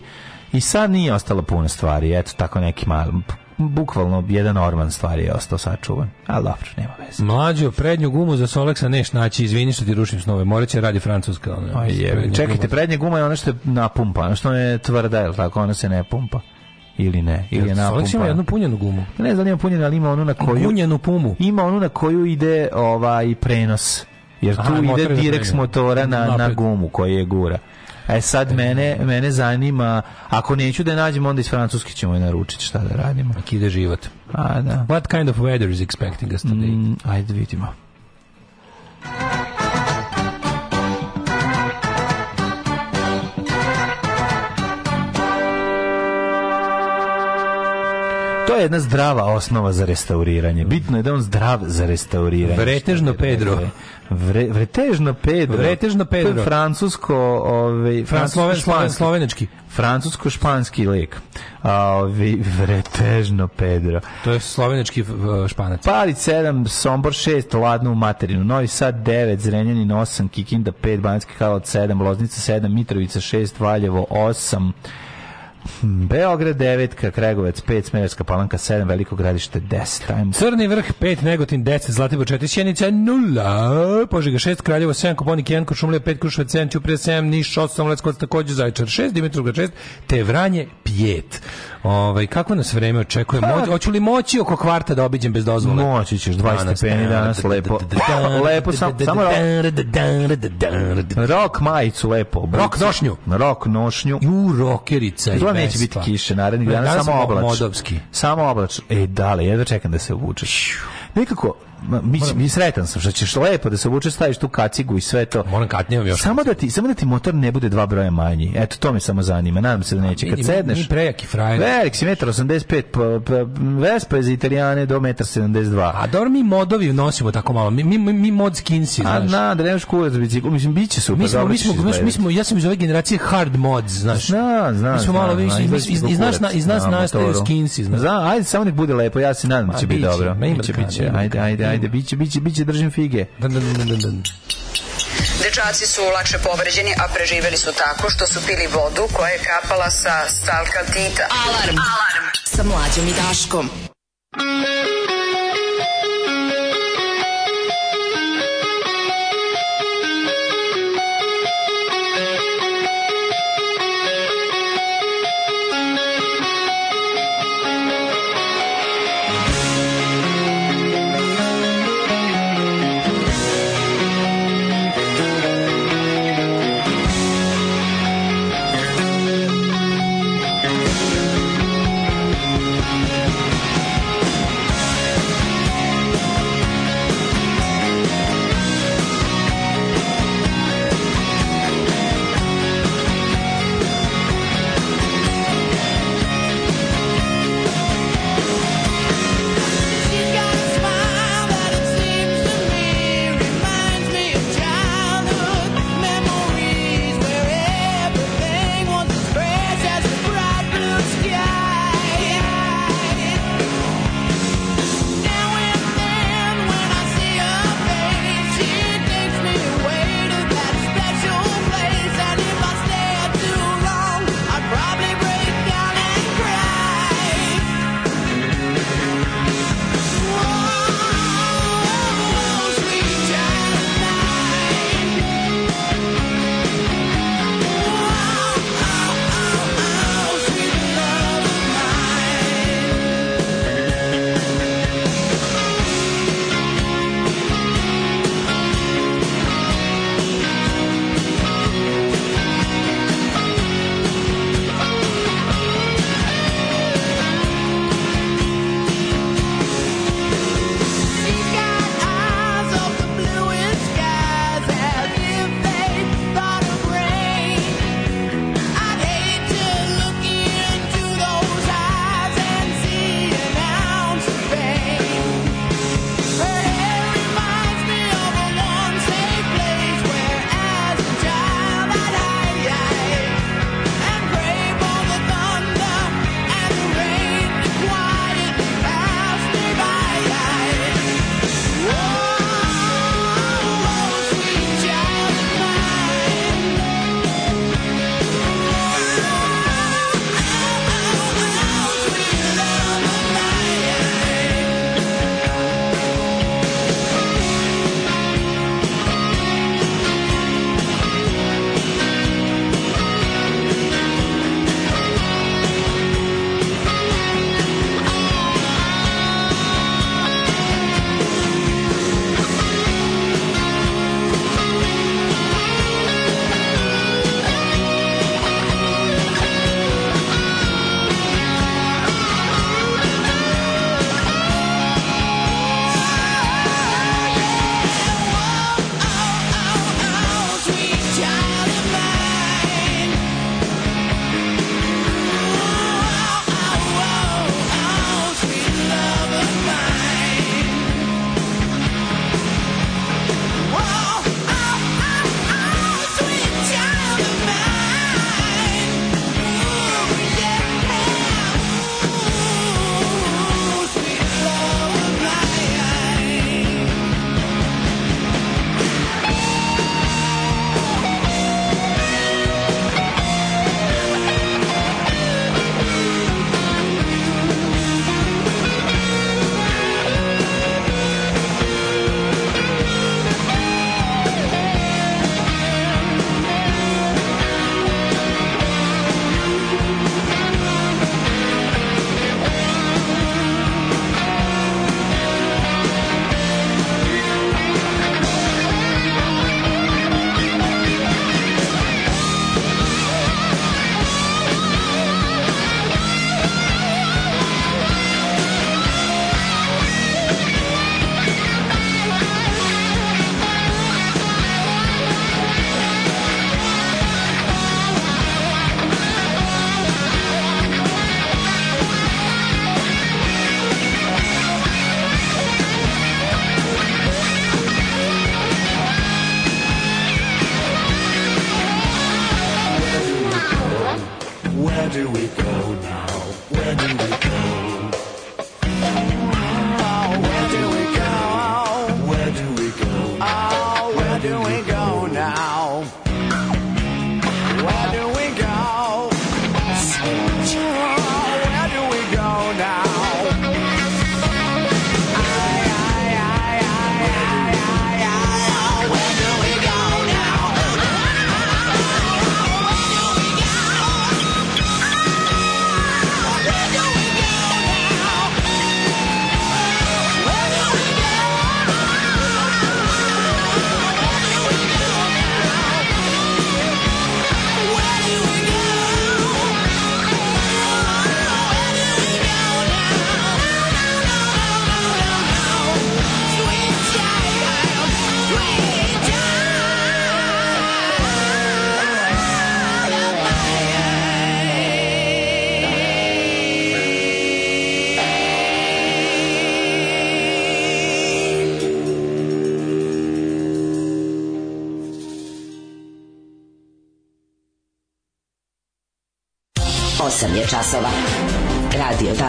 I sad nije ostala puno stvari. Eto, tako neki mali bukvalno jedan orman stvari je ostao sačuvan. Ali dobro, nema veze. Mlađo, prednju gumu za Solexa neš naći, izvini što ti rušim snove. Morat će radi francuska. Ono, je, prednja čekajte, guma. prednja guma je ono što je napumpa, ono što je tvrda, je tako? Ona se ne pumpa ili ne. Ili je Solex ima jednu punjenu gumu. Ne znam da ima punjenu, ali ima onu na koju... Punjenu pumu. Ima onu na koju ide ovaj prenos. Jer tu Aha, ide direkt motora na, na gumu koji je gura. E sad mene, mene zanima, ako neću da je nađem, onda iz Francuske ćemo je naručiti šta da radimo. Kako ide život. A, da. What kind of weather is expecting us today? Mm, ajde da vidimo. to je jedna zdrava osnova za restauriranje. Bitno je da on zdrav za restauriranje. Vretežno Pedro. Vre, vretežno Pedro. Vretežno Pedro. To je francusko, ovaj, francusko slovenački. Francusko španski lek. A ovi vretežno Pedro. To je slovenački španac. Palic 7, Sombor 6, Ladno materinu. Novi Sad 9, Zrenjanin 8, Kikinda 5, Banjski Karlovac 7, Loznica 7, Mitrovica 6, Valjevo 8. Beograd 9, Kragujevac 5, Smederska palanka 7, Veliko gradište 10. Tajmo. Crni vrh 5, Negotin 10, Zlatibor 4, Sjenica 0, Požega 6, Kraljevo 7, Koponik 1, Košumlija 5, Kruševac 7, Ćuprija 7, Niš 8, Leskovac takođe, Zaječar 6, Dimitrovgrad 6, Tevranje 5. Ovaj kako nas vreme očekuje? Mo, hoću li moći oko kvarta da obiđem bez dozvole? Moći ćeš 20 stepeni danas lepo. Lepo sam samo rok majicu lepo. Rok nošnju. Rok nošnju. Ju rokerica neće biti kiše narednih da, dana, da samo oblač. Modovski. Samo oblač. E, dale, jedva čekam da se obučeš. Nekako, mi mislim, i sretan sam što ćeš lepo da se obučeš, staviš tu kacigu i sve to. Moram katnijom još. Samo da ti, samo da ti motor ne bude dva broja manji. Eto, to me samo zanima. Nadam se da neće. Kad sedneš... Mi prejaki frajer. Velik si, 1,85 pa, pa, Vespa iz Italijane do 1,72 A dobro, mi modovi nosimo tako malo. Mi, mi, mi mod skinsi, znaš. A na, da nemaš kurac biciklu. Mislim, bit će super. Mi smo, mi smo, mi smo, ja sam iz ove generacije hard mods, znaš. Na, zna, mi smo malo više, iz, nas, iz nas nastaju skinsi, znaš. Zna, ajde, samo nek bude lepo, ja se nadam da pa će biti dobro. Ajde, ajde, ajde, biće, biće, biće, držim fige. Dun, dun, dun, dun. Dečaci su lakše povređeni, a preživeli su tako što su pili vodu koja je kapala sa stalka tita. Alarm! Alarm! Sa mlađom i Daškom. Alarm!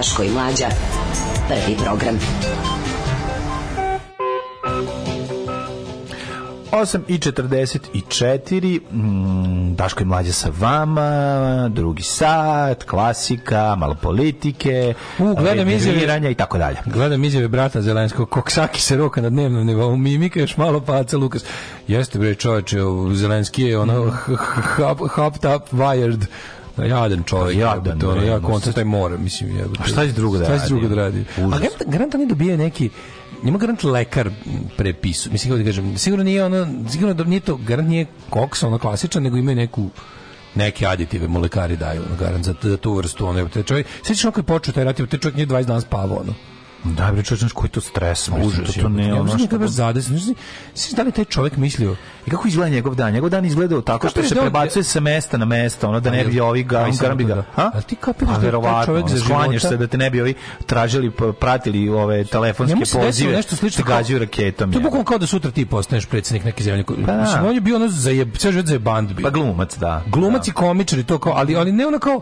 Daško i Mlađa. Prvi program. 8 i 44, mm, Daško i Mlađa sa vama, drugi sat, klasika, malo politike, U, gledam izjave, i tako dalje. Gledam izjave brata Zelenskog, koksaki se roka na dnevnom nivou, mimika još malo paca, Lukas. Jeste bre čoveče, Zelenski je ono mm. hop, hop, wired, Da, jadan čovjek. Jadan. To, ja kontra taj more, mislim. ja. a šta će drugo da radi? Šta će drugo da radi? A garant, garant oni dobijaju neki Nema garant lekar prepisu. Mislim kako da kažem, sigurno nije ono, sigurno da nije to, garant nije koks, ono klasičan, nego imaju neku neke aditive mu lekari daju, ono, garant za, za tu vrstu, ono, te čovjek, sveći kako je počeo taj rat, te čovjek nije 20 dana spavao, ono. Da, bre, čovjek, znaš koji to stres, užas, to, to ne, ono što... Ja mislim da baš zadesno, znaš, da li taj čovjek mislio... I kako izgleda njegov dan? Njegov dan izgledao tako što se da prebacuje sa mesta na mesto, ono da ne bi ovi ga, da ga. Ha? Da. Ali ti kapiraš da taj čovjek za života... se da te ne bi ovi tražili, pratili ove telefonske pozive, nešto slično gađaju raketom. To je bukvalno kao da sutra ti postaneš predsjednik neke zemlje. Pa, mislim, on je bio ono za jeb, sve život za band bio. Pa glumac, da. Glumac i komičar i to kao, ali, ali ne ono kao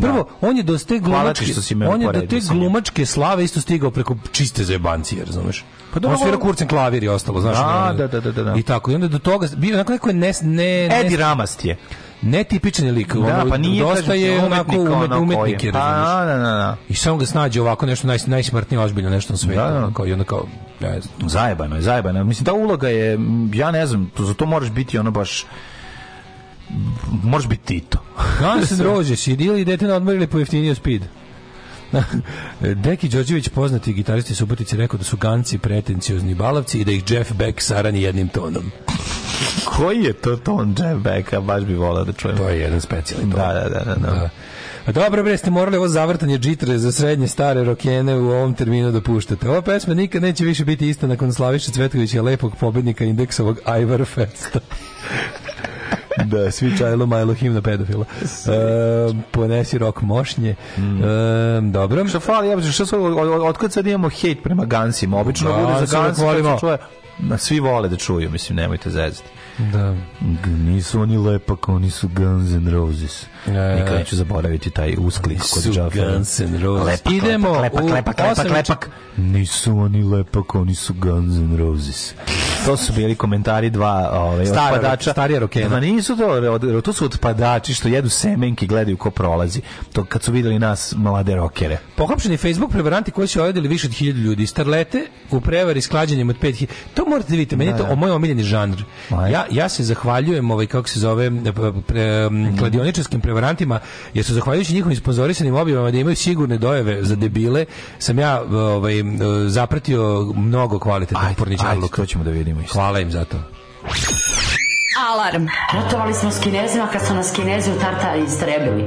Prvo, on je do te glumačke, on je do te glumačke slave isto stigao preko čiste zajebancije, razumeš? Pa da, on svira kurcen klavir i ostalo, znaš. Da, da, da, da, I tako, i onda do toga, bio onako neko je ne... ne, Edi Ramast je netipičan je lik. Da, ono, pa nije dosta je onako umet, umetnik, je, pa, da, da, da. I samo ga snađe ovako nešto naj, najsmrtnije ozbiljno nešto na svijetu. Da, da. Kao, I onda kao, ja, zajebano je, zajebano. Mislim, ta uloga je, ja ne znam, za to moraš biti ono baš možeš biti Tito. Guns N' Roses, idili i dete na odmorili po jeftiniju speed. Deki Đorđević, poznati gitaristi Subotice, rekao da su ganci pretenciozni balavci i da ih Jeff Beck sarani jednim tonom. Koji je to ton Jeff Becka? Baš bi volao da čujem. To je jedan specijalni ton. Da, da, da. da, da. da. Dobro, bre, ste morali ovo zavrtanje džitre za srednje stare rokene u ovom terminu da puštate. Ova pesma nikad neće više biti ista nakon Slaviša Cvetkovića, lepog pobednika indeksovog Ivar Festa. da, svi čajlo, majlo, himna pedofila. E, ponesi rok mošnje. Mm. E, dobro. Što fali, ja, što su, otkud sad imamo hejt prema Gansima? Obično da, bude za da Gansima, čuje, svi vole da čuju, mislim, nemojte zezati. Da. Nisu oni lepak, oni su Guns and Roses. E, Nikad neću zaboraviti taj usklik kod Džafera. Guns N' Roses. Lepak, Idemo lepak, lepak, lepak, lepak, lepak. Nisu oni lepak, oni su Guns and Roses. To su bili komentari dva ove, ovaj, Stara, otpadača. Starije rokena. Ma nisu to, to su otpadači što jedu semenke i gledaju ko prolazi. To kad su videli nas mlade rokere. Pohapšeni Facebook prevaranti koji su ojedili više od hiljadu ljudi. Starlete u prevari s klađenjem od pet hiljada. To morate da vidjeti, meni je to o da, da. moj omiljeni žanr. Ja, ja se zahvaljujem ovaj kako se zove pre, mhm. kladioničarskim prevarantima jer su zahvaljujući njihovim sponzorisanim objavama da imaju sigurne dojeve za debile sam ja ovaj zapratio mnogo kvalitetnih porničarluka. to ćemo da vidimo. Isto. Hvala im za to. Alarm. Ratovali smo s Kinezima kad su nas Kinezi u Tartari istrebili.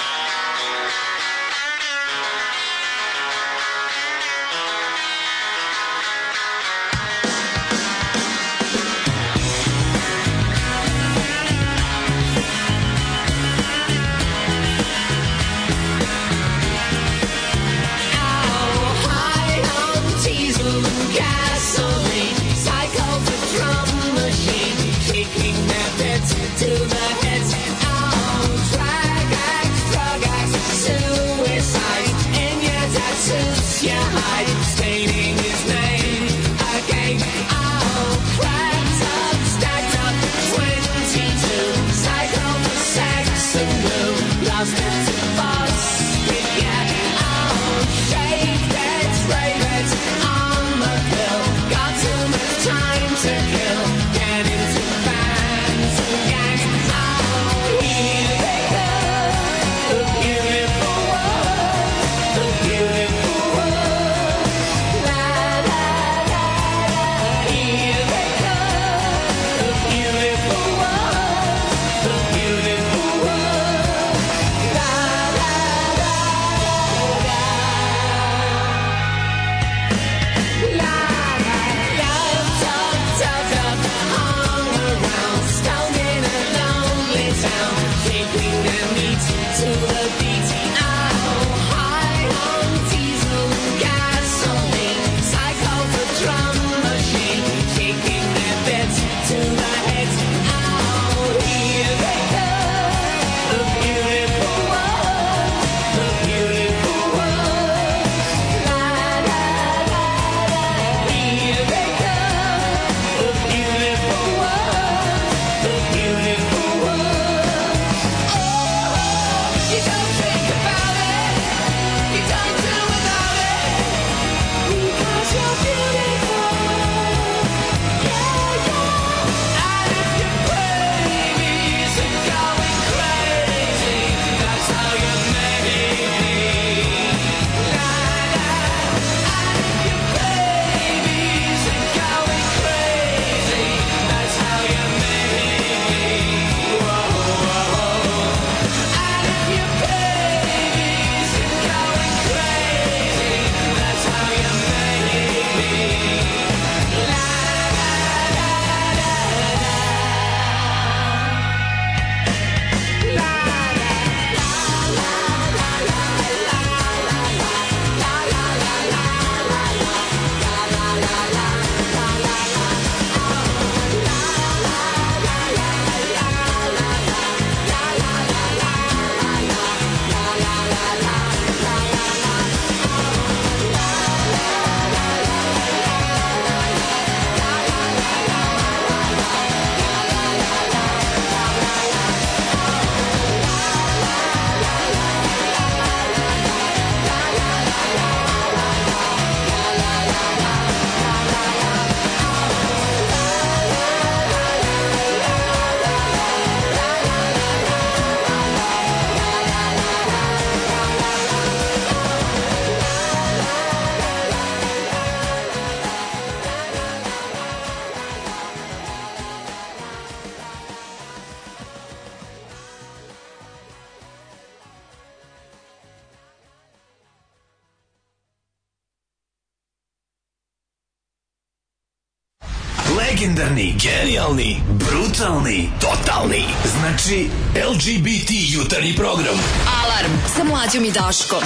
Totalni. Totalni. Znači, LGBT jutarnji program. Alarm sa mlađom i Daškom.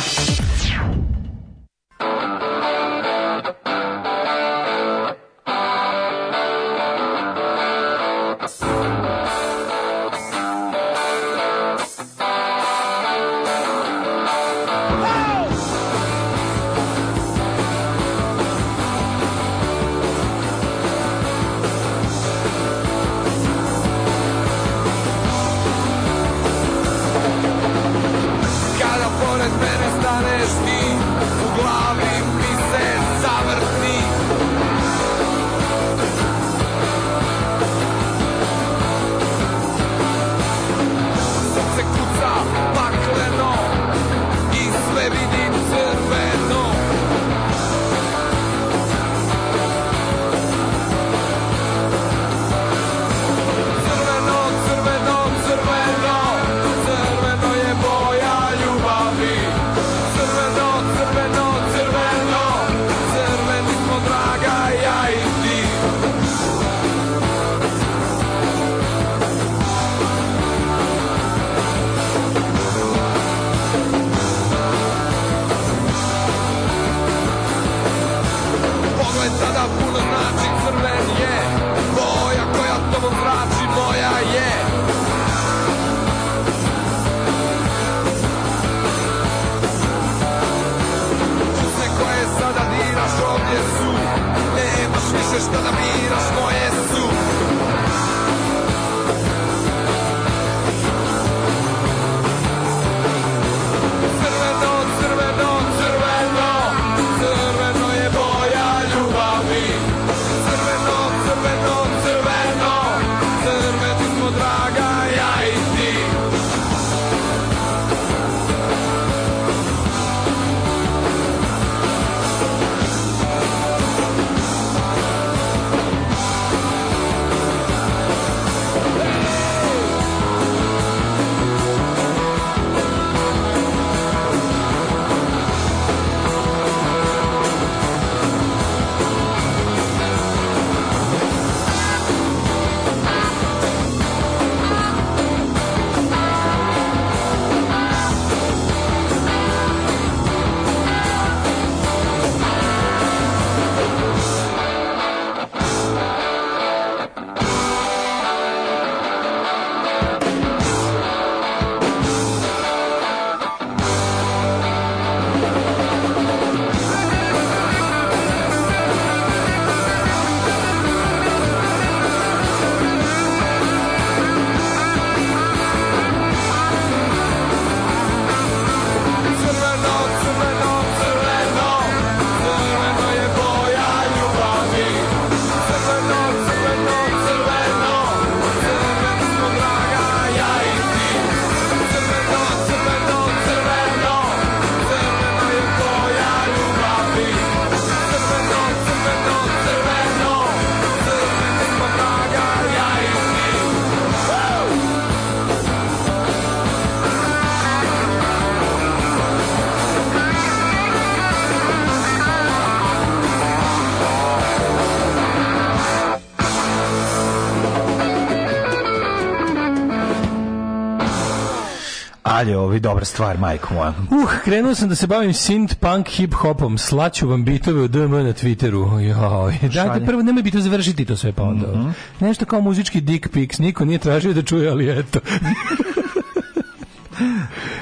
šalje ovi dobra stvar, majko moja. Uh, krenuo sam da se bavim synth punk hip hopom, slaću vam bitove u DM na Twitteru. Joj, dajte prvo nemoj biti završiti to sve pa onda. Mm -hmm. Nešto kao muzički dick pics, niko nije tražio da čuje, ali eto.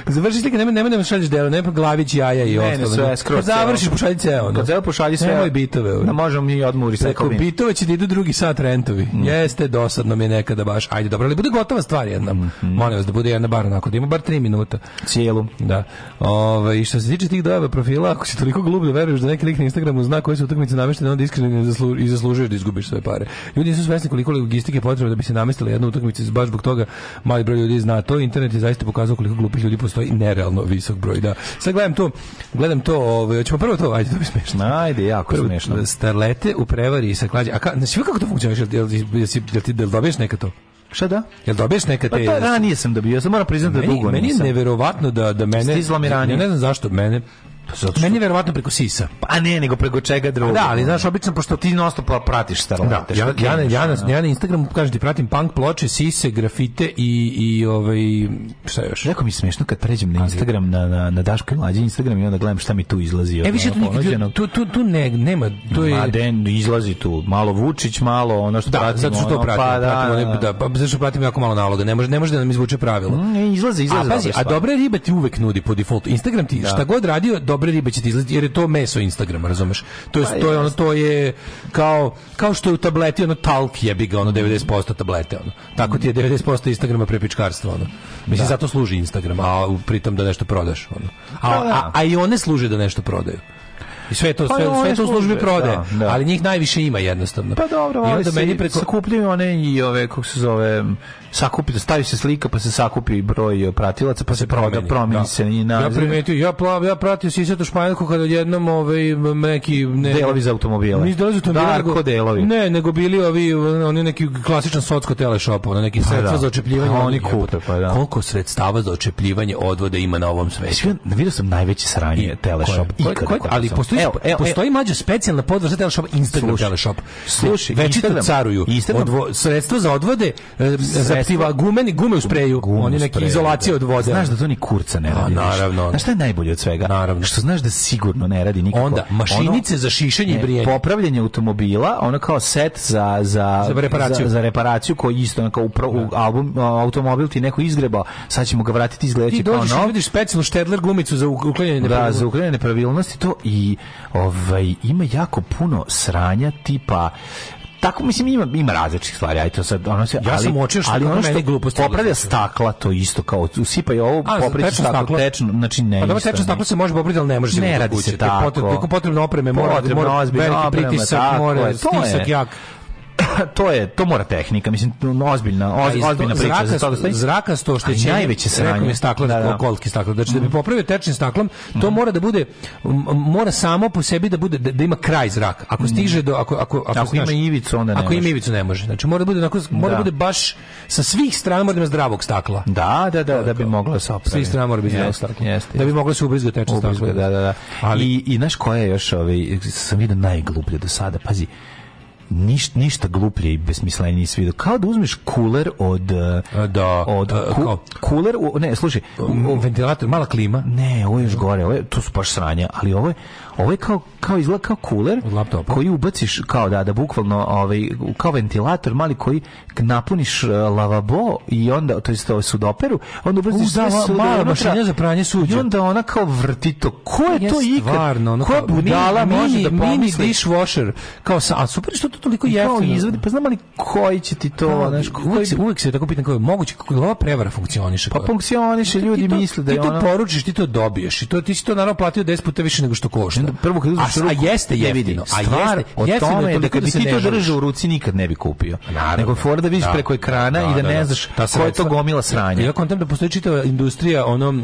Završi slike, nema nema da mi šalješ delo, nemoj glavić, jaja i ostalo. Ne, sve, skroz. Kad pa završiš, pošalji ceo. Kad pa da. završiš, pošalji sve. Nemoj bitove. Da možemo mi odmuri sa Preko bitove će da idu drugi sat rentovi. Mm. Jeste, dosadno mi je nekada baš. Ajde, dobro, ali bude gotova stvar jedna. Mm -hmm. Molim vas da bude jedna bar onako, da ima bar tri minuta. Cijelu. Da. Ove, ovaj, I što se tiče tih dojava profila, ako si toliko glup da veruješ da neki lik na Instagramu zna koje su utakmice nameštene, onda iskreno zaslu, zaslužuješ da izgubiš sve pare. Ljudi nisu svesni koliko logistike potrebno da bi se namestila jedna utakmica, baš zbog toga mali broj ljudi zna to. Internet je zaista pokazao koliko glupih ljudi postoji nerealno visok broj. Da. Sad gledam to, gledam to, ovaj, ćemo prvo to, ajde, to bi smešno. Ajde, jako prvo, smešno. Starlete u prevari i sa klađe. A ka, znači, kako to funkcioniš? Jel, jel, jel, jel, ti jel dobiješ neka to? Šta da? Jel dobiješ neka pa te... Pa to ranije sam dobio, ja sam moram priznati da dugo meni nisam. Meni je neverovatno da, da mene... Stizla mi ranije. Ja ne znam zašto, mene Zato što... Meni je verovatno preko sisa. Pa, a ne, nego preko čega da, drugog. Da, ali znaš, obično, pošto ti non stop pratiš starolete. Da, da, ja, ja, na, ja, na, ja na Instagramu, kažem ti, pratim punk ploče, sise, grafite i, i ovaj, šta još? Rekao mi je smiješno kad pređem na Instagram, na, na, na Daško mlađe Instagram i onda gledam šta mi tu izlazi. E, više tu, nikad, tu, tu, tu ne, nema, to je... Ma, den, izlazi tu, malo Vučić, malo ono što da, pratimo. zato što to pratim, pa, da, da, da, da pa zato što pratim jako malo naloga, ne može, ne može da nam izvuče pravilo. Mm, e, izlazi, izlaze. A, pazi, a dobre ribe ti uvek nudi po defaultu. Instagram ti šta god radio, dobre ribe će ti izleti, jer je to meso Instagrama, razumeš? To je, pa to je, ono, to je kao, kao što je u tableti, ono, talk jebi ga, ono, 90% tablete, ono. Tako ti je 90% Instagrama prepičkarstvo, ono. Mislim, da. zato služi Instagram, a pritom da nešto prodaš, ono. A, pa da. a, a i one služe da nešto prodaju. I sve to, pa sve, sve to u službi da, prode. Da, da. Ali njih najviše ima jednostavno. Pa dobro, ali da meni preko... sakupljaju one i ove, kako se zove, sakupi, da stavi se slika, pa se sakupi broj e, pratilaca, pa se proda, promeni da. se i na. Ja primetio, ja pla, ja pratio Sisatu Španjolku kad odjednom ovaj neki ne delovi za automobile. Nisu delovi za automobile. Ne, nego bili ovi oni neki klasičan socsko teleshop, ono neki pa sredstva da. za očepljivanje. Pa oni kupe, pa da. Koliko sredstava za očepljivanje odvode ima na ovom svetu? Ja vidio sam najveći sranje teleshop i ali postoji evo, evo, postoji mađo specijalna podvrsta teleshop Instagram teleshop. Slušaj, večito caruju. Odvo, sredstva za odvode e, za sredstva. gumeni gume u spreju. Gume Oni neki izolacije da. od vode. Znaš da to ni kurca ne pa radi. A, naravno. Znaš šta je najbolje od svega? Naravno. Što znaš da sigurno ne radi nikako. Onda, mašinice ono, za šišanje i brijanje. Popravljanje automobila, ono kao set za, za, za, reparaciju. za, za reparaciju koji isto na kao pro, u da. album, automobil ti neko izgreba, sad ćemo ga vratiti izgledaće kao nov. Ti dođeš vidiš specijalnu štedler gumicu za uklanjanje da, nepravilnosti. za uklanjanje nepravilnosti to i ovaj, ima jako puno sranja tipa tako mislim ima ima različitih stvari aj sad ono se ja ali, sam uočio što ali ono što gluposti popravlja stakla to isto kao usipaj ovo popravlja staklo, staklo tečno znači ne pa dobro tečno staklo se može popraviti ali ne može se ne radi se tako potrebno opreme mora mora veliki pritisak mora stisak jak to je to mora tehnika mislim no, ozbiljna oz, ozbiljna priča zraka, za toga da stoji zraka sto što će najveće sranje rekao mi staklo da, da. kolki staklo znači mm. da bi mhm. popravio tečnim staklom to mm. mora da bude mora samo po sebi da bude da, da ima kraj zrak ako mhm. stiže do ako ako ako, ako ima ivicu onda ne ako ima ivicu ne može znači mora da bude onako, da. mora da. bude baš sa svih strana mora da ima zdravog stakla da da da da bi moglo sa svih strana mora biti zdravog stakla da bi moglo se ubrizga tečno staklo da da da ali i i znaš koja je još ovaj sam vidio najgluplje do sada pazi ništa ništa gluplje i besmislenije svi kao da uzmeš kuler od e, da od e, ku, kuler ne slušaj ventilator mala klima ne ovo je još gore ovo je, to su baš sranja ali ovo je Ovo je kao, kao izgleda kao kuler koji ubaciš, kao da, da bukvalno ovaj, kao ventilator mali koji napuniš e, lavabo i onda, to jest to ovaj, je sudoperu, onda ubaciš sve da, mala mašina za pranje suđa. I onda ona kao vrti to. Ko je, je to ikad? Ono Koja budala mini, može da pomisli? Mini dishwasher. Kao sa, a super što to toliko jeftino. izvadi pa znam ali koji će ti to, kao, pa, znaš, koji... Uvijek se, se tako pitan kako je moguće, kako ova prevara funkcioniše. Pa funkcioniše, ljudi misle da je ona... Ti to poručiš, ti to dobiješ i to, ti si to naravno platio 10 puta više nego što košta vidno. Prvo kad uzmeš ruku, a jeste jeftino. A jeste, o tome da je da kad bi ti to držao u ruci nikad ne bi kupio. Nego fora da vidiš da. preko ekrana i da, da ne znaš koja je to gomila sranja. Ja kontam da postoji čitava industrija onom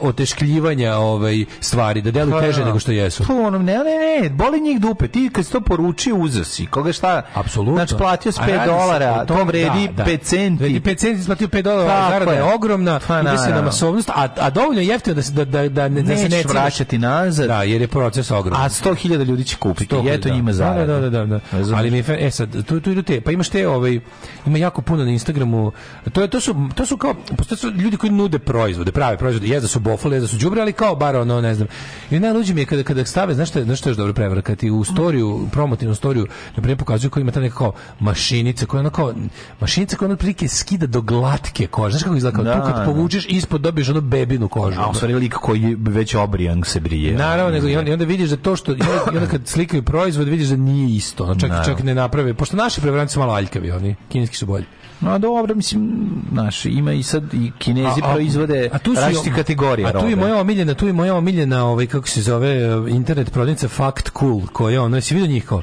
oteškljivanja ovaj stvari da deluju pa teže nego što jesu. Pa onom ne, ne, ne, boli njih dupe. Ti kad si to poručio, uzasi. Koga šta? Apsolutno. Znači platio s 5 dolara, to vredi 5 centi. 5 centi, platio 5 dolara, zarada je ogromna, pa ide se na masovnost, a a dovoljno jeftino da se da da da, ne, da se ne vraćati nazad. Da, jer je proces proces ogroman. A 100.000 ljudi će kupiti. je to njima da, za. Da, da, da, da. Ali mi e sad tu tu idu te, pa imaš te ovaj ima jako puno na Instagramu. To je to su to su kao to su ljudi koji nude proizvode, prave proizvode. Jeza su bofale, jezda su đubre, ali kao bar ono, ne znam. I najluđe mi je kada kada stave, znaš šta, znaš šta je dobro prevara, kad ti u storiju, promotivnu storiju, na primer pokazuju kako ima ta neka kao mašinica, koja ona kao mašinica koja ona prilike skida do glatke kože. Znaš kako izgleda? Da, tu kad da. povučeš ispod dobiješ ono bebinu kožu. A on stvari lik koji već obrijang se brije. Naravno, nego i onda vidiš da to što i onda kad slikaju proizvod vidiš da nije isto. Ono čak, čak ne naprave. Pošto naši prevaranci su malo aljkavi, oni kineski su bolji. No dobro, mislim, naš, ima i sad i kinezi a, a, proizvode a tu različite kategorije. A tu robe. je moja omiljena, tu je moja omiljena, ovaj, kako se zove, internet prodavnica Fact Cool, koja je ono, jesi vidio njih kao,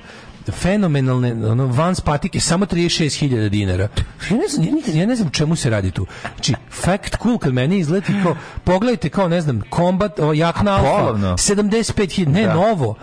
fenomenalne ono, van spatike, samo 36.000 dinara. Ja ne, znam, ja, ne znam čemu se radi tu. Znači, fact cool kad meni izleti kao, pogledajte kao, ne znam, combat, o, jakna alfa, 75.000, ne, da. novo.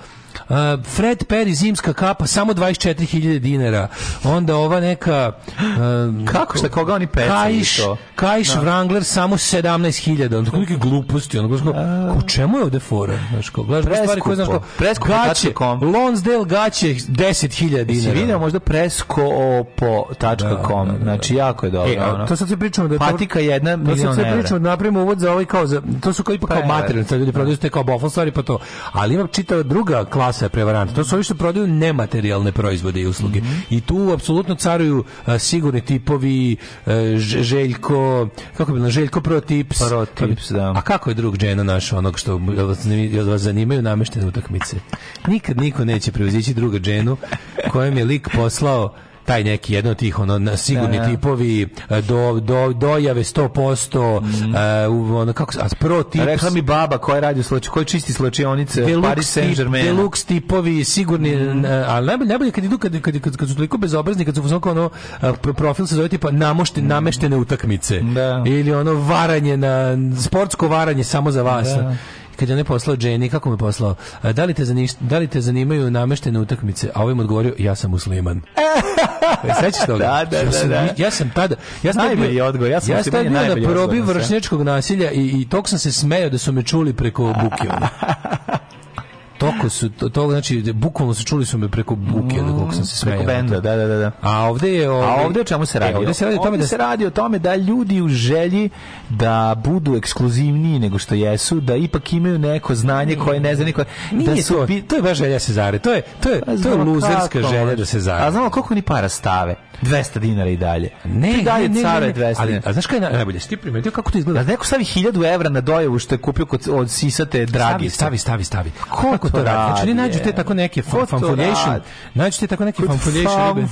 Uh, Fred Perry zimska kapa samo 24.000 dinara. Onda ova neka uh, kako šta koga oni pecaju kajš, to? Kajš da. Wrangler samo 17.000. Onda kolike gluposti, onda kako u čemu je ovde fora? Znaš ko, gledaš stvari koje znaš ko. Presko gaće, Lonsdale gaće 10.000 dinara. Jesi video možda presko.com. Da, da, da, znači jako je dobro. E, ono. To sad se pričamo da je patika jedna milion evra. To sad se pričamo da napravimo uvod za ovaj kao za, to su kao ipak pa, kao materijalne, da. ljudi da. prodaju te kao bofl stvari pa to. Ali ima čitava druga klasa farsa, prevaranta. To su ovi što prodaju nematerijalne proizvode i usluge. Mm -hmm. I tu apsolutno caruju a, sigurni tipovi a, e, Željko, kako bi na Željko Protips. Protips, da. A kako je drug Džena naš onog što vas, vas zanimaju nameštene utakmice? Nikad niko neće prevozići druga Dženu kojem je lik poslao taj neki jedno od tih ono sigurni da, da. tipovi e, do do dojave 100% mm. uh, ono kako a pro tips rekla mi baba koja radi sloči koja čisti sločionice Deluxe Paris Saint Germain Deluxe tipovi sigurni mm. E, ali najbolje najbolje kad idu kad kad kad, kad su toliko bezobrazni kad su fuzonko ono profil se zove tipa namošte, mm. nameštene utakmice da. ili ono varanje na sportsko varanje samo za vas da kad je on je poslao Jenny, kako me poslao, da li te, zaniš, da li te zanimaju nameštene utakmice? A ovaj mu odgovorio, ja sam musliman. E, sećaš toga? Da, da, da, da. Ja sam tada, ja sam najbolji odgovor, ja sam ja sam bio na da probi da. vršnjačkog nasilja i, i tog sam se smejao da su me čuli preko buke. Toko su, to, to znači, bukvalno su čuli su me preko buke, mm, koliko sam se sve Preko benda, da, da, da, da. A ovde je... Ovdje, a ovde o čemu se e, radi? E, ovdje se radi, o tome da, se radi o tome da ljudi u želji da budu ekskluzivniji nego što jesu, da ipak imaju neko znanje koje ne zna niko. Da su, to, to je baš želja da se zare. To je, to je, pa to je, luzerska kako, želja da se zare. A znamo koliko ni para stave? 200 dinara i dalje. Ne, ti dalje ne, ne, care 200 ali, A znaš kaj je najbolje? Ti primetio kako to izgleda? Da neko stavi 1000 evra na dojevu što je kupio kod, od sisate dragi. Stavi, stavi, stavi. stavi. Kako to radi? Znači oni nađu te tako neke fanfuljation, nađu te tako neke fanfuljation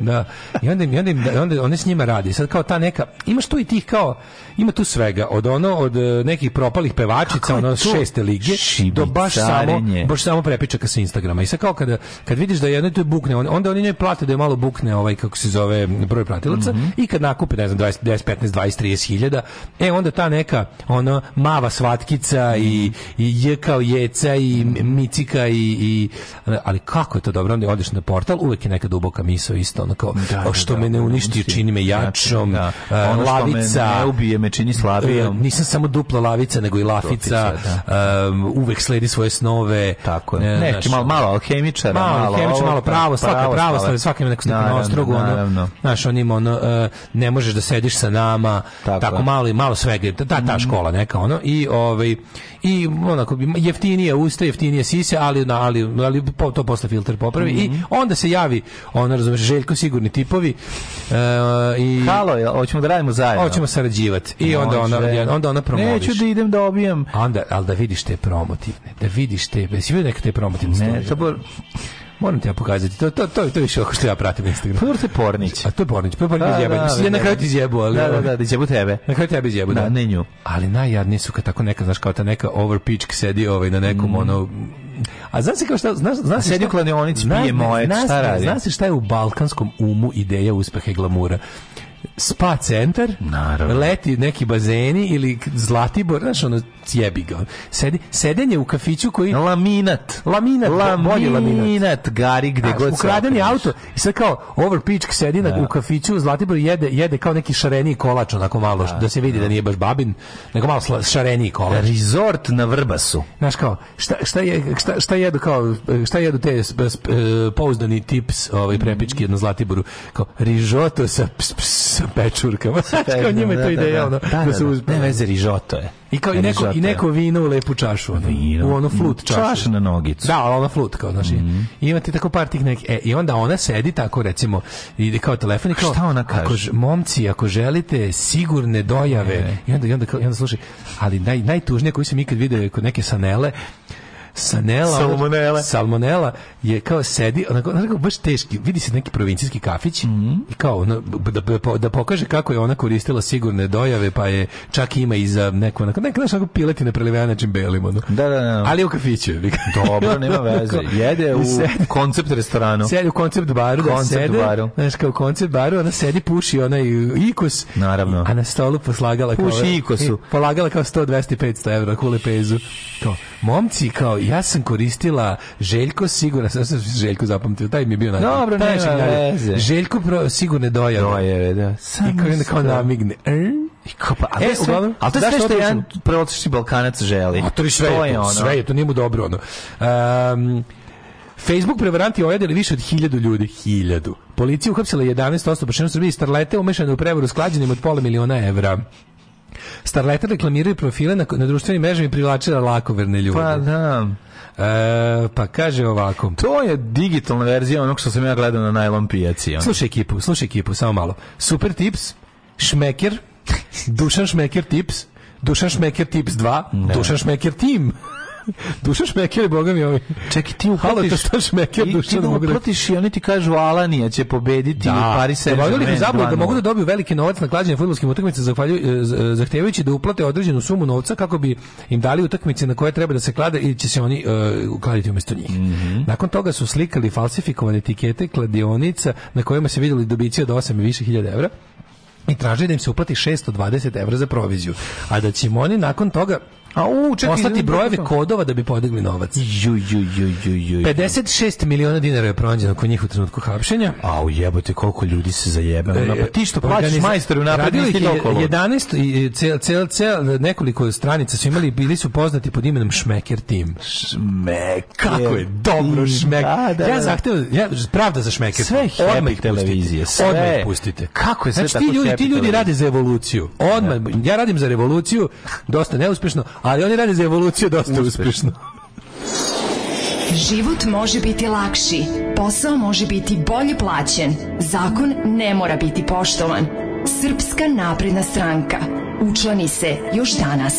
Da. I onda im, onda im, onda oni s njima radi. Sad kao ta neka, imaš tu i tih kao, ima tu svega, od ono, od e, nekih propalih pevačica, ono, šeste lige, do baš samo, baš samo prepičaka sa Instagrama. I sad kao kada, kad vidiš da jedno tu bukne, onda oni njoj plate da je malo bukne ovaj, kako se zove, broj pratilaca, mm -hmm. i kad nakupe, ne znam, 20, 10, 15, 20, 30 hiljada, e, onda ta neka, ono, mava svatkica i, i je kao jeca i micika i, i ali kako je to dobro onda odeš na portal uvek je neka duboka miso isto ono kao da, da što da, me ne da, da, uništi čini me znači, jačom da. E, ono lavica što me ne ubije me čini slabijom e, nisam samo dupla lavica nego i lafica um, uvek sledi svoje snove tako je e, ne, znači, malo malo alhemičara malo malo, alhemičar, malo pa pravo svaka pravo svaka ima neku stepenu ostrogu ono znaš on ima ono ne možeš da sediš sa nama tako, tako malo i malo svega ta ta mhm. škola neka ono i ovaj i onako jeftinije usta, jeftinije sise, ali na ali, ali to posle filter popravi mm -hmm. i mhm. onda se javi on razumeš Željko sigurni tipovi uh, i Halo, hoćemo da radimo zajedno. Hoćemo sarađivati. I onda ona onda ona promoviš. Neću da idem da obijem. Onda al da vidiš te promotivne, da vidiš te, jesi vidio neke te promotivne? Ne, to Moram ti ja pokazati. To to to to više ako što ja pratim Instagram. Pa se Pornić. A to je Pornić. Pa Pornić pa da, jebe. Da, Mislim na kraju ti zjebu, ali da da da, da zjebu tebe. Na kraju tebe zjebu, da. da. ne nju. Ali najjadnije su kad tako neka znaš kao ta neka overpitch sedi ovaj na nekom mm. ono a znaš kao šta, znaš, znaš sedi u kladionici, pije moje, šta radi? Znaš šta je u balkanskom umu ideja uspeha i glamura? spa centar, Naravno. leti neki bazeni ili Zlatibor, znaš, ono, cijebi ga. Sedi, sedenje u kafiću koji... Laminat. Laminat. Laminat. laminat. Gari gde znaš, god Ukraden je auto i sad kao over pičk sedi da. u kafiću u Zlatiboru jede, jede kao neki šareniji kolač, onako malo, da, da se vidi da. da nije baš babin, nego malo šareniji kolač. Resort na Vrbasu. Znaš, kao, šta, šta, je, šta, šta jedu kao, šta jedu te e, pouzdani tips ovaj, prepički na Zlatiboru? Kao, rižoto sa ps, ps sa pečurkama. Sa kao njima je to da, da, ideja, da, ono, da, da se uzme. Ne veze, rižoto je. I kao i neko, i neko vino u lepu čašu, ono, vino. u ono flut čašu. Čaša na nogicu. Da, ona flut, kao, znači, mm -hmm. imate tako par tih nekih, e, i onda ona sedi tako, recimo, ide kao telefon i kao, šta ona kaže? Ako, momci, ako želite sigurne dojave, e. i onda, i onda, i onda, slušaj, ali naj, najtužnije koji sam ikad vidio je kod neke sanele, Sanela, salmonela. salmonela je kao sedi, onako, onako baš teški, vidi se neki provincijski kafić mm -hmm. i kao ono, da, da, da, pokaže kako je ona koristila sigurne dojave, pa je čak ima i za neku, onako, neka naša pileti na prelivena nečim belim, ono. Da, da, da. Ali u kafiću. Dobro, nema veze. Jede u sedi, koncept restoranu. Sedi u koncept baru, da koncept sede, baru. Znaš, kao koncept baru, ona sedi, puši ona i ikos. Naravno. A na stolu poslagala puši kao... Puši ikosu. Polagala kao 100, 200, 500 evra, kule pezu. To. Momci kao ja sam koristila Željko sigurno, sam sam Željko zapamtio, taj mi je bio na. Dobro, taj ne, veze. Željko pro, sigurno doja. Dojeve, da. Samo I kao, kao namigne. E? I kao, pa, e, sve, uglavnom, ali to je sve što jedan preotišni Balkanac želi. A to je sve, to je, to, sve je, to nije mu dobro. Ono. Um, Facebook prevaranti ojadili više od hiljadu ljudi. Hiljadu. Policija uhapsila 11 osoba, što u Srbiji starlete umešane u prevaru s klađenjem od pola miliona evra. Starleta reklamiraju profile na, na društvenim mrežama i privlačila lakoverne ljude. Pa da. E, pa kaže ovako. To je digitalna verzija onog što sam ja gledao na najlon pijaci. Ono. Slušaj ekipu, slušaj ekipu, samo malo. Super tips, šmeker, Dušan šmeker tips, Dušan šmeker tips 2, ne. Dušan šmeker tim. Duša šmeker, boga mi ovi. Čekaj, ti uplatiš... Halo, to šmeker, duša da da- ti i oni ti kažu Alanija će pobediti da. u Paris da, Saint-Germain. Da, zabud, da mogu da dobiju veliki novac na klađenje futbolskim utakmicama e, e, zahtevajući da uplate određenu sumu novca kako bi im dali utakmice na koje treba da se klade i će se oni e, uh, kladiti umesto njih. Mm -hmm. Nakon toga su slikali falsifikovane etikete kladionica na kojima se vidjeli dobici od 8 i više hiljada evra i tražili da im se uplati 620 evra za proviziju. A da će im oni nakon toga A u, čekaj, poslati brojeve kodova da bi podigli novac. Ju, ju, ju, ju, ju. 56 miliona dinara je pronađeno kod njih u trenutku hapšenja. A u jebote koliko ljudi se zajebe. E, pa ti što plaćaš organiz... majstoru napred nisi okolo. 11 e, cel, cel, cel, nekoliko stranica su imali bili su poznati pod imenom Šmeker Team. Šmek. Kako je dobro Šmek. Da, da, ja da. zahtevam ja pravda za Šmeker. Sve odmah televizije. Sve. Odmah pustite. Kako je sve znači, tako ti ljudi, ti ljudi rade za evoluciju. Odmah da. ja radim za revoluciju, dosta neuspešno, Ali oni rade za evoluciju dosta uspešno. Život može biti lakši, posao može biti bolje plaćen, zakon ne mora biti poštovan. Srpska napredna stranka. Učlani se još danas.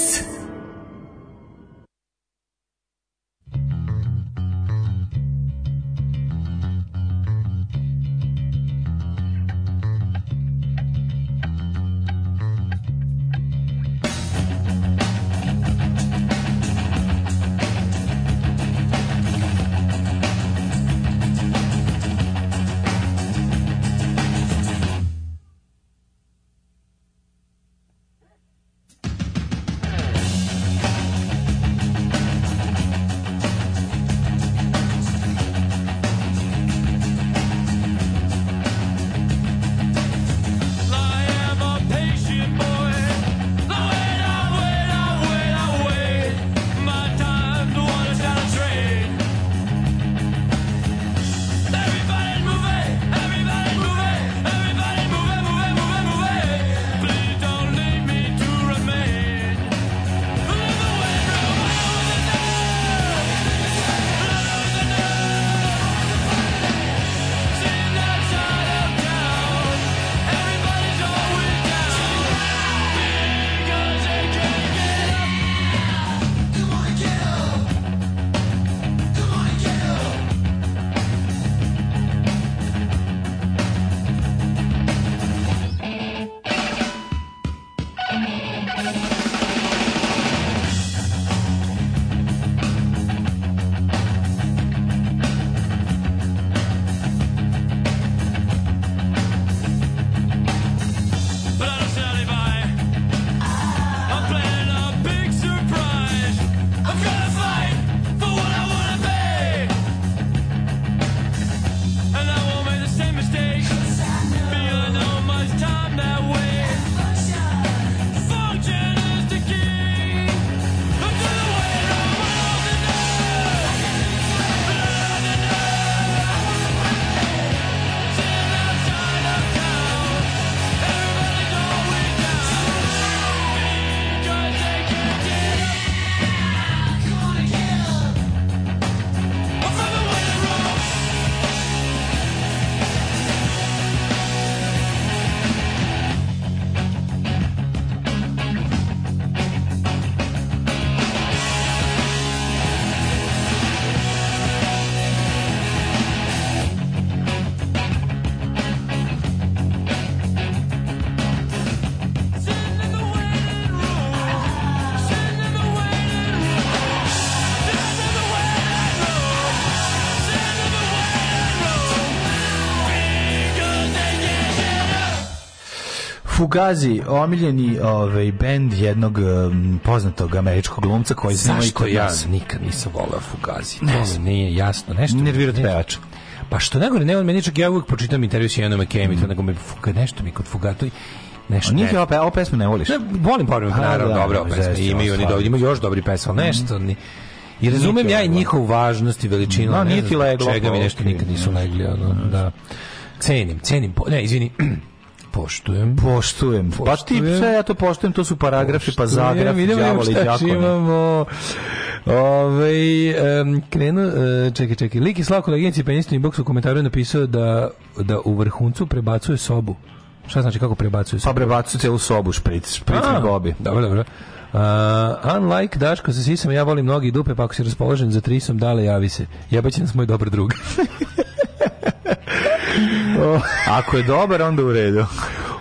Fugazi, omiljeni ovaj bend jednog um, poznatog američkog glumca koji zna i koji ja nikad nisam voleo Fugazi. Ne, to nije jasno, nešto. Nervira pevač. Pa što ne ne, on meni čak ja uvijek pročitam intervju sa jednom McKemmy, mm. to nego me, nešto mi kod Fugato nešto. Njih je opet, pesmu ne voliš. Ne, volim par naravno, da, dobro, opet. Imaju oni dobri, imaju još dobri pesma, mm. nešto. Mm. I razumem ja i njihovu važnost i veličinu. No, nije ti leglo. Čega mi pa nešto nikad nisu legli, ono, da. Cenim, cenim, ne, izvini, Poštujem. Poštujem. Pa ti sve ja to poštujem, to su paragrafi, pa zagrafi, đavoli, đakoni. Imamo ovaj um, krenu uh, čekaj, čekaj. Lik i Slavko na agenciji Penistini pa Box u komentaru je napisao da da u vrhuncu prebacuje sobu. Šta znači kako prebacuje pa sobu? Pa prebacuje celu sobu špric, špric A, gobi. Dobro, dobro. Uh, unlike Daško sa sisam, ja volim mnogi dupe, pa ako si raspoložen za trisom, dale, javi se. Jebaće nas moj dobar drug. Ako je dobar, onda u redu.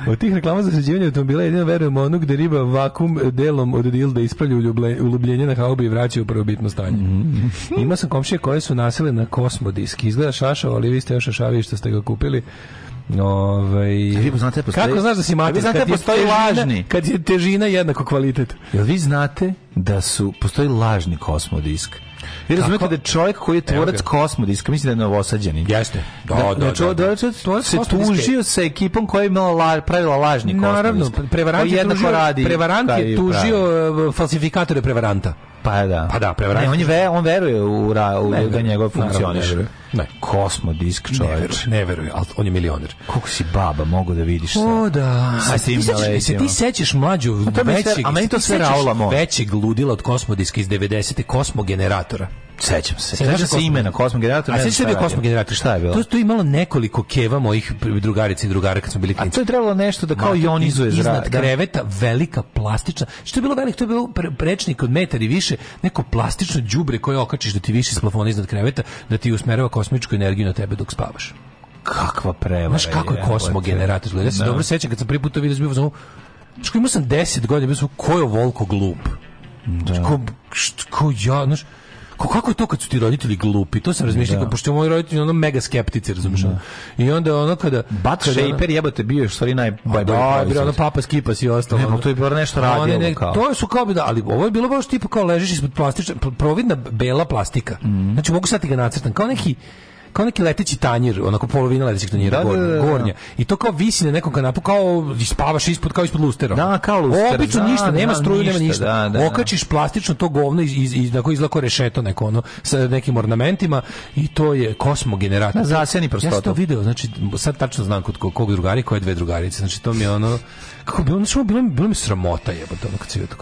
Od tih reklama za sređivanje automobila jedino verujemo onu gde riba vakum delom od dilda ispravlja ulubljenje na haubi i vraća u prvobitno stanje. Mm -hmm. Ima sam komšije koje su nasile na kosmodisk. Izgleda šašao, ali vi ste još šašavi što ste ga kupili. Ovaj e, znate postoji... Kako znaš da si mater? Vi znate da postoji težina, lažni. Kad je težina jednako kvalitet. Jel vi znate da su postoji lažni kosmodisk? Vi razumete da čovjek koji je tvorac Kosmodiska, mislim da je novosađanin. Jeste. Da, da, da, da, znači, da, da, tvorac se tužio sa ekipom koja je imala la, pravila lažni Kosmodisk. Naravno, prevarant je tužio, prevarant je tužio falsifikatore prevaranta. Pa da. Pa da, prevarant. on, je ve, on veruje u, ra, u ne, da njegov funkcioniš. Ne, ne. disk čovječ. Ne veruje, ali on je milioner. Koliko si baba, mogu da vidiš sad. O da. Sa tim ti se ti sećaš mlađu, a, većeg, a meni to sve raulamo. Većeg ludila od kosmodiska iz 90. kosmogeneratora. Sećam se. Sećam se imena Kosmo generator. A sećaš se bio Kosmo generator šta je bilo? To to je imalo nekoliko keva mojih drugarica i drugara kad smo bili klinci. A to je trebalo nešto da kao Mata, ionizuje zrak. Iznad da. kreveta velika plastična. Što je bilo veliko, to je bilo pre, prečnik od metar i više, neko plastično đubre koje okačiš da ti više s plafona iznad kreveta, da ti usmerava kosmičku energiju na tebe dok spavaš. Kakva prevara. Znaš kako je Kosmo generator? Ja se da. dobro sećam kad sam prvi put to video, bio sam imao sam 10 godina, bio sam ko je volko glup. Da. Ko, ko ja, znaš, Ko, kako to kad su ti roditelji glupi? To sam razmišljao, da. pošto moji roditelji ono mega skeptici, razumiješ? Mm. Da. I onda ono kada... Bat kada Shaper jebote bio je stvari najbolji. Da, bilo ono papa skipas i ostalo. Ne, to je bilo nešto radilo. Ne, kao. To su kao bi da, ali ovo je bilo baš tipa kao ležiš ispod plastična, providna bela plastika. Mm. Znači mogu sad ti ga nacrtam, kao neki kao neki leteći tanjir, onako polovina letećeg tanjira, da, da gornja, da, da, da, gornja. I to kao visi na nekom kanapu, kao spavaš ispod, kao ispod lustera. Da, kao luster. Obično da, ništa, nema struju, nema ništa. Okačiš plastično to govno iz, iz, iz, iz izlako rešeto neko ono, sa nekim ornamentima i to je kosmogenerator. Da, zasjeni prostotu. Ja sam to video, znači, sad tačno znam kod kog, kog drugari, koje dve drugarice, znači to mi je ono, kako bilo, znači, bilo, bilo mi sramota jebate, ono kad se vidio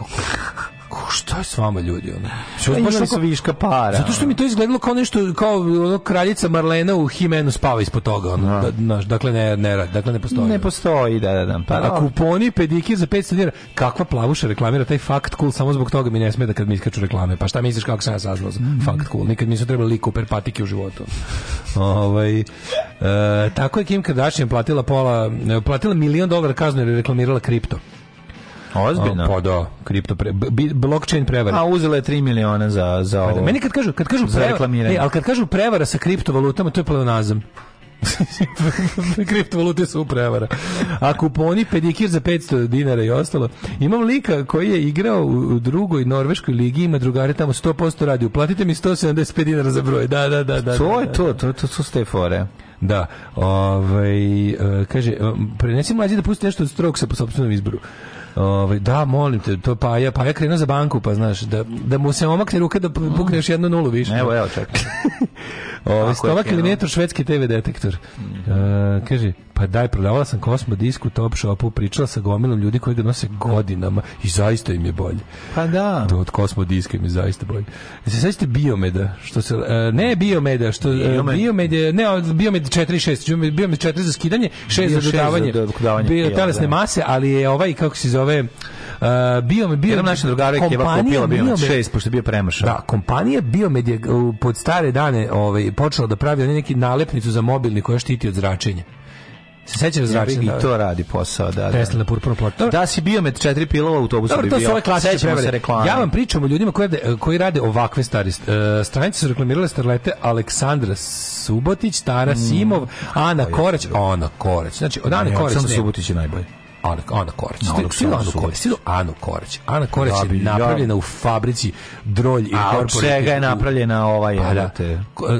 Ko, šta je s vama ljudi ono? Što imali su viška para. Zato što mi to izgledalo kao nešto kao ono kraljica Marlena u Himenu spava ispod toga ono. No. Da, da na, dakle ne ne radi, dakle ne postoji. Ne postoji, da da da. Pa da, kuponi pedikir za 500 dinara. Kakva plavuša reklamira taj fakt cool samo zbog toga mi ne sme da kad mi iskaču reklame. Pa šta misliš kako sam ja saznao za mm. fakt cool? Nikad mi su trebali kuper patike u životu. ovaj e, tako je Kim Kardashian platila pola e, platila milion dolara kaznu jer je reklamirala kripto. Ozbiljno. Pa da, kripto pre, blockchain prevara. A uzela je 3 miliona za za pa da, ovo. Meni kad kažu kad kažu prevara, reklamiranje. E, al kad kažu prevara sa kriptovalutama, to je pleonazam. kriptovalute su prevara. A kuponi pedikir za 500 dinara i ostalo. Imam lika koji je igrao u drugoj norveškoj ligi, ima drugare tamo 100% radi. Uplatite mi 175 dinara za broj. Da, da, da, da. To da, je da. to, to, to su ste fore. Da, ovaj, e, kaže, um, prenesi mlađi da pusti nešto od stroksa po sopstvenom izboru. Ovaj da, molim te, to pa ja pa ja krenuo za banku, pa znaš da da mu se omakne ruka da pukneš jednu nulu više. Evo, evo, čekaj. Ovaj stomak švedski TV detektor. Uh, mhm. e, kaže, Pa daj, prodavala sam Kosmo disku Top Shopu, pričala sa gomilom ljudi koji ga nose godinama i zaista im je bolje. Pa da. To od Cosmo diska im je zaista bolje. E, se sećate Biomeda, što se e, ne Biomeda, što e, Biomed, Biomed je ne Biomed 46, Biomed 4 za skidanje, 6 za dodavanje. Za dodavanje bio telesne da. mase, ali je ovaj kako se zove uh, Biomed bio naša drugarica je kupila Biomed 6 pošto je bio premašan. Da, kompanija Biomed je pod stare dane ovaj počela da pravi neki nalepnicu za mobilni koja štiti od zračenja. Se sećaš zračne I to radi posao, da. Tesla da. da na purpurno platno. Da si bio med četiri pilova autobus Dobro, to su ove klasične reklame. Ja vam pričam o ljudima koji rade, koji rade ovakve stari. Uh, e, stranice su reklamirale starlete Aleksandra Subotić, Tara mm. Simov, Ana pa Korać, da. Ana Korać. Znači, od Ana Korać. Aleksandra Subotić je najbolji. Ana, Ana Korać. Ste, Anu, svi Korać. Svi Korać. Ana Korać da je napravljena ja. u fabrici Drolj i A od čega je napravljena ova je? Pa, da.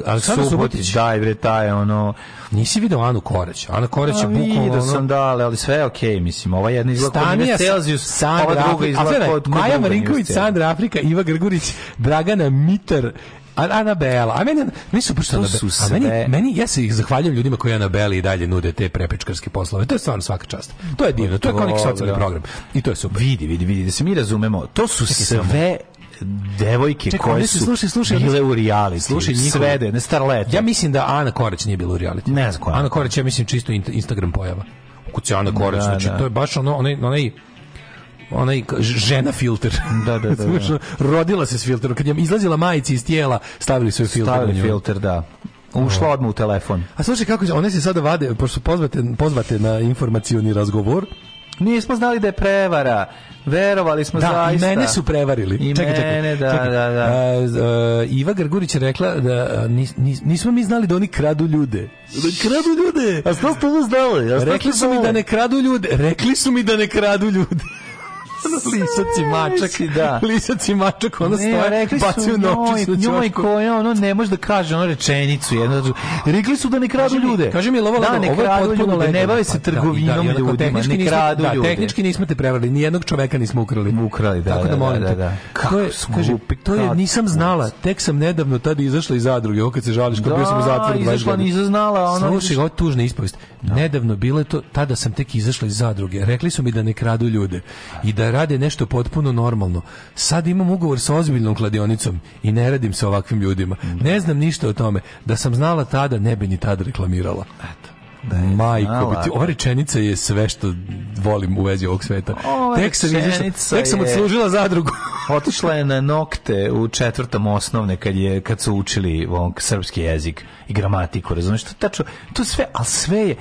Aleksandar Subotić. Daj, bre, taj, ono... Nisi video Anu Korać. Ana Korać je bukvalno... Vidio sam, da, ali sve je okej, okay, mislim. Ova jedna izgleda kod Ines Celsius, ova druga izgleda kod Maja Marinković, Sandra Afrika, Iva Grgurić, Dragana Mitar, Anabela. A meni nisu prosto Anabela. Su sve... A meni, meni ja se zahvaljujem ljudima koji Anabeli i dalje nude te prepečkarske poslove. To je stvarno svaka čast. To je divno. To je kao neki socijalni da. program. I to je super. Vidi, vidi, vidi, da se mi razumemo. To su sve devojke Čekaj, koje su slušaj, slušaj, bile u reality. Slušaj, njihove, sve da ne starlete. Ja mislim da Ana Korać nije bila u reality. Ne znam koja. Ana Korać, ja mislim, čisto Instagram pojava. Kucana Korać, da, znači, da. to je baš ono, onaj, onaj onaj žena filter. Da, da, da. da. Rodila se s filterom. Kad je izlazila majici iz tijela, stavili su joj filter. Stavili filter, da. Ušla odmah u telefon. A slušaj kako one se sada vade, pošto pozvate, pozvate na informacioni razgovor, Nismo znali da je prevara. Verovali smo da, zaista. Da, i mene su prevarili. I čekaj, čekaj, mene, da, čekaj. da, da. A, a, e, Iva Grgurić je rekla da nis, nis, nismo mi znali da oni kradu ljude. Da kradu ljude! A što ste ovo znali? A rekli su mi da ne kradu ljude. Rekli su mi da ne kradu ljude lisac i mačak i da. Lisac i mačak, ono stoje, rekli su bacio nočić na Njoj koja, ono ne može da kaže ono rečenicu. Jedno, rekli su da ne kradu ljude. Kaže mi, ovo, da, ne kradu ljude, ne bave se pa da, da, trgovinom ljudima, ne kradu da, ljude. Tehnički nismo te prevarili, ni jednog čoveka nismo ukrali. Ukrali, da, Tako da, molim da, da, Kako kaže, to je, nisam znala, tek sam nedavno tad izašla iz zadruge, ovo kad se žališ, kao bio sam u zatvoru 20 godina. Da, izašla, nisam znala. ona Slušaj, ovo je tužna ispovest. Nedavno bilo je to, tada sam tek izašla iz zadruge. Rekli su mi da ne kradu ljude i da rade nešto potpuno normalno. Sad imam ugovor sa ozbiljnom kladionicom i ne radim sa ovakvim ljudima. Ne znam ništa o tome. Da sam znala tada, ne bi ni tada reklamirala. Eto. Da je Majko, biti, ova rečenica je sve što volim u vezi ovog sveta. Ova tek sam, izašla, tek sam odslužila zadrugu. otišla je na nokte u četvrtom osnovne kad je kad su učili on, srpski jezik i gramatiku, razumiješ? To tačno, to sve, al sve je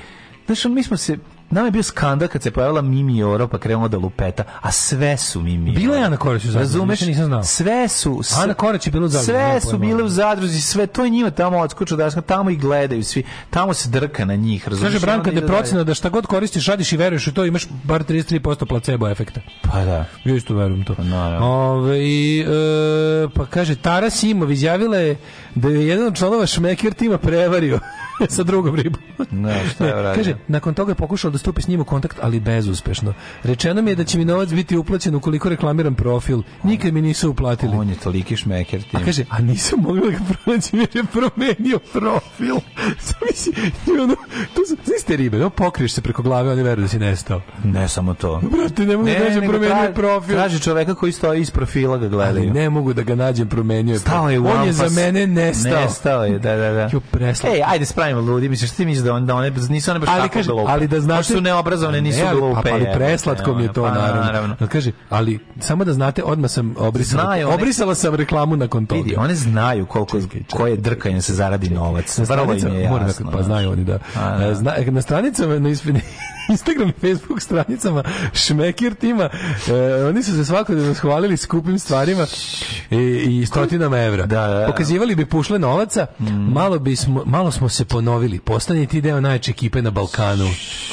Znaš, mi smo se Nama je bio skandal kad se pojavila Mimi Oro pa krenula da lupeta, a sve su Mimi. Bila je Ana Koreć u zadruzi, razumeš? nisam znao. Sve su sve, Ana Koreć je bila u zadruzi. Sve su bile u zadruzi, sve to je njima tamo odskučilo da tamo i gledaju svi. Tamo se drka na njih, razumeš? Kaže Branka da je procena da šta god koristiš, radiš i veruješ u to, imaš bar 33% placebo efekta. Pa da. Ja isto verujem to. Pa no, no. Ove, i, e, pa kaže Tara Simović izjavila je da je jedan od članova Šmekir tima prevario. sa drugom ribom. Ne, šta je ne, kaže, nakon toga je pokušao da stupi s njim u kontakt, ali bezuspešno. Rečeno mi je da će mi novac biti uplaćen ukoliko reklamiram profil. Nikad mi nisu uplatili. On je toliki šmeker tim. A kaže, a nisam mogla ga pronaći jer je promenio profil. ono, tu su, znaš ribe, no, pokriješ se preko glave, oni veruju da si nestao. Ne samo to. Brate, ne mogu da ne, da nađem promenio traži, profil. Traži čoveka koji stoji iz profila ga gledaju. ne mogu da ga nađem promenio je Stao je u On je za mene nestao. Nestao je, da, da, da. Jo, Ej, ajde, spravi pravim ludi, misliš ti misliš da on da one nisu one baš ali, tako glupe. Ali da znate, su neobrazovane, nisu ne, ali, glupe. Pa, ali preslatko je, mi je to pa, naravno. naravno. Da kaže, ali samo da znate, odmah sam obrisala, Znaju, one, obrisala sam reklamu na toga. Vidi, one znaju koliko koje drkanje se zaradi novac. Na stranicama, moram da pa znaju oni da. E, da. Zna, e, na stranicama na ispini Instagram i Facebook stranicama Šmekir tima. E, oni su se svakodnevno hvalili skupim stvarima i, i stotinama evra. Da, da, da. Pokazivali bi pušle novaca, mm. malo, bismo, malo smo se ponovili. Postani ti deo najče ekipe na Balkanu.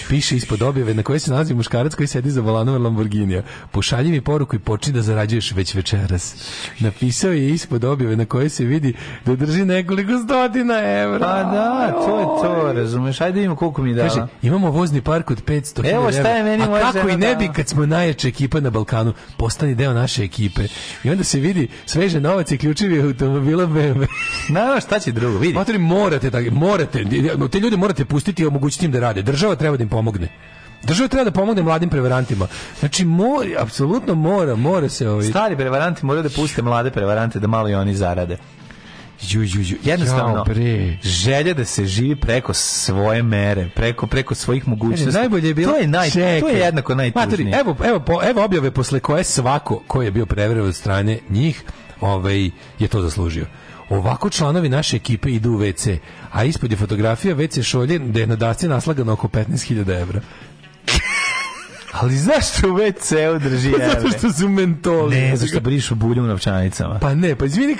Piše ispod objave na kojoj se nalazi muškarac koji sedi za volanom Lamborghinija. Pošalji mi poruku i počni da zarađuješ već večeras. Napisao je ispod objave na kojoj se vidi da drži nekoliko stotina evra. A pa da, to je to, razumeš. Ajde vidimo koliko mi da. Kaže, imamo vozni park od 500 Evo šta je meni A kako i ne bi kad smo najjača ekipa na Balkanu, postani deo naše ekipe. I onda se vidi sveže novac i ključevi automobila BMW. Na, šta će drugo, vidi. Matori, morate, tako, morate morate, te ljude morate pustiti i omogućiti im da rade. Država treba da im pomogne. Država treba da pomogne mladim prevarantima. Znači, mora, apsolutno mora, mora se... Ovaj... Stari prevaranti moraju da puste mlade prevarante da malo i oni zarade. Ju, ju, ju. Jednostavno, ja, želja da se živi preko svoje mere, preko preko svojih mogućnosti. najbolje je bilo, to je, naj, to je jednako najtužnije. Maturi, evo, evo, po, evo objave posle koje svako ko je bio prevaren od strane njih ovaj, je to zaslužio. Ovako članovi naše ekipe idu u WC, a ispod je fotografija WC šolje da je na dasci naslagano oko 15.000 evra. Ali zašto u WC-u drži pa Zato što su mentoli. Ne, zašto brišu bulju na novčanicama. Pa ne, pa izvini,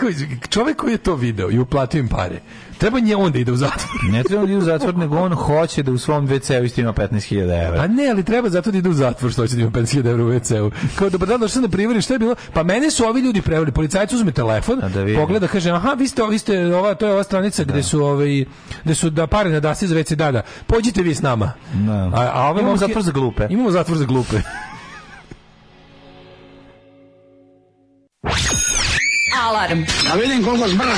čovjek koji je to video i uplatio im pare, Treba nje onda ide da u zatvor. ne treba da ide u zatvor, nego on hoće da u svom WC-u isto ima 15.000 evra. Pa ne, ali treba zato da ide u zatvor što hoće da ima 15.000 evra u WC-u. Kao dobar dan, došao sam da priveri, šta je bilo? Pa mene su ovi ljudi preveli. Policajac uzme telefon, da pogleda, kaže, aha, vi ste, vi ste, ova, to je ova stranica da. gde su, ovaj, gde su da pare na dasi za WC da, da, Pođite vi s nama. Da. A, a ovaj imamo zatvor za glupe. Imamo zatvor za glupe. Alarm. Da vidim koliko zbrz.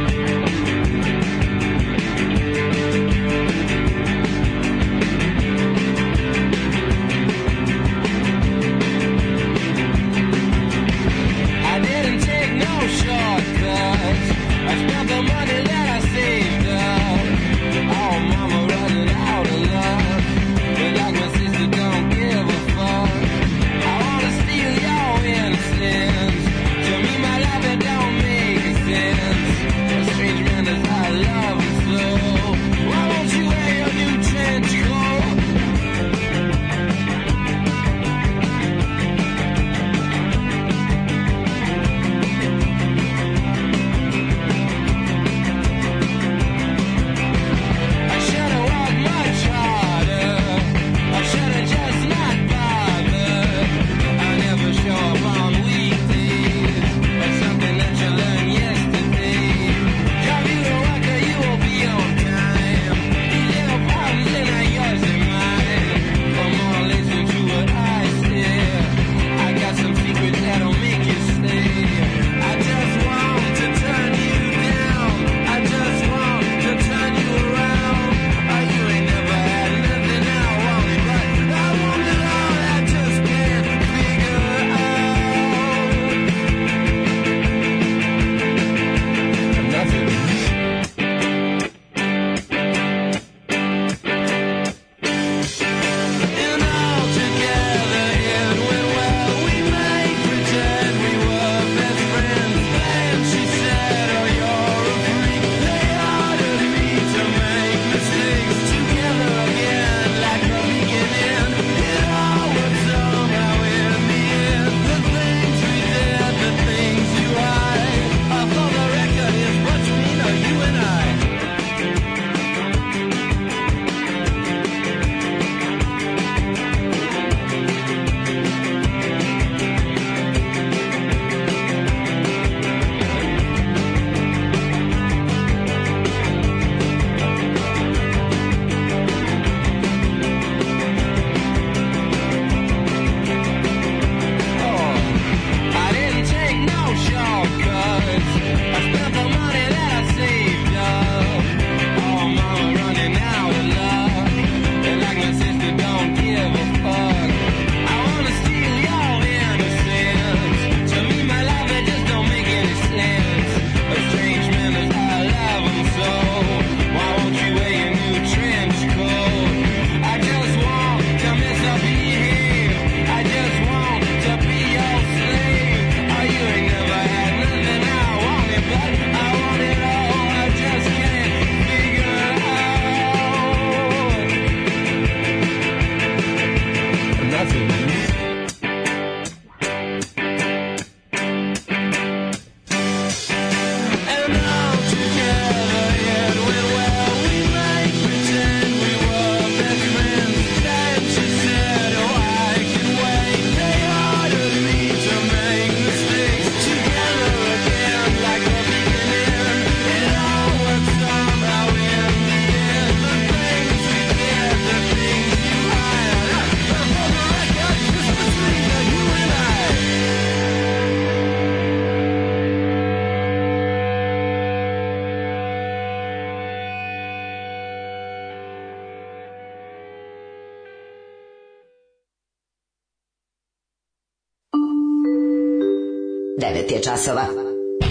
je časova.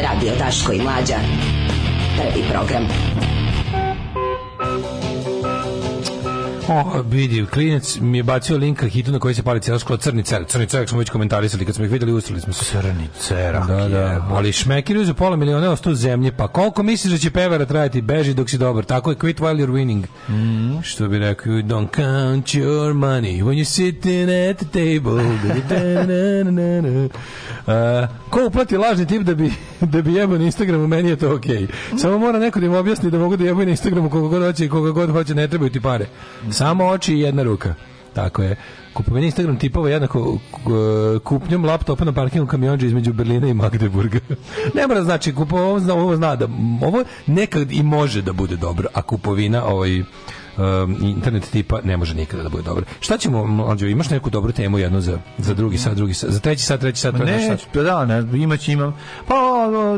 Radio Taško i Mlađa. Prvi program. O, vidi, klinec mi je bacio linka hitu na koji se pali cijelo sklo Crni cer. Crni cer smo već komentarisali, kad smo ih vidjeli, ustali smo se. Crni cerak da, da. Je, Ali šmekir je za pola miliona osto zemlje, pa koliko misliš da će pevara trajati? Beži dok si dobar. Tako je quit while you're winning. Mm -hmm. Što bi rekao, you don't count your money when you're sitting at the table. Da, da, da, Uh, ko uplati lažni tip da bi, da bi jebao na Instagramu, meni je to okej. Okay. Samo mora neko da im objasni da mogu da jebaju na Instagramu koga god hoće i koga god hoće, ne trebaju ti pare. Samo oči i jedna ruka. Tako je. Kupovanje Instagram tipova je jednako e, kupnjom laptopa na parkingu kamionđa između Berlina i Magdeburga. ne mora znači, kupo, ovo, zna, ovo zna da ovo nekad i može da bude dobro, a kupovina ovaj um, internet tipa ne može nikada da bude dobro. Šta ćemo, mlađo, imaš neku dobru temu jednu za, za drugi sat, drugi sat, za treći sat, treći sat, treći ne, sat? Pa da, ne, imać, imam, pa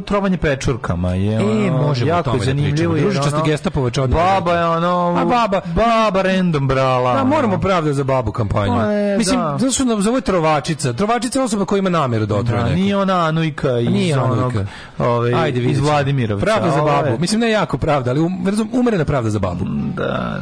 trovanje pečurkama je, e, ono, jako tome da zanimljivo. Da Družičasta ono, gestapova čodna. Baba je ono, a baba, baba random brala. Da, moramo pravda za babu kampanju. Pa, e, Mislim, da. su nam zove trovačica. Trovačica je osoba koja ima nameru da, da otruje da, nekog. Nije ona Anujka iz, nije onog, ove, Ajde, iz Vladimirovca. Pravda za babu. Mislim, ne jako pravda, ali um, umrena pravda za babu. Da,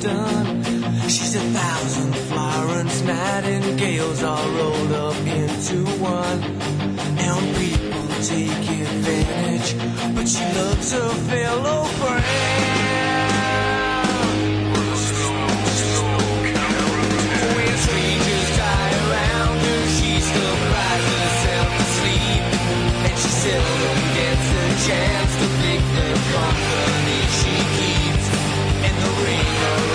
done. She's a thousand Florence Nightingales all rolled up into one. And people take advantage, but she loves her fellow friends. Seldom gets a chance to think the comfort green.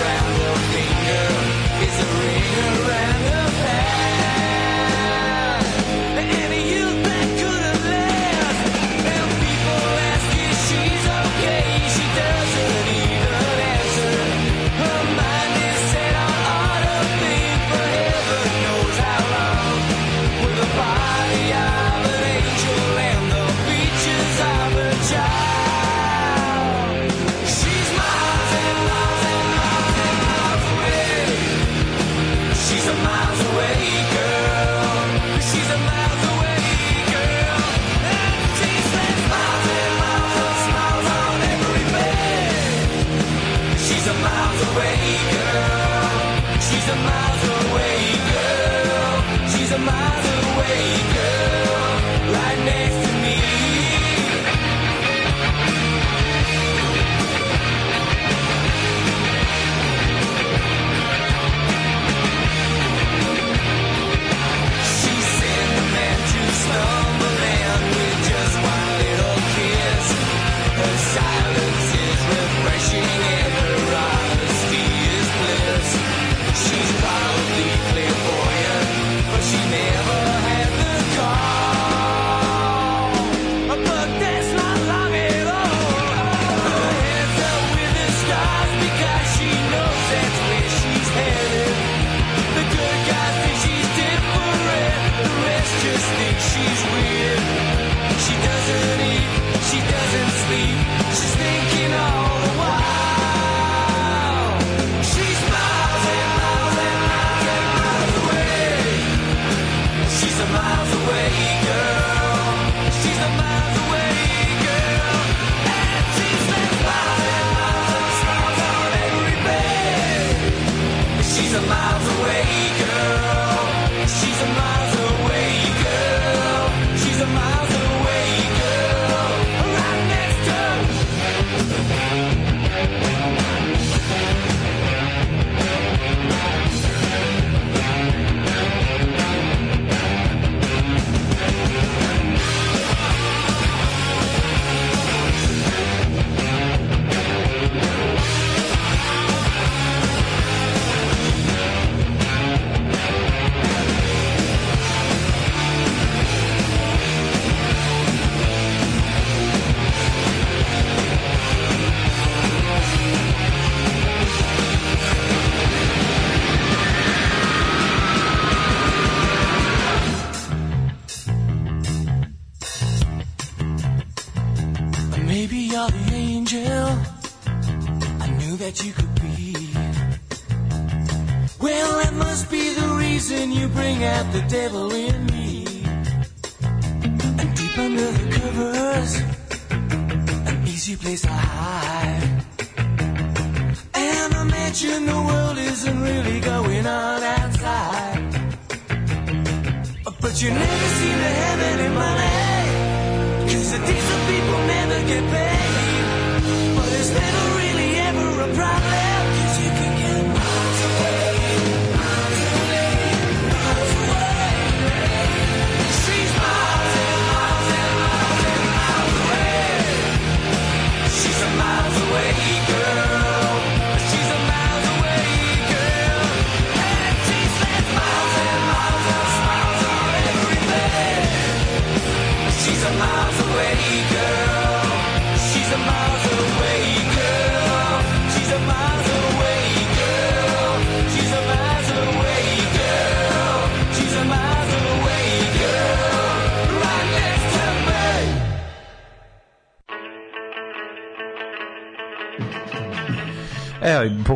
devil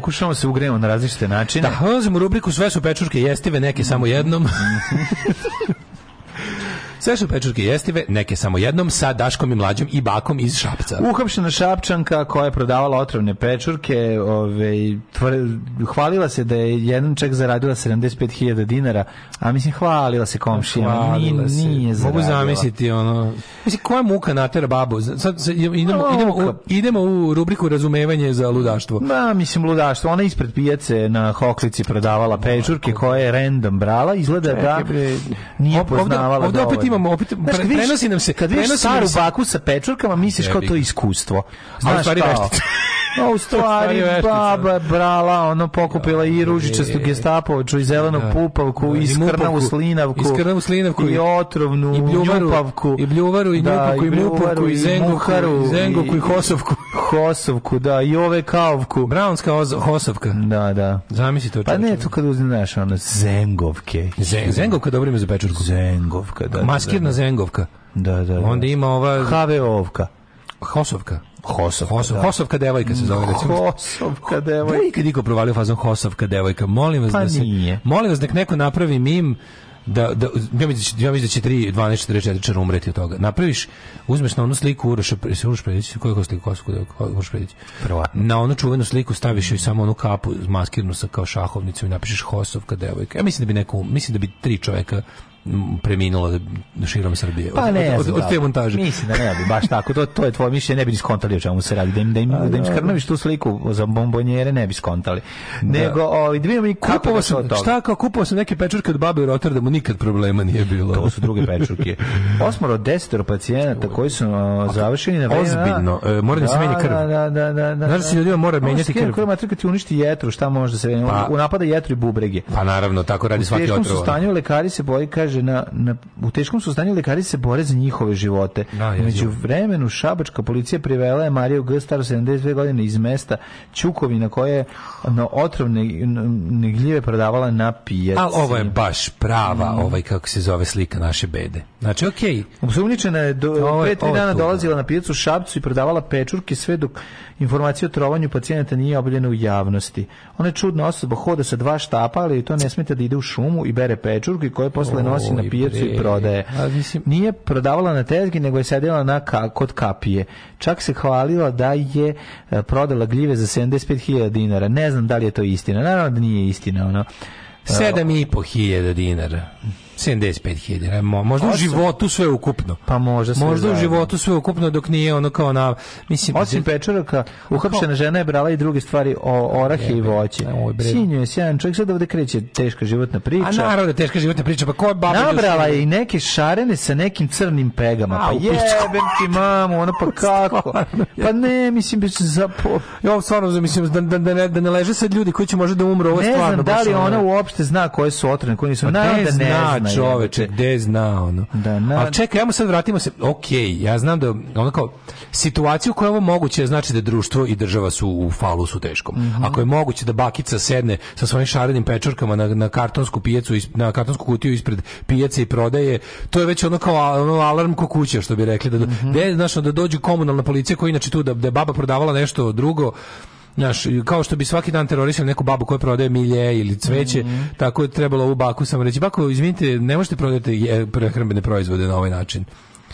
pokušamo se ugrejemo na različite načine. Da, ulazimo u rubriku sve su pečurke jestive, neke samo jednom. Sve su pečurke jestive, neke samo jednom, sa Daškom i Mlađom i Bakom iz Šapca. Uhapšena Šapčanka koja je prodavala otrovne pečurke, ove, ovaj, tvr, hvalila se da je jednom ček zaradila 75.000 dinara, a mislim hvalila se komšijama, nije, nije zaradila. Mogu zamisliti ono Mislim, koja muka natera babu? Sad, sad idemo, idemo, u, idemo u rubriku razumevanje za ludaštvo. Ma, mislim, ludaštvo. Ona ispred pijace na Hoklici prodavala pečurke koje je random brala. Izgleda da nije poznavala. ovde opet imamo, opet, znaš, pre, prenosi nam se. Kad vidiš staru baku sa pečurkama, misliš kao to iskustvo. Znaš, kao... No, u stvari, baba brala, ono, pokupila i ružičastu gestapovaču, da, i zelenu da. pupavku, da, i skrnavu slinavku, i slinavku, i otrovnu, i bljuvaru, i bljuvaru, i ljupavku, i mupavku, i zengoku, i zengoku, i hosovku. Hosovku, da, i ove kaovku. Brownska hosovka. Da, da. Zamisli to. Pa ne, to kad uzmeš, ono, zengovke. Zengovka, dobro ime za pečurku. Zengovka, da. Maskirna zengovka. Da, da. Onda ima ova... HVO-ovka. Hosovka. Hosovka, da. Hosov, da. Hosovka devojka se zove recimo. Hosovka devojka. Da nikad niko provalio fazon Hosovka devojka. Molim vas pa da se nije. molim vas da neko napravi mim da, da, ja mislim da, ja da će 3, 12, 44 čar umreti od toga. Napraviš, uzmeš na onu sliku Uroša, Uroš Predić, koju je sliku da Uroš Predić? Prvatno. Na onu čuvenu sliku staviš joj samo onu kapu maskirnu sa kao šahovnicom i napišeš Hosovka devojka. Ja mislim da bi neko, um- mislim da bi tri čoveka preminulo širom Srbije. Pa ne, od, od, od, od te da. montaže. Mislim da ne bi baš tako. To, to je tvoje mišljenje, ne bi ni skontali o čemu se radi. Da im, da im, pa da im da. škrnoviš tu sliku za bombonjere, ne bi skontali. Nego, da. ovi, da mi i kako da sam, Šta kao kupovao sam neke pečurke od babe u Rotterdamu, nikad problema nije bilo. To su druge pečurke. Osmoro od desetero pacijenata koji su uh, završeni na vremena. Ozbiljno, e, mora da, se menja krv. Da, da, da, da, da, Znaš da se ljudima mora menjati krv. Koja matrika ti uništi jetru, šta može da se... Pa, u napada jetru i bubrege. Pa naravno, tako radi svaki otrovo. U teškom su stanju, lekari se boji, kaže kaže, na, na, u teškom su stanju lekari se bore za njihove živote. Da, Među vremenu šabačka policija privela je Mariju G. staro 72 godine iz mesta Ćukovina koja je na otrovne negljive prodavala na pijaci. Al ovo je baš prava, mhm. ovaj kako se zove slika naše bede. Znači, okej. Okay. Usumničena je do, ovo, pet, tri dana da. dolazila na pijacu Šabcu i prodavala pečurke sve dok informacija o trovanju pacijenata nije objavljena u javnosti. Ona je čudna osoba, hoda sa dva štapa, ali to ne smeta da ide u šumu i bere pečurke koje posle nosi nosi na pijacu i prodaje. A, mislim... Nije prodavala na tezgi, nego je sedela na ka, kod kapije. Čak se hvalila da je e, prodala gljive za 75.000 dinara. Ne znam da li je to istina. Naravno da nije istina. Ono. 7.500 dinara. 75.000, možda Osam. u životu sve ukupno. Pa možda sve Možda u životu sve ukupno dok nije ono kao na... Mislim, Osim pečoraka, uhapšena žena je brala i druge stvari o orahe i voće. Sinju je sjajan čovjek, sad ovde kreće teška životna priča. A naravno teška životna priča, pa ko je baba? Nabrala je i neke šarene sa nekim crnim pegama. Pa jebem ti mamu, ona pa kako? Pa ne, mislim, bi se zapo... Ja stvarno, mislim, da, da, da, ne, da ne leže sad ljudi koji će možda da umru, ovo je stvarno. Ne znam da li ona uopšte zna koje su otrene, koje nisu. Pa ne, da ne zna, čoveče, gde zna ono. Da, na, A čekaj, ajmo sad vratimo se. Ok, ja znam da onako, situaciju koja je ovo moguće znači da društvo i država su u falusu teškom. Mm -hmm. Ako je moguće da bakica sedne sa svojim šarenim pečurkama na, na kartonsku pijacu na kartonsku kutiju ispred pijace i prodaje, to je već ono kao ono, alarm ko kuća što bi rekli da mm -hmm. de, znači, da dođu komunalna policija koja inače tu da da baba prodavala nešto drugo Znaš, kao što bi svaki dan terorisali neku babu koja prodaje milje ili cveće, mm -hmm. tako je trebalo ovu baku samo reći, bako, izvinite, ne možete prodati prehrambene proizvode na ovaj način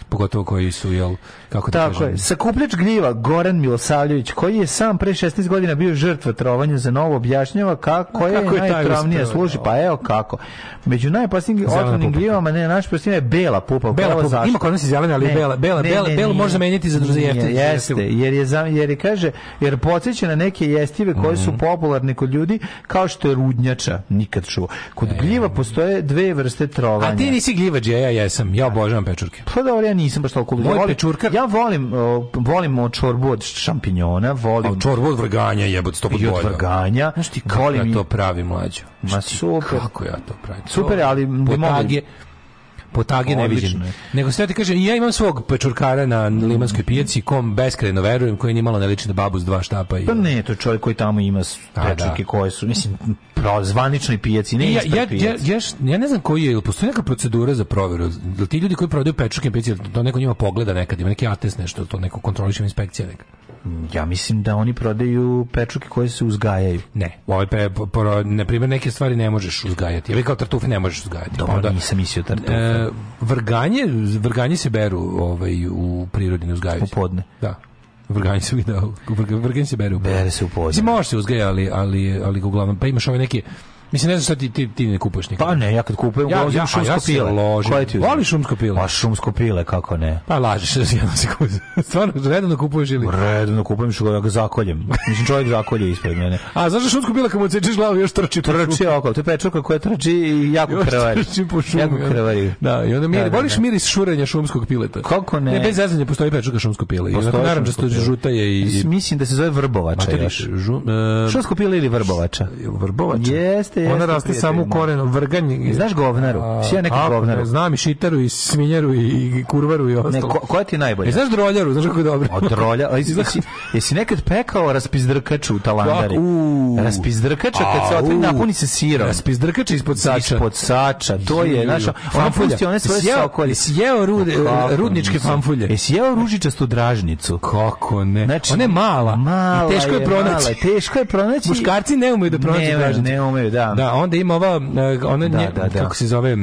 pogotovo koji su, jel, kako da Tako je. Sakupljač gljiva Goran Milosavljević, koji je sam pre 16 godina bio žrtva trovanja za novo objašnjava kako, kako je, je najtravnija služi, pa evo kako. Među najopasnijim otrovnim gljivama, ne, naš prostina je bela pupa. Bela pupa, zašto? ima kod nas i ali ne, bela, bela, ne, bela, belo može zameniti za druze jeftine. Jeste, jer je, za, jer je kaže, jer podsjeća na neke jestive koje mm -hmm. su mhm. popularne kod ljudi, kao što je rudnjača, nikad čuo. Kod e, gljiva postoje dve vrste trovanja. A ti nisi gljivađe, ja jesam, ja obožavam pečurke. Pa dobro, ja nisam baš toliko moj pečurkar. Ja volim uh, volim čorbu od šampinjona, volim. A čorbu od vrganja jebot sto puta bolje. Od da. vrganja. Znaš ti kako ja to pravi mlađo. Ma super. Kako ja to pravim? Super, ali ne mogu kapotagi ne vidim. Nego sve ti kaže, ja imam svog pečurkara na limanskoj pijaci kom beskrajno verujem, koji nije malo ne liči na babu s dva štapa i Pa ne, to je čovjek koji tamo ima pečurke da. koje su, mislim, pro zvaničnoj pijaci, ne ja, ja, ja, ja, ja ne znam koji je, ili postoji neka procedura za proveru. Da ti ljudi koji prodaju pečurke pijaci, to neko njima pogleda nekad, ima neki atest nešto, to neko kontroliše inspekcija neka. Mm, ja mislim da oni prodaju pečuke koje se uzgajaju. Ne, ove ovaj pe, po, na primjer neke stvari ne možeš uzgajati. Ili kao tartufe ne možeš uzgajati. Dobro, onda, nisam mislio tartufe. E, vrganje, vrganje se beru ovaj, u prirodi, ne uzgajaju Popodne. Da. Vrganje se da, vrganj se beru. u Bere se u podne. može se uzgajati, ali, ali, ali uglavnom, pa imaš ove neke, Mislim, ne znam šta ti, ti, ti ne kupuješ nikada. Pa ne, ja kad kupujem, ja, ja, šumsko ja pile. Ložim. Koje ti Voli šumsko pile? Pa šumsko pile, kako ne? Pa lažeš, jedno se Stvarno, redovno kupuješ ili? Redovno kupujem što ja ga zakoljem. Mislim, čovjek zakolje ispred mene. A zašto da šumsko pile kad mu cečeš glavu još trči? Trči oko, to je pečurka koja trči i jako još krevari. Trči po šumi. Jako krvari. Da, i onda da, miri, da, da, voliš miris šuranja šumskog pileta? Kako ne? Ne, bez zazanja postoji pečurka šumsko pile. Postoji naravno, da što žuta je i... Mislim da se zove vrbovača još. E, šumsko pile ili vrbovača? Vrbovača. Jeste jeste, jeste. Ona raste samo u korenu, vrganj. Znaš govnaru? Si ja neki govnaru. Znam i šitaru i svinjaru i kurvaru i ostalo. Ne, koja ti je najbolja? E, znaš droljaru, znaš kako je dobro. Od drolja, a jesi, jesi nekad pekao raspizdrkaču u talandari? Raspizdrkača kad se otvori napuni se sirom. Raspizdrkača ispod sača. Ispod sača, to je, znaš, ona pusti one svoje sokolje. jeo rude, pa eh, rudničke fanfulje. Jesi jeo ružičastu dražnicu? Kako ne? Znači, ona je mala. mala teško je, pronaći. teško je pronaći. Muškarci ne umeju da pronaći ne, dražnicu. Ne umeju, da da. onda ima ova, eh, ona, da, nje, da, da. kako se zove,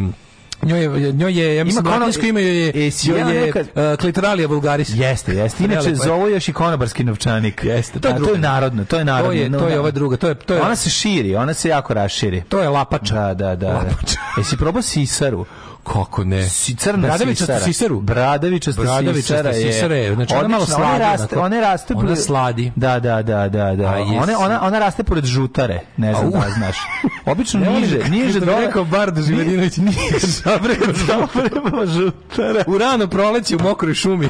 Njoj je, njoj je, ja mislim, ima latinsko ime joj je, joj e, je nekad... uh, eh, klitoralija vulgaris. Jeste, jeste. Inače, zovu još i konobarski novčanik. Jeste, da, to, je, to je narodno, to je narodno. To je, to je da. ova druga, to je, to je... Ona se širi, ona se jako raširi. To je lapača. Da, da, da. Lapača. Jesi probao sisaru? Kako ne? Si, crna Bradavičasta siseru. Bradavičasta, Bradavičasta sisera, sisera je. Znači, ona malo sladi. One raste, one raste ona sladi. Da, da, da, da. da. one, ona, ona raste pored žutare. Ne znam da znaš. Obično niže, niže da dole. Rekao Bardo da Živadinović, niže zabreba, zabreba žutara. U rano proleće u mokroj šumi.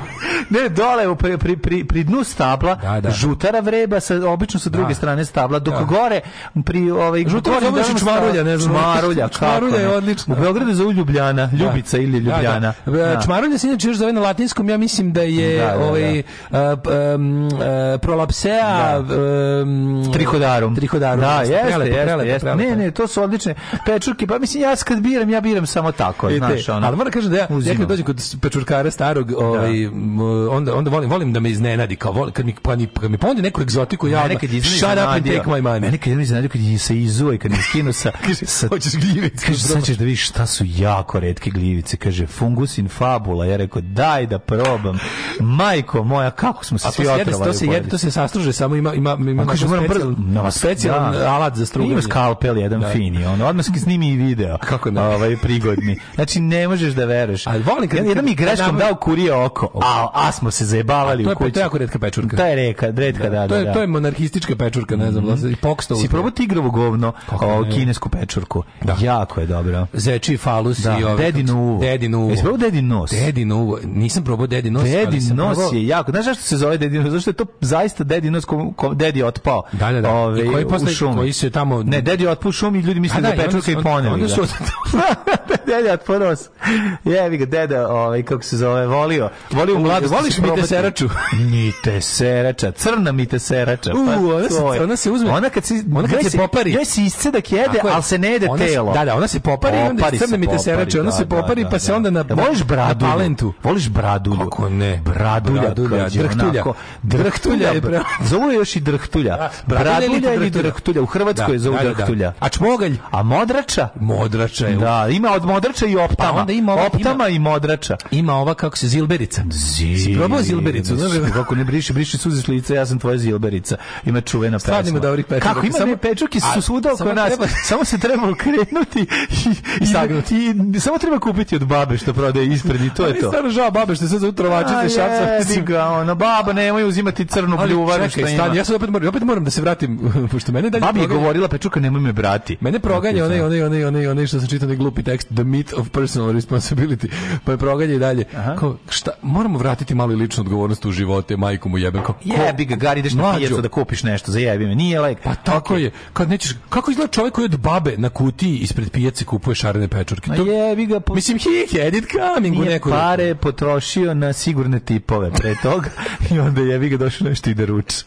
ne, dole pri, pri, pri, pri dnu stabla da, da. žutara vreba, sa, obično sa druge da. strane stabla, dok da. gore pri ovaj, žutara zoveš čvarulja, ne znam. Čvarulja, kako? Čvarulja je odlično. U Beogradu za Ljubljana Ljubljana, da. Ljubica ili Ljubljana. Da, da. E, Čmarulja se inače još zove na latinskom, ja mislim da je ovaj prolapsea trihodarum. Trihodarum. Da, jeste, jeste, Ne, ne, to su odlične pečurke, pa mislim ja kad biram, ja biram samo tako, e znaš, ono. Ali moram kažem da ja, ja kad dođem kod pečurkara starog, ovaj da. onda onda volim volim da me iznenadi kao volim kad mi pa ni mi ponude neku egzotiku ja nekad iznenadi shut up and take my money mene kad iznenadi kad se izuje kad mi skinu sa sa hoćeš gljive kažeš sad ćeš da vidiš šta su jako retke gljivice, kaže fungus in fabula. Ja rekao daj da probam. Majko moja, kako smo se svi otrovali. To se jede, to se sastruže, samo ima ima ima kaže moram brzo, no, specijalan da. alat za struganje. Ima skalpel jedan da. fini, on odmah snimi i video. Kako ne? Ovaj prigodni. Znači ne možeš da veruješ. Ali volim kad jedan mi greškom dao kurije oko. A a smo se zajebavali u kući. To je jako retka pečurka. To je reka, retka da, da. To je da, to da. je monarhistička pečurka, ne znam, mhm. i poksto. Si probao tigrovo govno, kinesku pečurku. Da. Jako je dobro. Zeči falus i ove Dedino uvo. Dedino uvo. Jesi probao dedin nos? Dedino uvo. Nisam probao dedin nos. Dedin nos probao... je jako. Znaš zašto se zove dedin nos? Zašto je to zaista dedin nos ko, ko dedi otpao? Da, da, da. Ove, ovaj, koji, posle, u šumi. koji se tamo... Ne, dedi otpao u šumi i ljudi misle da, da pečurka i poneli. Onda su... Dede otpao nos. Jevi ga, deda, ovaj, kako se zove, volio. Volio u mladosti. Voliš mi te seraču? Ni te serača. Crna mi te serača. U, pa ona se, ona se uzme. Ona kad se, ona kad se popari. Joj se da jede, ali se ne jede telo. Da, da, ona se popari i onda crna mi te serača. Ona se da, da, popari da, pa se onda na voliš bradu talentu voliš bradu kako ne bradulja dulja drhtulja drhtulja je zovu još i drhtulja bradulja ili drhtulja u Hrvatskoj je zovu drhtulja a čmogalj a modrača modrača je da ima od modrača i optama pa onda ima optama i modrača ima ova kako se zilberica probao zilbericu kako ne briši briši suze s lica ja sam tvoja zilberica ima čuvena pesma stvarno ima dobrih pečuka kako ima ne pečuke su svuda oko nas samo se treba okrenuti i sagnuti i samo samo treba kupiti od babe što prodaje ispred i to je to. Stara žaba babe što se za utrovačice šapsa. Stiga ona baba nemoj uzimati crnu bljuvaru što ima. Ja sad opet moram, opet moram da se vratim pošto mene dalje Babi je govorila pečuka pa nemoj me brati. Mene proganja znači, onaj da. onaj onaj onaj onaj što sam čitao onaj glupi tekst The Myth of Personal Responsibility. Pa je proganja i dalje. Kao šta moramo vratiti malo i ličnu odgovornost u živote majku mu jebem. Ko, jebi ga gari ideš na pijacu da kupiš nešto za me. Nije lek. Pa tako je. Kad nećeš kako izgleda čovjek koji od babe na kutiji ispred pijace kupuje šarene pečurke. To jebi bi ga... Po... Mislim, he had it coming u neku pare ruku. potrošio na sigurne tipove pre toga i onda je bi ga došao nešto i da ruči.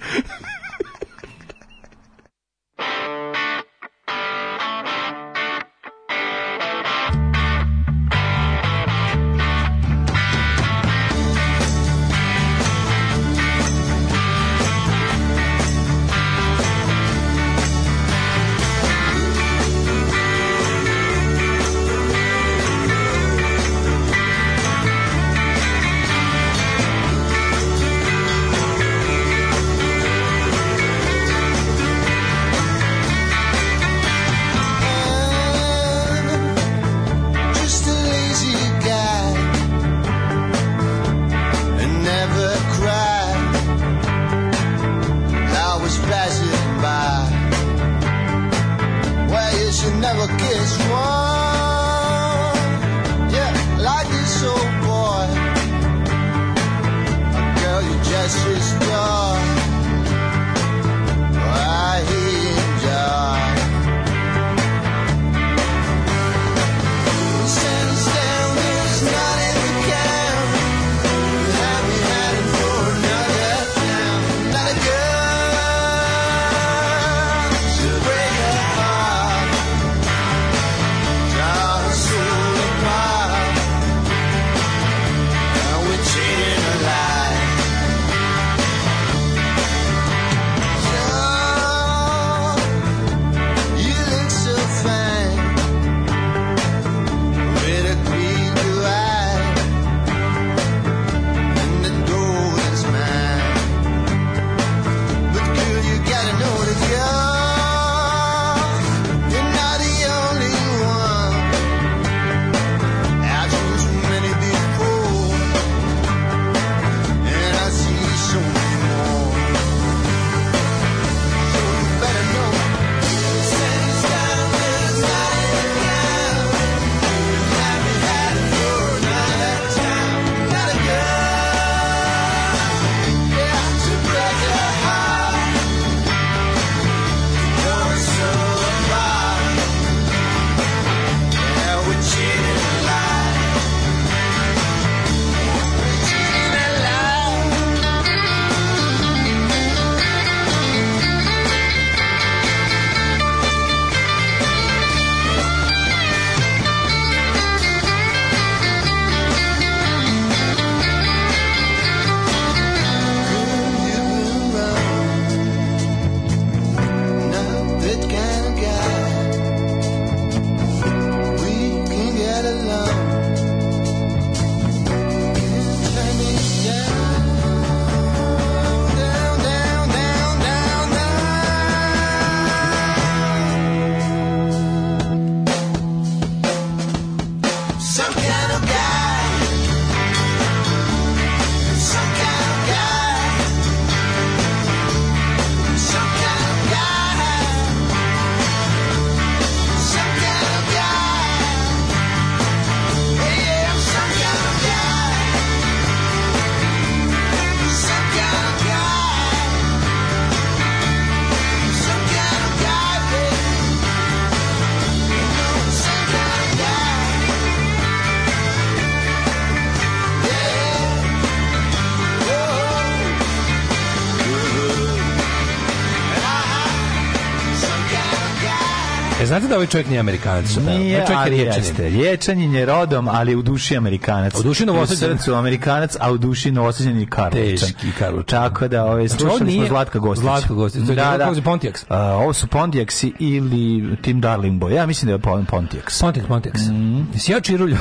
da ovaj čovjek nije Amerikanac? Da, ovaj nije, ovaj čovjek je riječanin. Riječanin je rodom, ali u duši Amerikanac. U duši Novosadjan. U Amerikanac, a u duši Novosadjan i Karlovčan. Teški Karlovčan. Tako da, ove, ovaj, znači, slušali smo Zlatka Gostić. Zlatka Gostića. Da, da. da. Pontiacs. Uh, ovo su Pontiacsi ili Tim Darling Boy. Ja mislim da je Pontiacs. Pontiacs, Pontiacs. Mm. Jesi ja čirulju?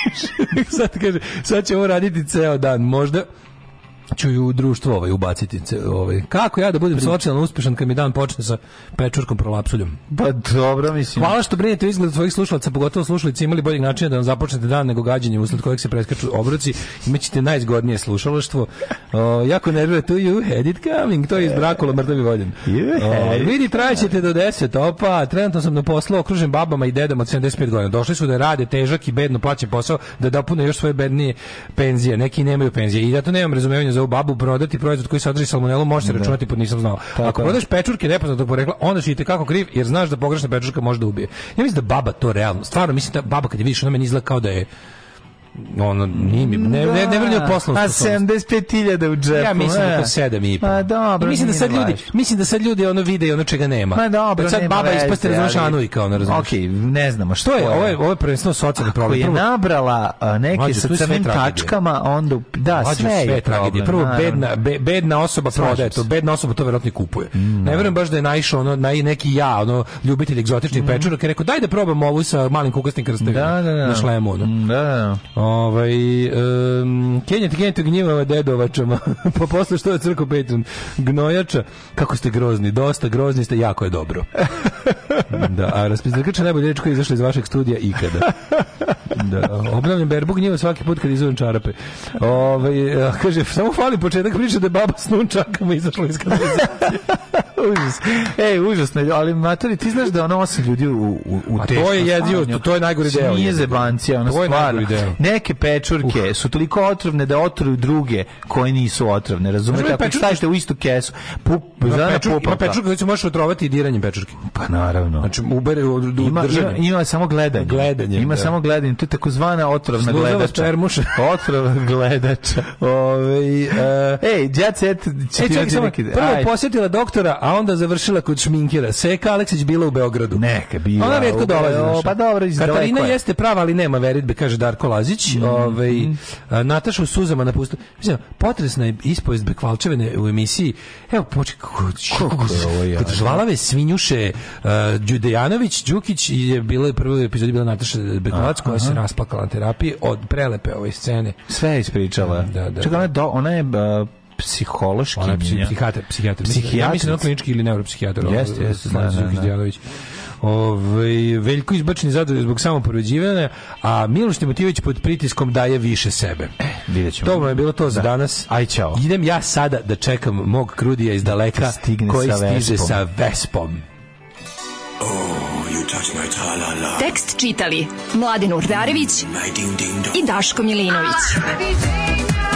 sad kaže, sad će ovo raditi ceo dan. Možda, ću ju društvo ovaj ubaciti ovaj kako ja da budem Priča. socijalno uspešan kad mi dan počne sa pečurkom prolapsuljom pa dobro mislim hvala što brinete o izgledu svojih slušalaca pogotovo slušalice imali boljeg načina da vam započnete dan nego gađanjem usled kojeg se preskaču obroci imaćete najzgodnije slušalaštvo o, jako nervira tu you had it coming to je iz Brakula mrtavi voljen vidi trajećete do 10 opa trenutno sam na poslu okružen babama i dedama od 75 godina došli su da rade težak i bedno plaćen posao da dopune još svoje bednije penzije neki nemaju penzije i da to nemam razumevanja za u babu prodati proizvod koji sadrži salmonelu, može da. računati pod nisam znao. Tako Ako prodaš pečurke nepoznatog porekla, onda si kako kriv jer znaš da pogrešna pečurka može da ubije. Ja mislim da baba to realno, stvarno mislim da baba kad je vidiš ona meni izgleda kao da je ono nije mi ne ne ne vrlo da. poslovno a 75.000 u džepu ja mislim da to 7 e. i pa pa dobro mislim da sad ljudi mislim da sad ljudi ono vide i ono čega nema pa dobro sad baba ispaste razmašanu i kao ne razumeš okej ne znamo što je ovo je ovo je prvenstveno socijalni problem je nabrala neke sa crnim tačkama onda da sve je tragedija prvo bedna bedna osoba prodaje to bedna osoba to verovatno kupuje mm, ne verujem baš da je naišao ono na neki ja ono ljubitelj egzotičnih mm. pečuraka rekao daj da probamo ovu sa malim kukasnim krstevima da, da, na šlemu mm, da da Ovaj um, Kenja te Kenja gnjivava dedovačama. pa posle što je crko Petun gnojača. Kako ste grozni, dosta grozni ste, jako je dobro. da, a raspisarkača najbolje reč koja izašla iz vašeg studija ikada. Da, obnavljam berbu gnjiva svaki put kad izuzem čarape. Ovaj kaže samo fali početak priče da je baba s nunčakama izašla iz kanalizacije. užas. Ej, užasno, ali matori, ti znaš da ono osam ljudi u, u, u A to je jedio, to je najgori znači, deo. Nije zebancija, ono stvarno. Neke pečurke uh. su toliko otrovne da otruju druge koje nisu otrovne, razumete? Ako pečurke... stavite u istu kesu, pup, ima pečurke, ima pečurke koju se možeš otrovati i diranjem pečurke. Pa naravno. Znači, ubere, u, u, ima, ima, ima, samo gledanje. gledanje ima da. samo gledanje. To je takozvana otrovna Sluzava gledača. Čermuša. Otrovna gledača. Ove, uh, Ej, Jet Set, e, čekaj, prvo posjetila doktora a onda završila kod šminkira. Seka Aleksić bila u Beogradu. Neka, bila. Ona redko dolazi. O, pa dobro, Katarina jeste prava, ali nema veritbe, kaže Darko Lazić. Mm, ovaj, mm. Natašu suzama napustila. Mislim, potresna je ispovest Bekvalčevene u emisiji. Evo, počekaj, kod, kod žvalave svinjuše uh, Đudejanović, Đukić je bila u prvoj epizodi bila Nataša Bekvalac koja se raspakala na terapiji od prelepe ove scene. Sve je ispričala. Da, da, Čekaj, da. ona, do, ona je uh, psihološki ona psi, psihijatar psihijatar psihijatar mislim da klinički ili neuropsihijatar jeste jeste Đukđanović da, da, da. Ove, ovaj, Veljko izbačen iz zbog samopoređivanja, a Miloš Timotijević pod pritiskom daje više sebe. E, vidjet ćemo. Dobro je bilo to za da. danas. Aj, ćao Idem ja sada da čekam mog krudija iz daleka koji sa stiže vespom. sa Vespom. Oh, you touch my -la -la. Tekst čitali Mladin Urdarević mm, i Daško Milinović. Ah,